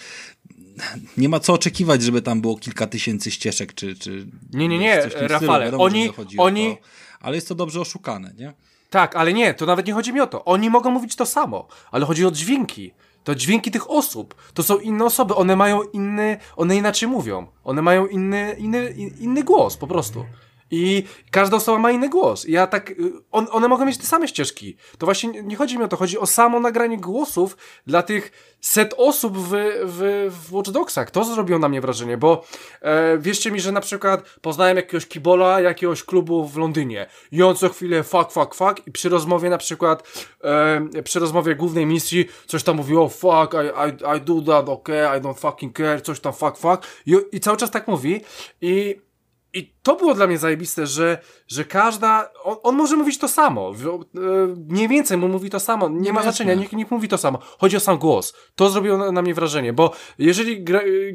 nie ma co oczekiwać, żeby tam było kilka tysięcy ścieżek, czy... czy nie, nie, nie, Rafale, Wiadomo, oni, oni... To, ale jest to dobrze oszukane, nie? Tak, ale nie, to nawet nie chodzi mi o to. Oni mogą mówić to samo, ale chodzi o dźwięki. To dźwięki tych osób. To są inne osoby, one mają inny, one inaczej mówią. One mają inny, inny, inny głos po prostu. I każda osoba ma inny głos. Ja tak, y, on, one mogą mieć te same ścieżki. To właśnie nie chodzi mi o to, chodzi o samo nagranie głosów dla tych set osób w, w, w Watch Dogsach. To zrobiło na mnie wrażenie, bo e, wierzcie mi, że na przykład poznałem jakiegoś kibola jakiegoś klubu w Londynie i on co chwilę fuck, fuck, fuck i przy rozmowie na przykład e, przy rozmowie głównej misji coś tam mówiło fuck, I, I, I do that, okay, I don't fucking care, coś tam fuck, fuck i, i cały czas tak mówi i i to było dla mnie zajebiste, że, że każda. On, on może mówić to samo. E, mniej więcej mu mówi to samo. Nie, ma znaczenia, nikt, nikt mówi to samo. Chodzi o sam głos. To zrobiło na, na mnie wrażenie, bo jeżeli,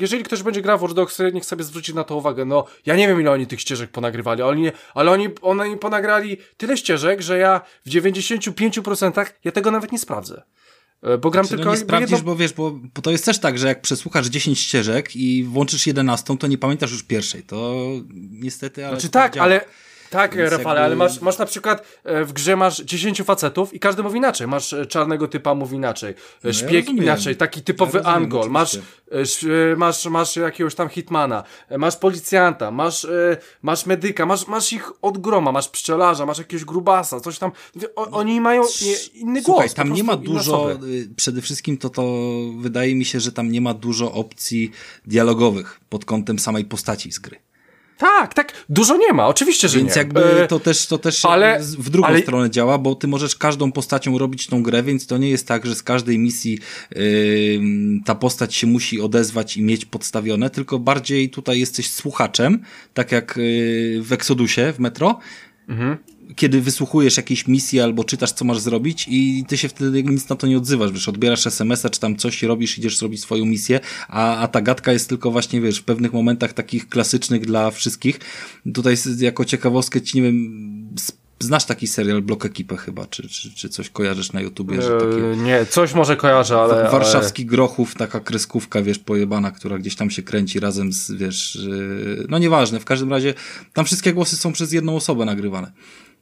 jeżeli ktoś będzie grał w Watch Dogs, niech sobie zwróci na to uwagę. No, ja nie wiem, ile oni tych ścieżek ponagrywali, oni, ale oni, oni ponagrali tyle ścieżek, że ja w 95% ja tego nawet nie sprawdzę. E, bo gram znaczy, tylko... No nie sprawdzisz, jedno... bo wiesz, bo, bo, to jest też tak, że jak przesłuchasz 10 ścieżek i włączysz 11, to nie pamiętasz już pierwszej. To niestety, ale... Znaczy tak, ale tak, Więc Rafale, jakby... ale masz, masz na przykład e, w grze masz 10 facetów i każdy mówi inaczej. Masz e, czarnego typa, mówi inaczej. E, no Szpieg ja inaczej, taki typowy ja rozumiem, angol. Masz, masz, masz jakiegoś tam hitmana, masz policjanta, masz, masz medyka, masz, masz ich od groma, masz pszczelarza, masz jakiegoś grubasa, coś tam. O, oni mają inny Słuchaj, głos. tam nie ma dużo, przede wszystkim to to wydaje mi się, że tam nie ma dużo opcji dialogowych pod kątem samej postaci z gry. Tak, tak, dużo nie ma, oczywiście, że więc nie. jakby e, to też, to też ale, w drugą ale... stronę działa, bo ty możesz każdą postacią robić tą grę, więc to nie jest tak, że z każdej misji yy, ta postać się musi odezwać i mieć podstawione, tylko bardziej tutaj jesteś słuchaczem, tak jak yy, w Exodusie, w Metro, mhm kiedy wysłuchujesz jakiejś misji albo czytasz, co masz zrobić i ty się wtedy nic na to nie odzywasz, wiesz, odbierasz SMS-a, czy tam coś robisz, idziesz zrobić swoją misję, a, a ta gadka jest tylko właśnie, wiesz, w pewnych momentach takich klasycznych dla wszystkich. Tutaj jako ciekawostkę ci, nie wiem, Znasz taki serial Blok Ekipę chyba, czy, czy, czy coś kojarzysz na YouTubie? Że takie... Nie, coś może kojarzę, ale... Warszawski ale... Grochów, taka kreskówka, wiesz, pojebana, która gdzieś tam się kręci razem z, wiesz... No nieważne, w każdym razie tam wszystkie głosy są przez jedną osobę nagrywane.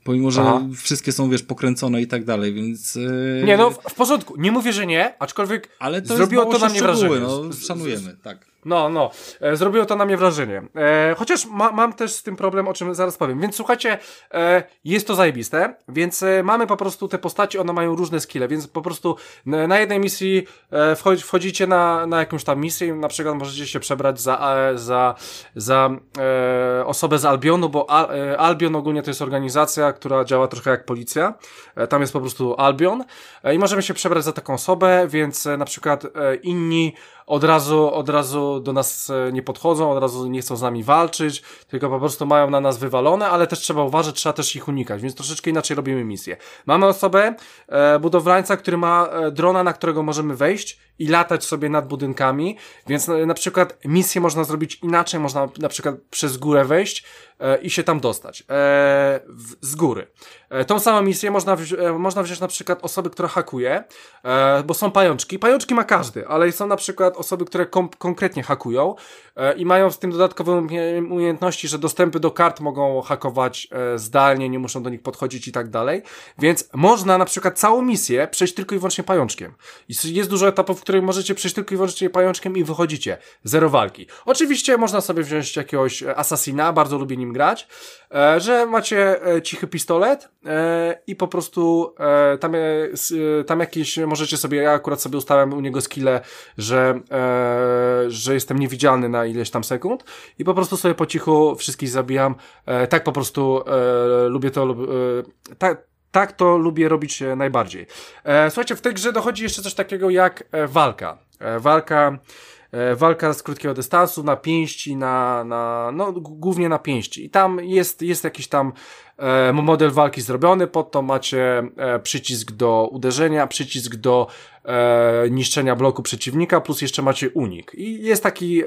Pomimo, że Aha. wszystkie są, wiesz, pokręcone i tak dalej, więc... Yy... Nie, no w porządku. Nie mówię, że nie, aczkolwiek Ale to zrobiło to na mnie wrażenie. No, szanujemy, tak. No, no. E, zrobiło to na mnie wrażenie. E, chociaż ma, mam też z tym problem, o czym zaraz powiem. Więc słuchajcie, e, jest to zajebiste, więc e, mamy po prostu te postacie, one mają różne skille, więc po prostu na jednej misji e, wchodzi, wchodzicie na, na jakąś tam misję, na przykład możecie się przebrać za, za, za osobę z Albionu, bo Al, Albion ogólnie to jest organizacja, która działa trochę jak policja. Tam jest po prostu Albion i możemy się przebrać za taką osobę, więc na przykład inni od razu, od razu do nas e, nie podchodzą, od razu nie chcą z nami walczyć, tylko po prostu mają na nas wywalone, ale też trzeba uważać, trzeba też ich unikać, więc troszeczkę inaczej robimy misję. Mamy osobę, e, budowlańca, który ma e, drona, na którego możemy wejść i latać sobie nad budynkami, więc na, na przykład misję można zrobić inaczej, można na przykład przez górę wejść, E, i się tam dostać e, w, z góry. E, tą samą misję można, wzi można wziąć na przykład osoby, które hakuje, bo są pajączki. Pajączki ma każdy, ale są na przykład osoby, które konkretnie hakują i mają w tym dodatkowe umiejętności, że dostępy do kart mogą hakować zdalnie, nie muszą do nich podchodzić i tak dalej. Więc można na przykład całą misję przejść tylko i wyłącznie pajączkiem. I jest dużo etapów, której możecie przejść tylko i wyłącznie pajączkiem i wychodzicie. Zero walki. Oczywiście można sobie wziąć jakiegoś asasina, bardzo lubię nim grać, e, że macie e, cichy pistolet e, i po prostu e, tam, e, tam jakieś możecie sobie, ja akurat sobie ustałem u niego skille, że, e, że jestem niewidzialny na ileś tam sekund i po prostu sobie po cichu wszystkich zabijam. tak po prostu lubię to, tak, tak to lubię robić e, najbardziej. E, słuchajcie, w tej grze dochodzi jeszcze coś takiego jak e, walka. Walka walka z krótkiego dystansu, na pięści, na, na, no głównie na pięści. I tam jest, jest jakiś tam e, model walki zrobiony, pod to macie e, przycisk do uderzenia, przycisk do e, niszczenia bloku przeciwnika, plus jeszcze macie unik. I jest taki,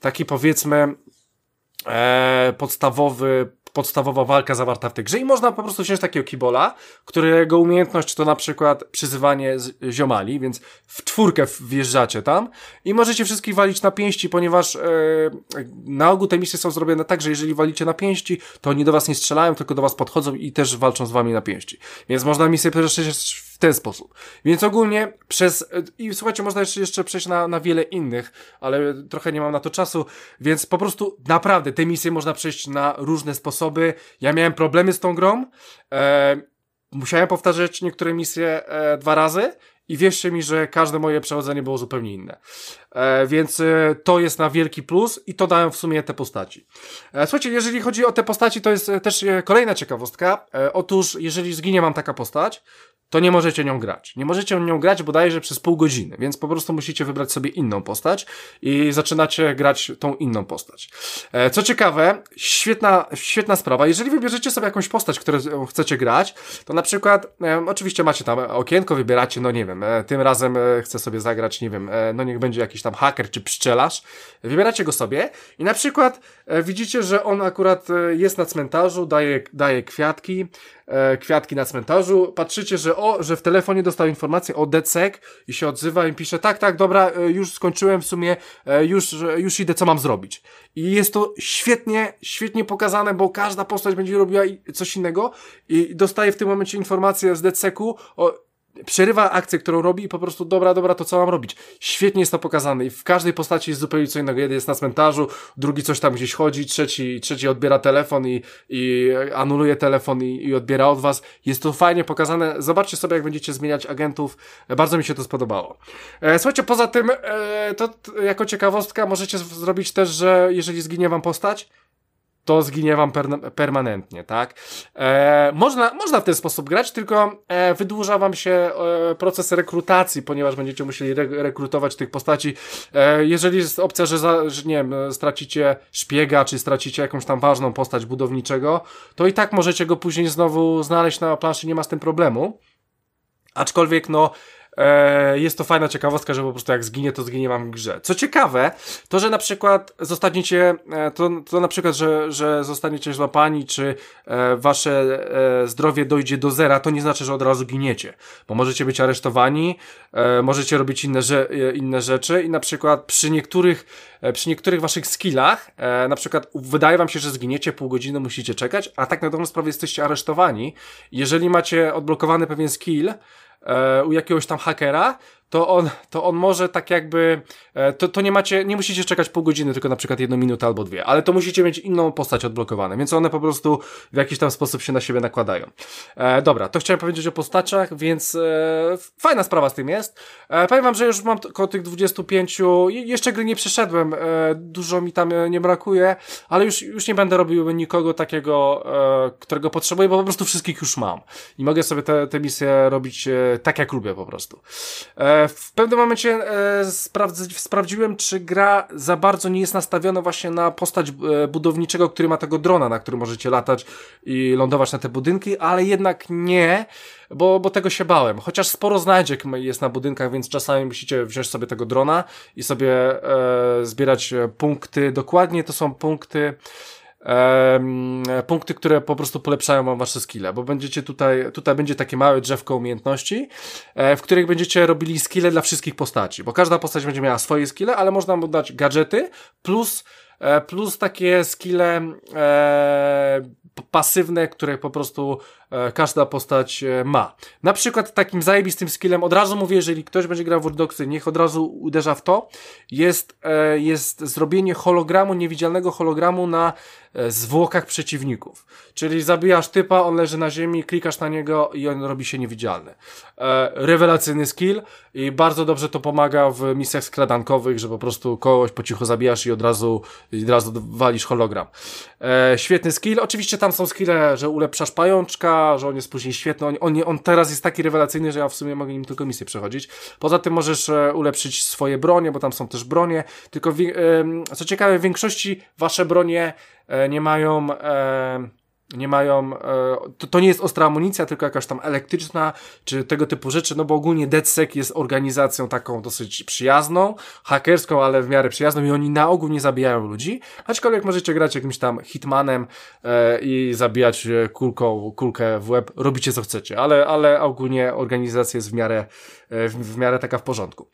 taki powiedzmy, e, podstawowa walka zawarta w tej grze i można po prostu wziąć takiego kibola, którego umiejętność to na przykład przyzywanie ziomali, więc w czwórkę wjeżdżacie tam i możecie wszystkich walić na pięści, ponieważ e, na ogół te misje są zrobione tak, że jeżeli walicie na pięści, to oni do was nie strzelają, tylko do was podchodzą i też walczą z wami na pięści. Więc można misję w ten sposób. Więc ogólnie przez, i słuchajcie, można jeszcze, jeszcze przejść na, na wiele innych, ale trochę nie mam na to czasu, więc po prostu naprawdę te misje można przejść na różne sposoby. Ja miałem problemy z tą grą, e, musiałem powtarzać niektóre misje e, dwa razy i wierzcie mi, że każde moje przechodzenie było zupełnie inne. E, więc e, to jest na wielki plus i to dają w sumie te postaci. E, słuchajcie, jeżeli chodzi o te postaci, to jest e, też e, kolejna ciekawostka. E, otóż, jeżeli zginie mam taka postać, to nie możecie nią grać. Nie możecie nią grać bodajże przez pół godziny, więc po prostu musicie wybrać sobie inną postać i zaczynacie grać tą inną postać. E, co ciekawe, świetna, świetna sprawa, jeżeli wybierzecie sobie jakąś postać, którą chcecie grać, to na przykład, e, oczywiście macie tam okienko, wybieracie, no nie wiem, e, tym razem chcę sobie zagrać, nie wiem, no niech będzie jakiś tam haker czy pszczelarz, wybieracie go sobie i na przykład widzicie, że on akurat jest na cmentarzu, daje, daje kwiatki, e, kwiatki na cmentarzu, patrzycie, że o, że w telefonie dostał informację o DCEK i się odzywa i pisze, tak, tak, dobra, e, już skończyłem w sumie, e, już, już idę, co mam zrobić. I jest to świetnie, świetnie pokazane, bo każda postać będzie robiła coś innego i dostaje w tym momencie informację z DCEK-u o przerywa akcję, którą robi i po prostu dobra, dobra, to co mam robić? Świetnie jest to pokazane i w każdej postaci jest zupełnie co innego. Jeden jest na cmentarzu, drugi coś tam gdzieś chodzi, trzeci, trzeci odbiera telefon i, i anuluje telefon i, i odbiera od was. Jest to fajnie pokazane. Zobaczcie sobie, jak będziecie zmieniać agentów. Bardzo mi się to spodobało. E, słuchajcie, poza tym, e, to jako ciekawostka możecie zrobić też, że jeżeli zginie wam postać, to zginie wam per, permanentnie, tak? E, można, można w ten sposób grać, tylko e, wydłuża wam się e, proces rekrutacji, ponieważ będziecie musieli re, rekrutować tych postaci. E, jeżeli jest opcja, że, za, że nie wiem, stracicie szpiega, czy stracicie jakąś tam ważną postać budowniczego, to i tak możecie go później znowu znaleźć na planszy, nie ma z tym problemu. Aczkolwiek, no, e, jest to fajna ciekawostka, że po prostu jak zginie, to zginie wam w grze. Co ciekawe, to, że na przykład zostaniecie, e, to, to na przykład, że, że zostaniecie złapani, czy e, wasze e, zdrowie dojdzie do zera, to nie znaczy, że od razu giniecie, bo możecie być aresztowani, e, możecie robić inne, że, e, inne rzeczy i na przykład przy niektórych, przy niektórych waszych skillach, na przykład wydaje wam się, że zginiecie, pół godziny musicie czekać, a tak na dobrą sprawę jesteście aresztowani. Jeżeli macie odblokowany pewien skill, e, u jakiegoś tam hakera, to on, to on może tak jakby, e, to, to nie macie, nie musicie czekać pół godziny, tylko na przykład jedną minutę albo dwie, ale to musicie mieć inną postać odblokowane, więc one po prostu w jakiś tam sposób się na siebie nakładają. E, dobra, to chciałem powiedzieć o postaciach, więc e, fajna sprawa z tym jest. E, powiem wam, że już mam około tych 25, jeszcze gry nie przeszedłem, e, dużo mi tam e, nie brakuje, ale już, już nie będę robił nikogo takiego, e, którego potrzebuję, bo po prostu wszystkich już mam. I mogę sobie te, te misje robić tak, jak lubię po prostu. E, w pewnym momencie e, sprawdz, sprawdziłem, czy gra za bardzo nie jest nastawiona właśnie na postać e, budowniczego, który ma tego drona, na którym możecie latać i lądować na te budynki, ale jednak nie, bo, bo tego się bałem. Chociaż sporo znajdziek jest na budynkach, więc czasami musicie wziąć sobie tego drona i sobie e, zbierać punkty. Dokładnie to są punkty punkty, które po prostu polepszają wam wasze skille, bo będziecie tutaj, tutaj będzie takie małe drzewko umiejętności, e, w których będziecie robili skille dla wszystkich postaci, bo każda postać będzie miała swoje skille, ale można mu dać gadżety plus e, plus takie skille e, pasywne, które po prostu każda postać e, ma. Na przykład takim zajebistym skillem, od razu mówię, jeżeli ktoś będzie grał w Dogsy, niech od razu uderza w to, jest, e, jest zrobienie hologramu, niewidzialnego hologramu na E, zwłokach przeciwników. Czyli zabijasz typa, on leży na ziemi, klikasz na niego i on robi się niewidzialny. E, rewelacyjny skill i bardzo dobrze to pomaga w misjach skradankowych, że po prostu kogoś po cichu zabijasz i od razu, od razu walisz hologram. E, świetny skill. Oczywiście tam są skille, że ulepszasz pajączka, że on jest później świetny. On, on, on teraz jest taki rewelacyjny, że ja w sumie mogę nim tylko misję przechodzić. Poza tym możesz e, ulepszyć swoje bronie, bo tam są też bronie. Tylko, co ciekawe, w większości wasze bronie E, nie mają nie mają, e, to, to nie jest ostra amunicja, tylko jakaś tam elektryczna, czy tego typu rzeczy, no bo ogólnie DedSec jest organizacją taką dosyć przyjazną, hakerską, ale w miarę przyjazną i oni na ogół nie zabijają ludzi, aczkolwiek możecie grać jakimś tam hitmanem i zabijać kulką, kulkę w łeb, robicie co chcecie, ale, ale ogólnie organizacja jest w miarę, w, w miarę taka w porządku.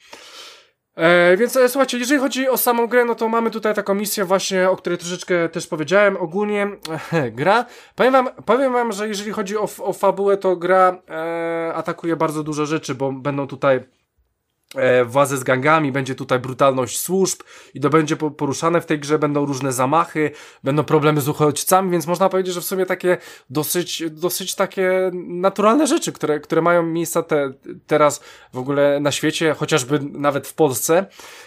E, więc e, słuchajcie, jeżeli chodzi o samą grę, no to mamy tutaj taką misję właśnie, o której troszeczkę też powiedziałem. Ogólnie e, [laughs] gra, powiem wam, powiem wam, że jeżeli chodzi o, o fabułę, to gra e, atakuje bardzo dużo rzeczy, bo będą tutaj władzę z gangami, będzie tutaj brutalność służb i to będzie poruszane w tej grze, będą różne zamachy, będą problemy z uchodźcami, więc można powiedzieć, że w sumie takie dosyć, dosyć takie naturalne rzeczy, które, które mają miejsce te, teraz w ogóle na świecie, chociażby nawet w Polsce,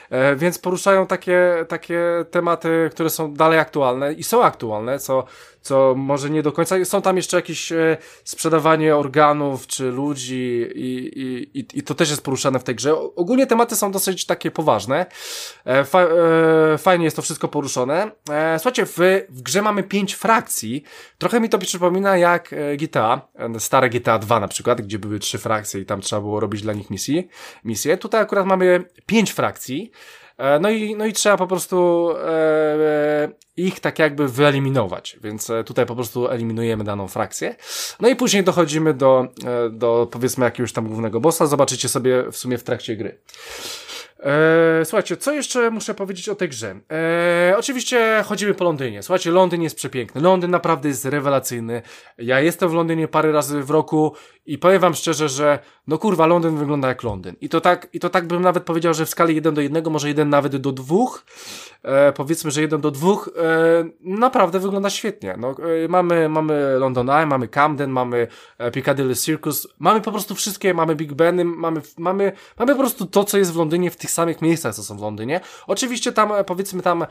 e, więc poruszają takie, takie tematy, które są dalej aktualne i są aktualne, co, co może nie do końca. Są tam jeszcze jakieś e, sprzedawanie organów czy ludzi i, i, i to też jest poruszane w tej grze. Ogólnie tematy są dosyć takie poważne. E, fa, e, fajnie jest to wszystko poruszone. E, słuchajcie, w, w grze mamy pięć frakcji. Trochę mi to przypomina jak GTA, stare GTA 2 na przykład, gdzie były trzy frakcje i tam trzeba było robić dla nich misji, misje. Tutaj akurat mamy pięć frakcji. E, no i, no i trzeba po prostu e, ich tak jakby wyeliminować, więc e, tutaj po prostu eliminujemy daną frakcję. No i później dochodzimy do, e, do powiedzmy jakiegoś tam głównego bossa, zobaczycie sobie w sumie w trakcie gry. Eee, słuchajcie, co jeszcze muszę powiedzieć o tej grze? Eee, oczywiście chodzimy po Londynie. Słuchajcie, Londyn jest przepiękny. Londyn naprawdę jest rewelacyjny. Ja jestem w Londynie parę razy w roku i powiem wam szczerze, że no kurwa, Londyn wygląda jak Londyn. I to tak, i to tak bym nawet powiedział, że w skali 1 do 1, może 1 nawet do 2. Eee, powiedzmy, że 1 do 2 eee, naprawdę wygląda świetnie. No, e, mamy, mamy London Eye, mamy Camden, mamy e, Piccadilly Circus, mamy po prostu wszystkie, mamy Big Beny, mamy, mamy, mamy po prostu to, co jest w Londynie w tych samych miejscach, co są w Londynie. Oczywiście tam, e, powiedzmy tam e,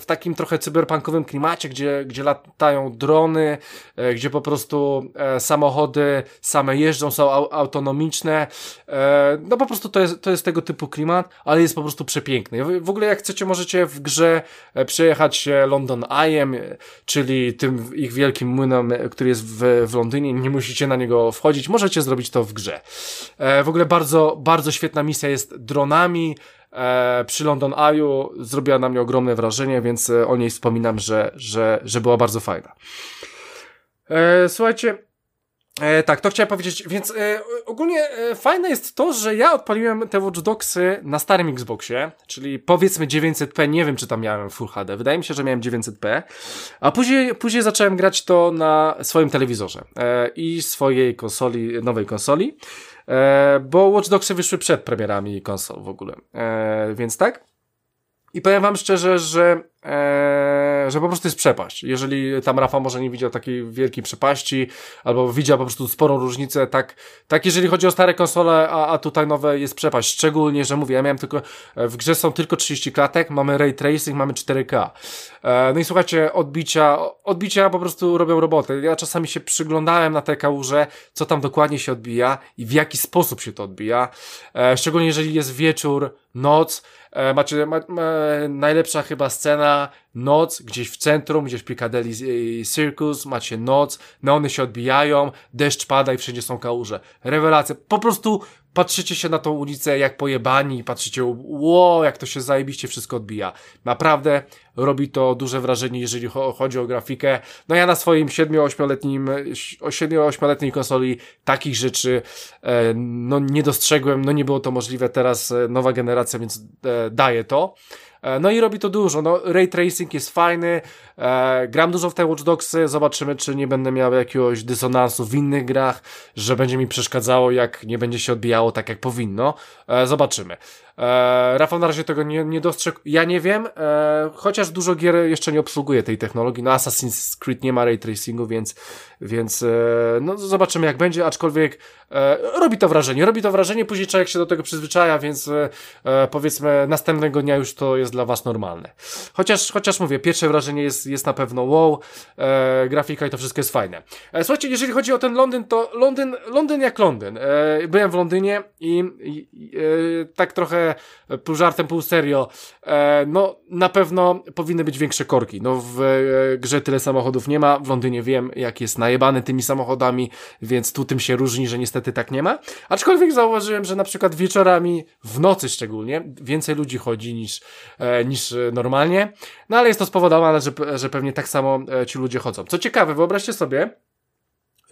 w takim trochę cyberpunkowym klimacie, gdzie, gdzie latają drony, e, gdzie po prostu e, samochody same jeżdżą, są au autonomiczne. E, no po prostu to jest, to jest tego typu klimat, ale jest po prostu przepiękny. W ogóle jak chcecie, możecie w grze e, przejechać London Eye'em, czyli tym ich wielkim młynem, który jest w, w Londynie. Nie musicie na niego wchodzić, możecie zrobić to w grze. w ogóle bardzo, bardzo świetna misja jest jest dronami. E, przy London Eye'u zrobiła na mnie ogromne wrażenie, więc e, o niej wspominam, że, że, że była bardzo fajna. E, słuchajcie, E, tak, to chciałem powiedzieć, więc e, ogólnie e, fajne jest to, że ja odpaliłem te Watch Dogsy na starym Xboxie, czyli powiedzmy 900p, nie wiem czy tam miałem Full HD, wydaje mi się, że miałem 900p, a później, później zacząłem grać to na swoim telewizorze e, i swojej konsoli, nowej konsoli. E, bo Watch Dogsy wyszły przed premierami konsol w ogóle. E, więc tak. I powiem wam szczerze, że Eee, że po prostu jest przepaść. Jeżeli tam Rafa może nie widział takiej wielkiej przepaści, albo widział po prostu sporą różnicę, tak, tak jeżeli chodzi o stare konsole, a, a tutaj nowe jest przepaść. Szczególnie, że mówię, ja miałem tylko, e, w grze są tylko 30 klatek, mamy ray tracing, mamy 4K. Eee, no i słuchajcie, odbicia, odbicia po prostu robią robotę. Ja czasami się przyglądałem na te kałuże, co tam dokładnie się odbija i w jaki sposób się to odbija. Eee, szczególnie jeżeli jest wieczór, noc, e, macie ma, ma, najlepsza chyba scena, noc, gdzieś w centrum, gdzieś w Piccadilly Circus, macie noc, neony się odbijają, deszcz pada i wszędzie są kałuże. Rewelacja. Po prostu patrzycie się na tą ulicę jak pojebani patrzycie, ło, jak to się zajebiście wszystko odbija. Naprawdę robi to duże wrażenie, jeżeli chodzi o grafikę. No ja na swoim 7-8-letnim, 7-8-letniej konsoli takich rzeczy e, no nie dostrzegłem, no nie było to możliwe teraz, e, nowa generacja, więc e, daje to. E, no i robi to dużo. No, ray tracing jest fajny. E, gram dużo w te Watch Dogsy. Zobaczymy, czy nie będę miał jakiegoś dysonansu w innych grach, że będzie mi przeszkadzało, jak nie będzie się odbijało tak, jak powinno. E, zobaczymy. E, Rafał na razie tego nie, nie dostrzegł. Ja nie wiem, e, chociaż dużo gier jeszcze nie obsługuje tej technologii. No Assassin's Creed nie ma ray tracingu, więc, więc e, no zobaczymy jak będzie, aczkolwiek e, robi to wrażenie. Robi to wrażenie, później człowiek się do tego przyzwyczaja, więc e, e, powiedzmy następnego dnia już to jest dla was normalne. Chociaż, chociaż mówię, pierwsze wrażenie jest, jest na pewno wow, e, grafika i to wszystko jest fajne. E, słuchajcie, jeżeli chodzi o ten Londyn, to Londyn, Londyn jak Londyn. E, byłem w Londynie i, i e, tak trochę pół żartem, pół serio, e, no na pewno powinny być większe korki. No w e, grze tyle samochodów nie ma, w Londynie wiem jak jest najebany tymi samochodami, więc tu tym się różni, że niestety tak nie ma. Aczkolwiek zauważyłem, że na przykład wieczorami, w nocy szczególnie, więcej ludzi chodzi niż, e, niż normalnie, no ale jest to spowodowane, że, że pewnie tak samo ci ludzie chodzą. Co ciekawe, wyobraźcie sobie,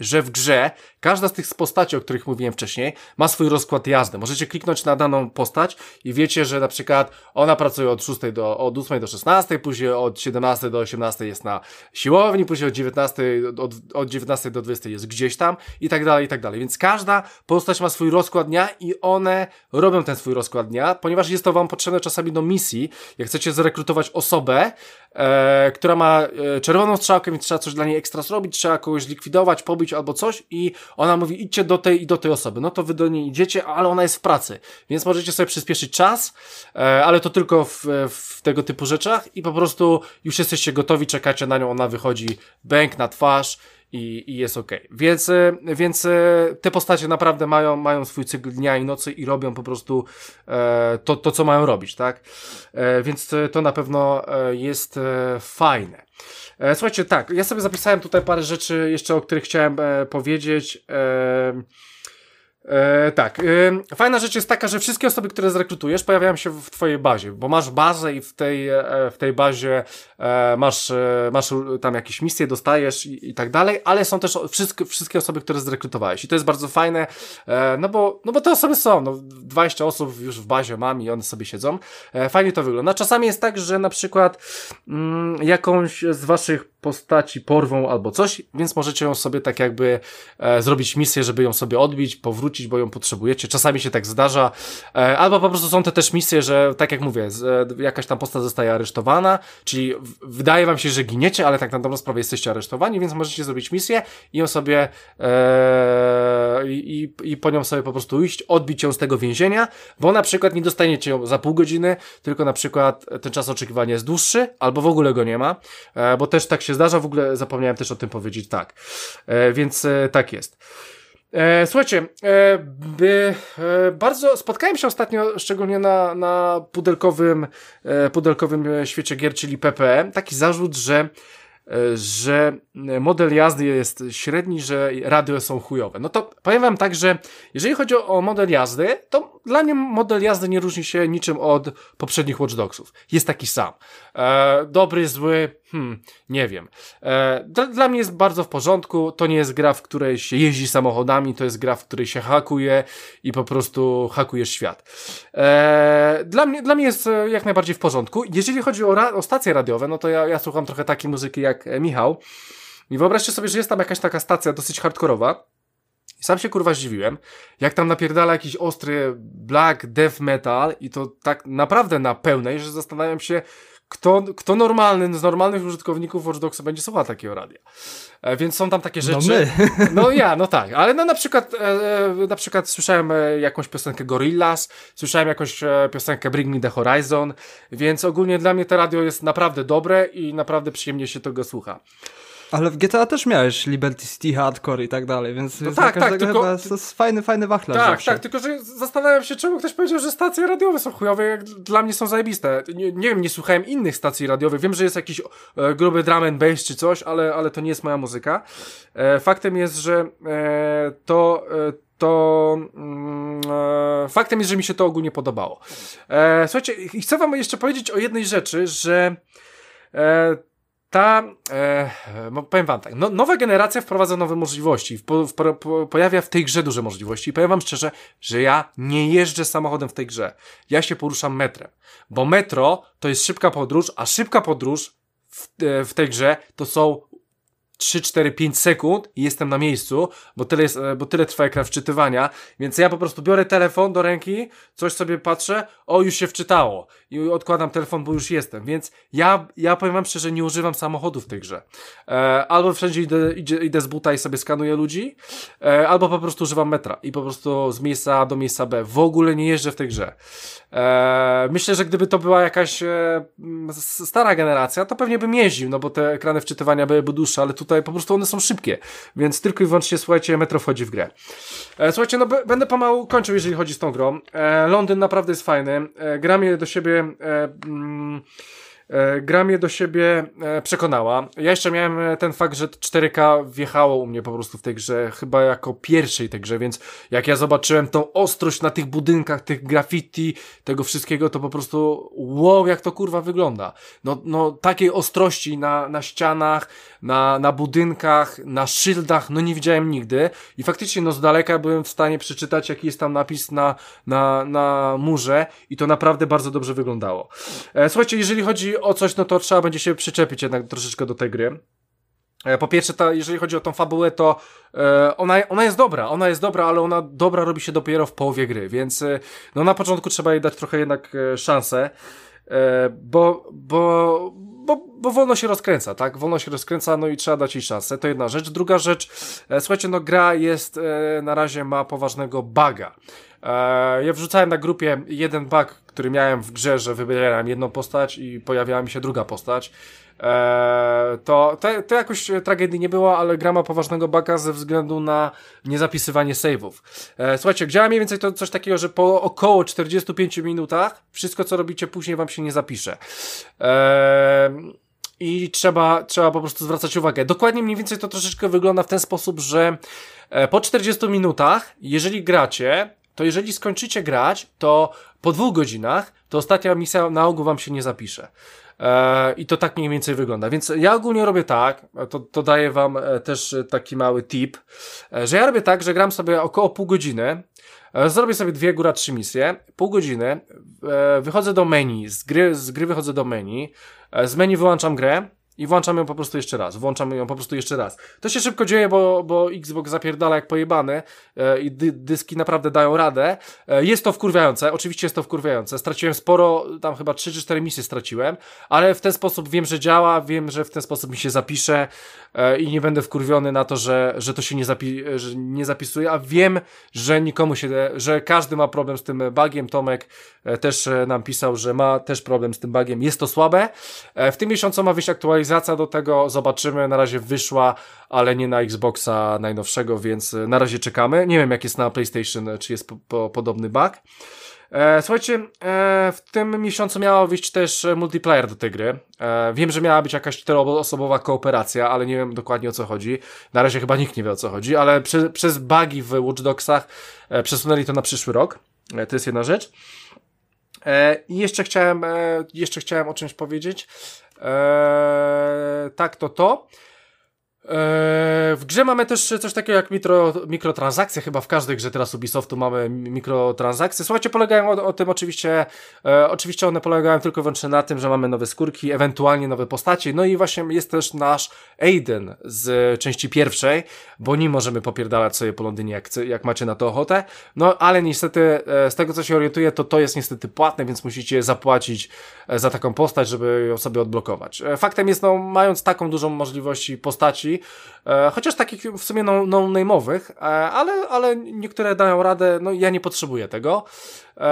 że w grze każda z tych postaci, o których mówiłem wcześniej, ma swój rozkład jazdy. Możecie kliknąć na daną postać i wiecie, że na przykład ona pracuje od 6 do, od 8 do 16, później od 17 do 18 jest na siłowni, później od 19, od, od 19 do 20 jest gdzieś tam i tak dalej, i tak dalej. Więc każda postać ma swój rozkład dnia i one robią ten swój rozkład dnia, ponieważ jest to wam potrzebne czasami do misji. Jak chcecie zrekrutować osobę, e, która ma e, czerwoną strzałkę, więc trzeba coś dla niej ekstra zrobić, trzeba kogoś likwidować, pobić albo coś i ona mówi idźcie do tej i do tej osoby. No to wy do niej idziecie, ale ona jest w pracy, więc możecie sobie przyspieszyć czas, e, ale to tylko w, w tego typu rzeczach i po prostu już jesteście gotowi, czekacie na nią, ona wychodzi, bęk na twarz i, i jest ok. Więc, e, więc e, te postacie naprawdę mają, mają swój cykl dnia i nocy i robią po prostu e, to, to, co mają robić, tak? E, więc to na pewno e, jest fajne. E, słuchajcie, tak, ja sobie zapisałem tutaj parę rzeczy jeszcze, o których chciałem powiedzieć. E, E, tak. E, fajna rzecz jest taka, że wszystkie osoby, które zrekrutujesz, pojawiają się w twojej bazie, bo masz bazę i w tej, e, w tej bazie e, masz, e, masz tam jakieś misje, dostajesz i, i, tak dalej, ale są też wszystkie, wszystkie osoby, które zrekrutowałeś i to jest bardzo fajne, e, no, bo, no bo te osoby są, no 20 osób już w bazie mam i one sobie siedzą. fajnie to wygląda. Czasami jest tak, że na przykład mm, jakąś z waszych postaci porwą albo coś, więc możecie ją sobie tak jakby zrobić misję, żeby ją sobie odbić, powrócić wrócić, bo ją potrzebujecie. Czasami się tak zdarza. E, albo po prostu są te też misje, że tak jak mówię, e, jakaś tam postać zostaje aresztowana, czyli wydaje wam się, że giniecie, ale tak na dobrą sprawę jesteście aresztowani, więc możecie zrobić misję i ją sobie e, i, i po nią sobie po prostu iść, odbić ją z tego więzienia, bo na przykład nie dostaniecie ją za pół godziny, tylko na przykład ten czas oczekiwania jest dłuższy, albo w ogóle go nie ma, e, bo też tak się zdarza, w ogóle zapomniałem też o tym powiedzieć tak. E, więc e, tak jest. E, słuchajcie, by, bardzo spotkałem się ostatnio, szczególnie na, na pudelkowym, pudelkowym świecie gier, czyli PPE, taki zarzut, że że model jazdy jest średni, że radio są chujowe. No to powiem wam tak, że jeżeli chodzi o model jazdy, to dla mnie model jazdy nie różni się niczym od poprzednich Watch Dogsów. Jest taki sam. Dobry, zły, hmm, nie wiem. E, dla, dla, mnie jest bardzo w porządku. To nie jest gra, w której się jeździ samochodami, to jest gra, w której się hakuje i po prostu hakujesz świat. E, dla, mnie, dla mnie jest e, jak najbardziej w porządku. Jeżeli chodzi o, ra, o stacje radiowe, no to ja, ja słucham trochę takiej muzyki jak Michał. I wyobraźcie sobie, że jest tam jakaś taka stacja dosyć hardkorowa. Sam się kurwa zdziwiłem, jak tam napierdala jakiś ostry black death metal i to tak naprawdę na pełnej, że zastanawiam się, kto, kto normalny, z normalnych użytkowników Watch Dogsa będzie słuchał takiego radia. E, więc są tam takie no rzeczy. No, my. no ja, no tak, ale no na przykład, e, e na przykład słyszałem e, jakąś piosenkę Gorillaz, słyszałem jakąś e, piosenkę Bring Me The Horizon, więc ogólnie dla mnie to radio jest naprawdę dobre i naprawdę przyjemnie się tego słucha. Ale w GTA też miałeś Liberty City, Hardcore i tak dalej, więc no tak, tak, tylko... chyba to jest fajny, fajny wachlarz Tak, zawsze. tak, tylko że zastanawiam się, czemu ktoś powiedział, że stacje radiowe są chujowe, jak dla mnie są zajebiste. Nie, nie wiem, nie słuchałem innych stacji radiowych, wiem, że jest jakiś e, gruby drum and bass czy coś, ale, ale to nie jest moja muzyka. E, faktem jest, że e, to... E, to mm, e, faktem jest, że mi się to ogólnie podobało. E, słuchajcie, chcę wam jeszcze powiedzieć o jednej rzeczy, że ta, e, powiem wam tak, no, nowa generacja wprowadza nowe możliwości, po, pojawia w tej grze duże możliwości. I powiem wam szczerze, że ja nie jeżdżę samochodem w tej grze. Ja się poruszam metrem, bo metro to jest szybka podróż, a szybka podróż w, e, w tej grze to są 3, 4, 5 sekund i jestem na miejscu, bo tyle, jest, e, bo tyle trwa ekran wczytywania, więc ja po prostu biorę telefon do ręki, coś sobie patrzę, o już się wczytało i odkładam telefon, bo już jestem, więc ja, ja powiem wam szczerze, nie używam samochodu w tej grze. E, albo wszędzie idę, idę, idę z buta i sobie skanuję ludzi, e, albo po prostu używam metra i po prostu z miejsca A do miejsca B. W ogóle nie jeżdżę w tej grze. E, myślę, że gdyby to była jakaś e, stara generacja, to pewnie bym jeździł, no bo te ekrany wczytywania byłyby dłuższe, ale tutaj po prostu one są szybkie, więc tylko i wyłącznie, słuchajcie, metro wchodzi w grę. E, słuchajcie, no będę pomału kończył, jeżeli chodzi z tą grą. E, Londyn naprawdę jest fajny. E, gram je do siebie... Um. Gra mnie do siebie e, przekonała. Ja jeszcze miałem e, ten fakt, że 4K wjechało u mnie po prostu w tej grze, chyba jako pierwszej tej grze, więc jak ja zobaczyłem tą ostrość na tych budynkach, tych graffiti, tego wszystkiego, to po prostu wow, jak to kurwa wygląda. No, no takiej ostrości na, na ścianach, na, na budynkach, na szyldach, no nie widziałem nigdy i faktycznie no z daleka byłem w stanie przeczytać, jaki jest tam napis na, na, na murze i to naprawdę bardzo dobrze wyglądało. słuchajcie, jeżeli chodzi o coś, no to trzeba będzie się przyczepić jednak troszeczkę do tej gry. E, po pierwsze, ta, jeżeli chodzi o tą fabułę, to e, ona, ona jest dobra, ona jest dobra, ale ona dobra robi się dopiero w połowie gry, więc e, no na początku trzeba jej dać trochę jednak e, szansę, e, bo, bo, bo, bo wolno się rozkręca, tak? Wolno się rozkręca, no i trzeba dać jej szansę, to jedna rzecz. Druga rzecz, słuchajcie, no gra jest, na razie ma poważnego buga. Ja wrzucałem na grupie jeden bug, który miałem w grze, że wybierałem jedną postać i pojawiała mi się druga postać. Eee, to, to, to jakoś tragedii nie było, ale gra ma poważnego baka ze względu na niezapisywanie save'ów. Eee, słuchajcie, działa mniej więcej to coś takiego, że po około 45 minutach wszystko co robicie później wam się nie zapisze. I trzeba, trzeba po prostu zwracać uwagę. Dokładnie mniej więcej to troszeczkę wygląda w ten sposób, że e, po 40 minutach, jeżeli gracie, to jeżeli skończycie grać, to po dwóch godzinach, to ostatnia misja na ogół wam się nie zapisze. E, I to tak mniej więcej wygląda. Więc ja ogólnie robię tak, to, to daję wam e, też taki mały tip, e, że ja robię tak, że gram sobie około pół godziny, zrobię sobie dwie, góra trzy misje, pół godziny, wychodzę do menu, z gry, z gry wychodzę do menu, z menu wyłączam grę, i włączam ją po prostu jeszcze raz. Włączam ją po prostu jeszcze raz. To się szybko dzieje, bo, bo Xbox zapierdala jak pojebany e, i dy, dyski naprawdę dają radę. E, jest to wkurwiające, oczywiście jest to wkurwiające. Straciłem sporo, tam chyba 3 czy 4 misje straciłem, ale w ten sposób wiem, że działa, wiem, że w ten sposób mi się zapisze e, i nie będę wkurwiony na to, że, że to się nie, zapi że nie zapisuje, a wiem, że nikomu się, że każdy ma problem z tym bugiem. Tomek e, też e, nam pisał, że ma też problem z tym bugiem. Jest to słabe. E, w tym miesiącu ma wyjść aktualizacja aktualizacja do tego, zobaczymy. Na razie wyszła, ale nie na Xboxa najnowszego, więc e, na razie czekamy. Nie wiem, jak jest na PlayStation, e, czy jest po, po, podobny bug. E, słuchajcie, w tym miesiącu miała wyjść też multiplayer do tej gry. Wiem, że miała być jakaś czteroosobowa kooperacja, ale nie wiem dokładnie o co chodzi. Na razie chyba nikt nie wie o co chodzi, ale przez bugi w Watch Dogsach przesunęli to na przyszły rok. to jest jedna rzecz. I jeszcze chciałem, jeszcze chciałem o czymś powiedzieć. Eee, tak, to to. Eee, w grze mamy też coś takiego jak mikro, mikrotransakcje, chyba w każdej grze teraz Ubisoftu mamy mikrotransakcje. Słuchajcie, polegają o, o tym oczywiście, e, oczywiście one polegają tylko wyłącznie na tym, że mamy nowe skórki, ewentualnie nowe postacie, no i właśnie jest też nasz Aiden z części pierwszej, bo nim możemy popierdalać sobie po Londynie, jak, jak macie na to ochotę, no ale niestety e, z tego co się orientuję, to to jest niestety płatne, więc musicie zapłacić e, za taką postać, żeby ją sobie odblokować. E, faktem jest, no mając taką dużą możliwość postaci, E, chociaż takich w sumie no-name'owych, no ale, ale niektóre dają radę, no ja nie potrzebuję tego. E,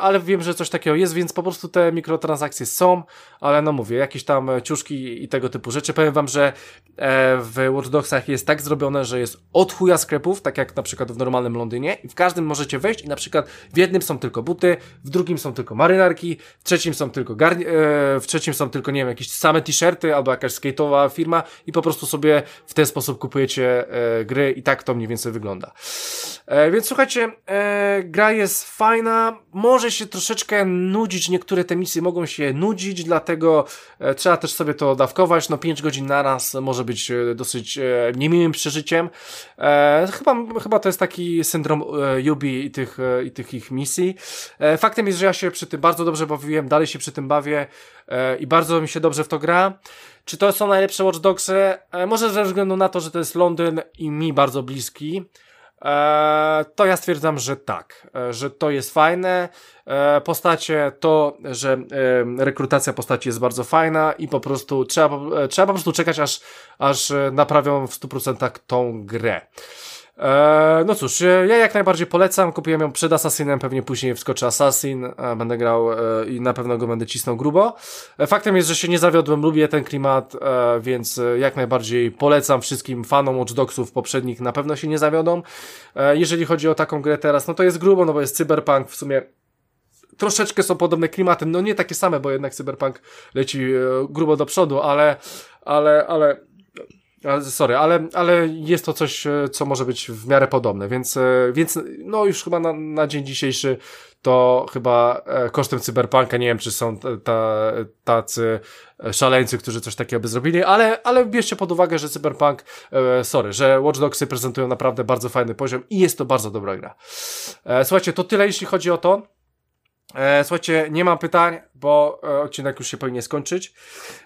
ale wiem, że coś takiego jest, więc po prostu te mikrotransakcje są, ale no mówię, jakieś tam ciuszki i tego typu rzeczy. Powiem wam, że e, w Watch Dogsach jest tak zrobione, że jest od chuja sklepów, tak jak na przykład w normalnym Londynie i w każdym możecie wejść i na przykład w jednym są tylko buty, w drugim są tylko marynarki, w trzecim są tylko garni- e, w trzecim są tylko, nie wiem, jakieś same t-shirty albo jakaś skate'owa firma i po prostu sobie w ten sposób kupujecie gry i tak to mniej więcej wygląda. Więc słuchajcie, gra jest fajna, może się troszeczkę nudzić, niektóre te misje mogą się nudzić, dlatego e, trzeba też sobie to dawkować, no 5 godzin naraz może być e, dosyć e, niemiłym przeżyciem. Chyba, chyba to jest taki syndrom Yubi i tych, i tych ich misji. Faktem jest, że ja się przy tym bardzo dobrze bawiłem, dalej się przy tym bawię i bardzo mi się dobrze w to gra. Czy to są najlepsze Watch Dogsy? Może ze względu na to, że to jest Londyn i mi bardzo bliski. E, to ja stwierdzam, że tak, e, że to jest fajne. E, postacie, to, że rekrutacja postaci jest bardzo fajna i po prostu trzeba, trzeba po prostu czekać, aż, aż naprawią w 100% tą grę. Eee, no cóż, ja jak najbardziej polecam. Kupiłem ją przed Assassinem, pewnie później wskoczy Assassin. E, będę grał e, i na pewno go będę cisnął grubo. E, faktem jest, że się nie zawiodłem, lubię ten klimat, więc jak najbardziej polecam wszystkim fanom Watch Dogsów poprzednich, na pewno się nie zawiodą. Jeżeli chodzi o taką grę teraz, no to jest grubo, no bo jest cyberpunk w sumie troszeczkę są podobne klimaty, no nie takie same, bo jednak cyberpunk leci grubo do przodu, ale, ale, ale Sorry, ale, ale jest to coś, e, co może być w miarę podobne, więc, e, więc no już chyba na, na dzień dzisiejszy to chyba e, kosztem cyberpunka, nie wiem czy są ta, tacy szaleńcy, którzy coś takiego by zrobili, ale, ale bierzcie pod uwagę, że cyberpunk, sorry, że Watch Dogsy prezentują naprawdę bardzo fajny poziom i jest to bardzo dobra gra. Słuchajcie, to tyle jeśli chodzi o to. E, słuchajcie, nie mam pytań, bo e, odcinek już się powinien skończyć,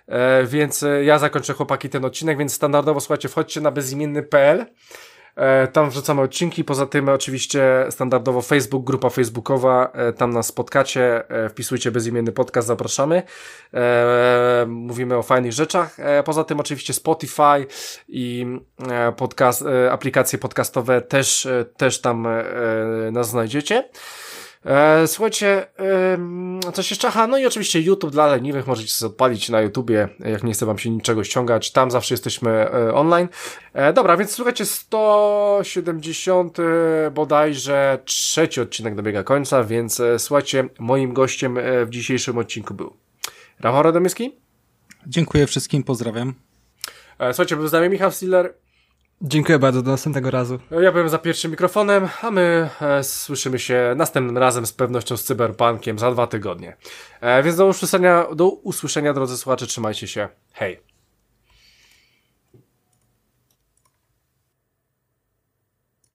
e, więc ja zakończę chłopaki ten odcinek, więc standardowo słuchajcie, wchodźcie na bezimienny.pl, tam wrzucamy odcinki, poza tym oczywiście standardowo Facebook, grupa facebookowa, tam nas spotkacie, wpisujcie bezimienny podcast, zapraszamy, mówimy o fajnych rzeczach, poza tym oczywiście Spotify i podcast, aplikacje podcastowe też, też tam nas znajdziecie. E, słuchajcie, e, coś jeszcze, aha, no i oczywiście YouTube dla leniwych, możecie sobie odpalić na YouTubie, jak nie chce wam się niczego ściągać, tam zawsze jesteśmy e, online. E, dobra, więc słuchajcie, 170 bodajże trzeci odcinek dobiega końca, więc e, słuchajcie, moim gościem e, w dzisiejszym odcinku był Rafał Radomyski. Dziękuję wszystkim, pozdrawiam. E, słuchajcie, był z nami Michał Stiller. Dziękuję bardzo, do następnego razu. Ja byłem za pierwszym mikrofonem, a my e, słyszymy się następnym razem z pewnością z Cyberpunkiem za dwa tygodnie. E, więc do usłyszenia, do usłyszenia drodzy słuchacze, trzymajcie się. Hej!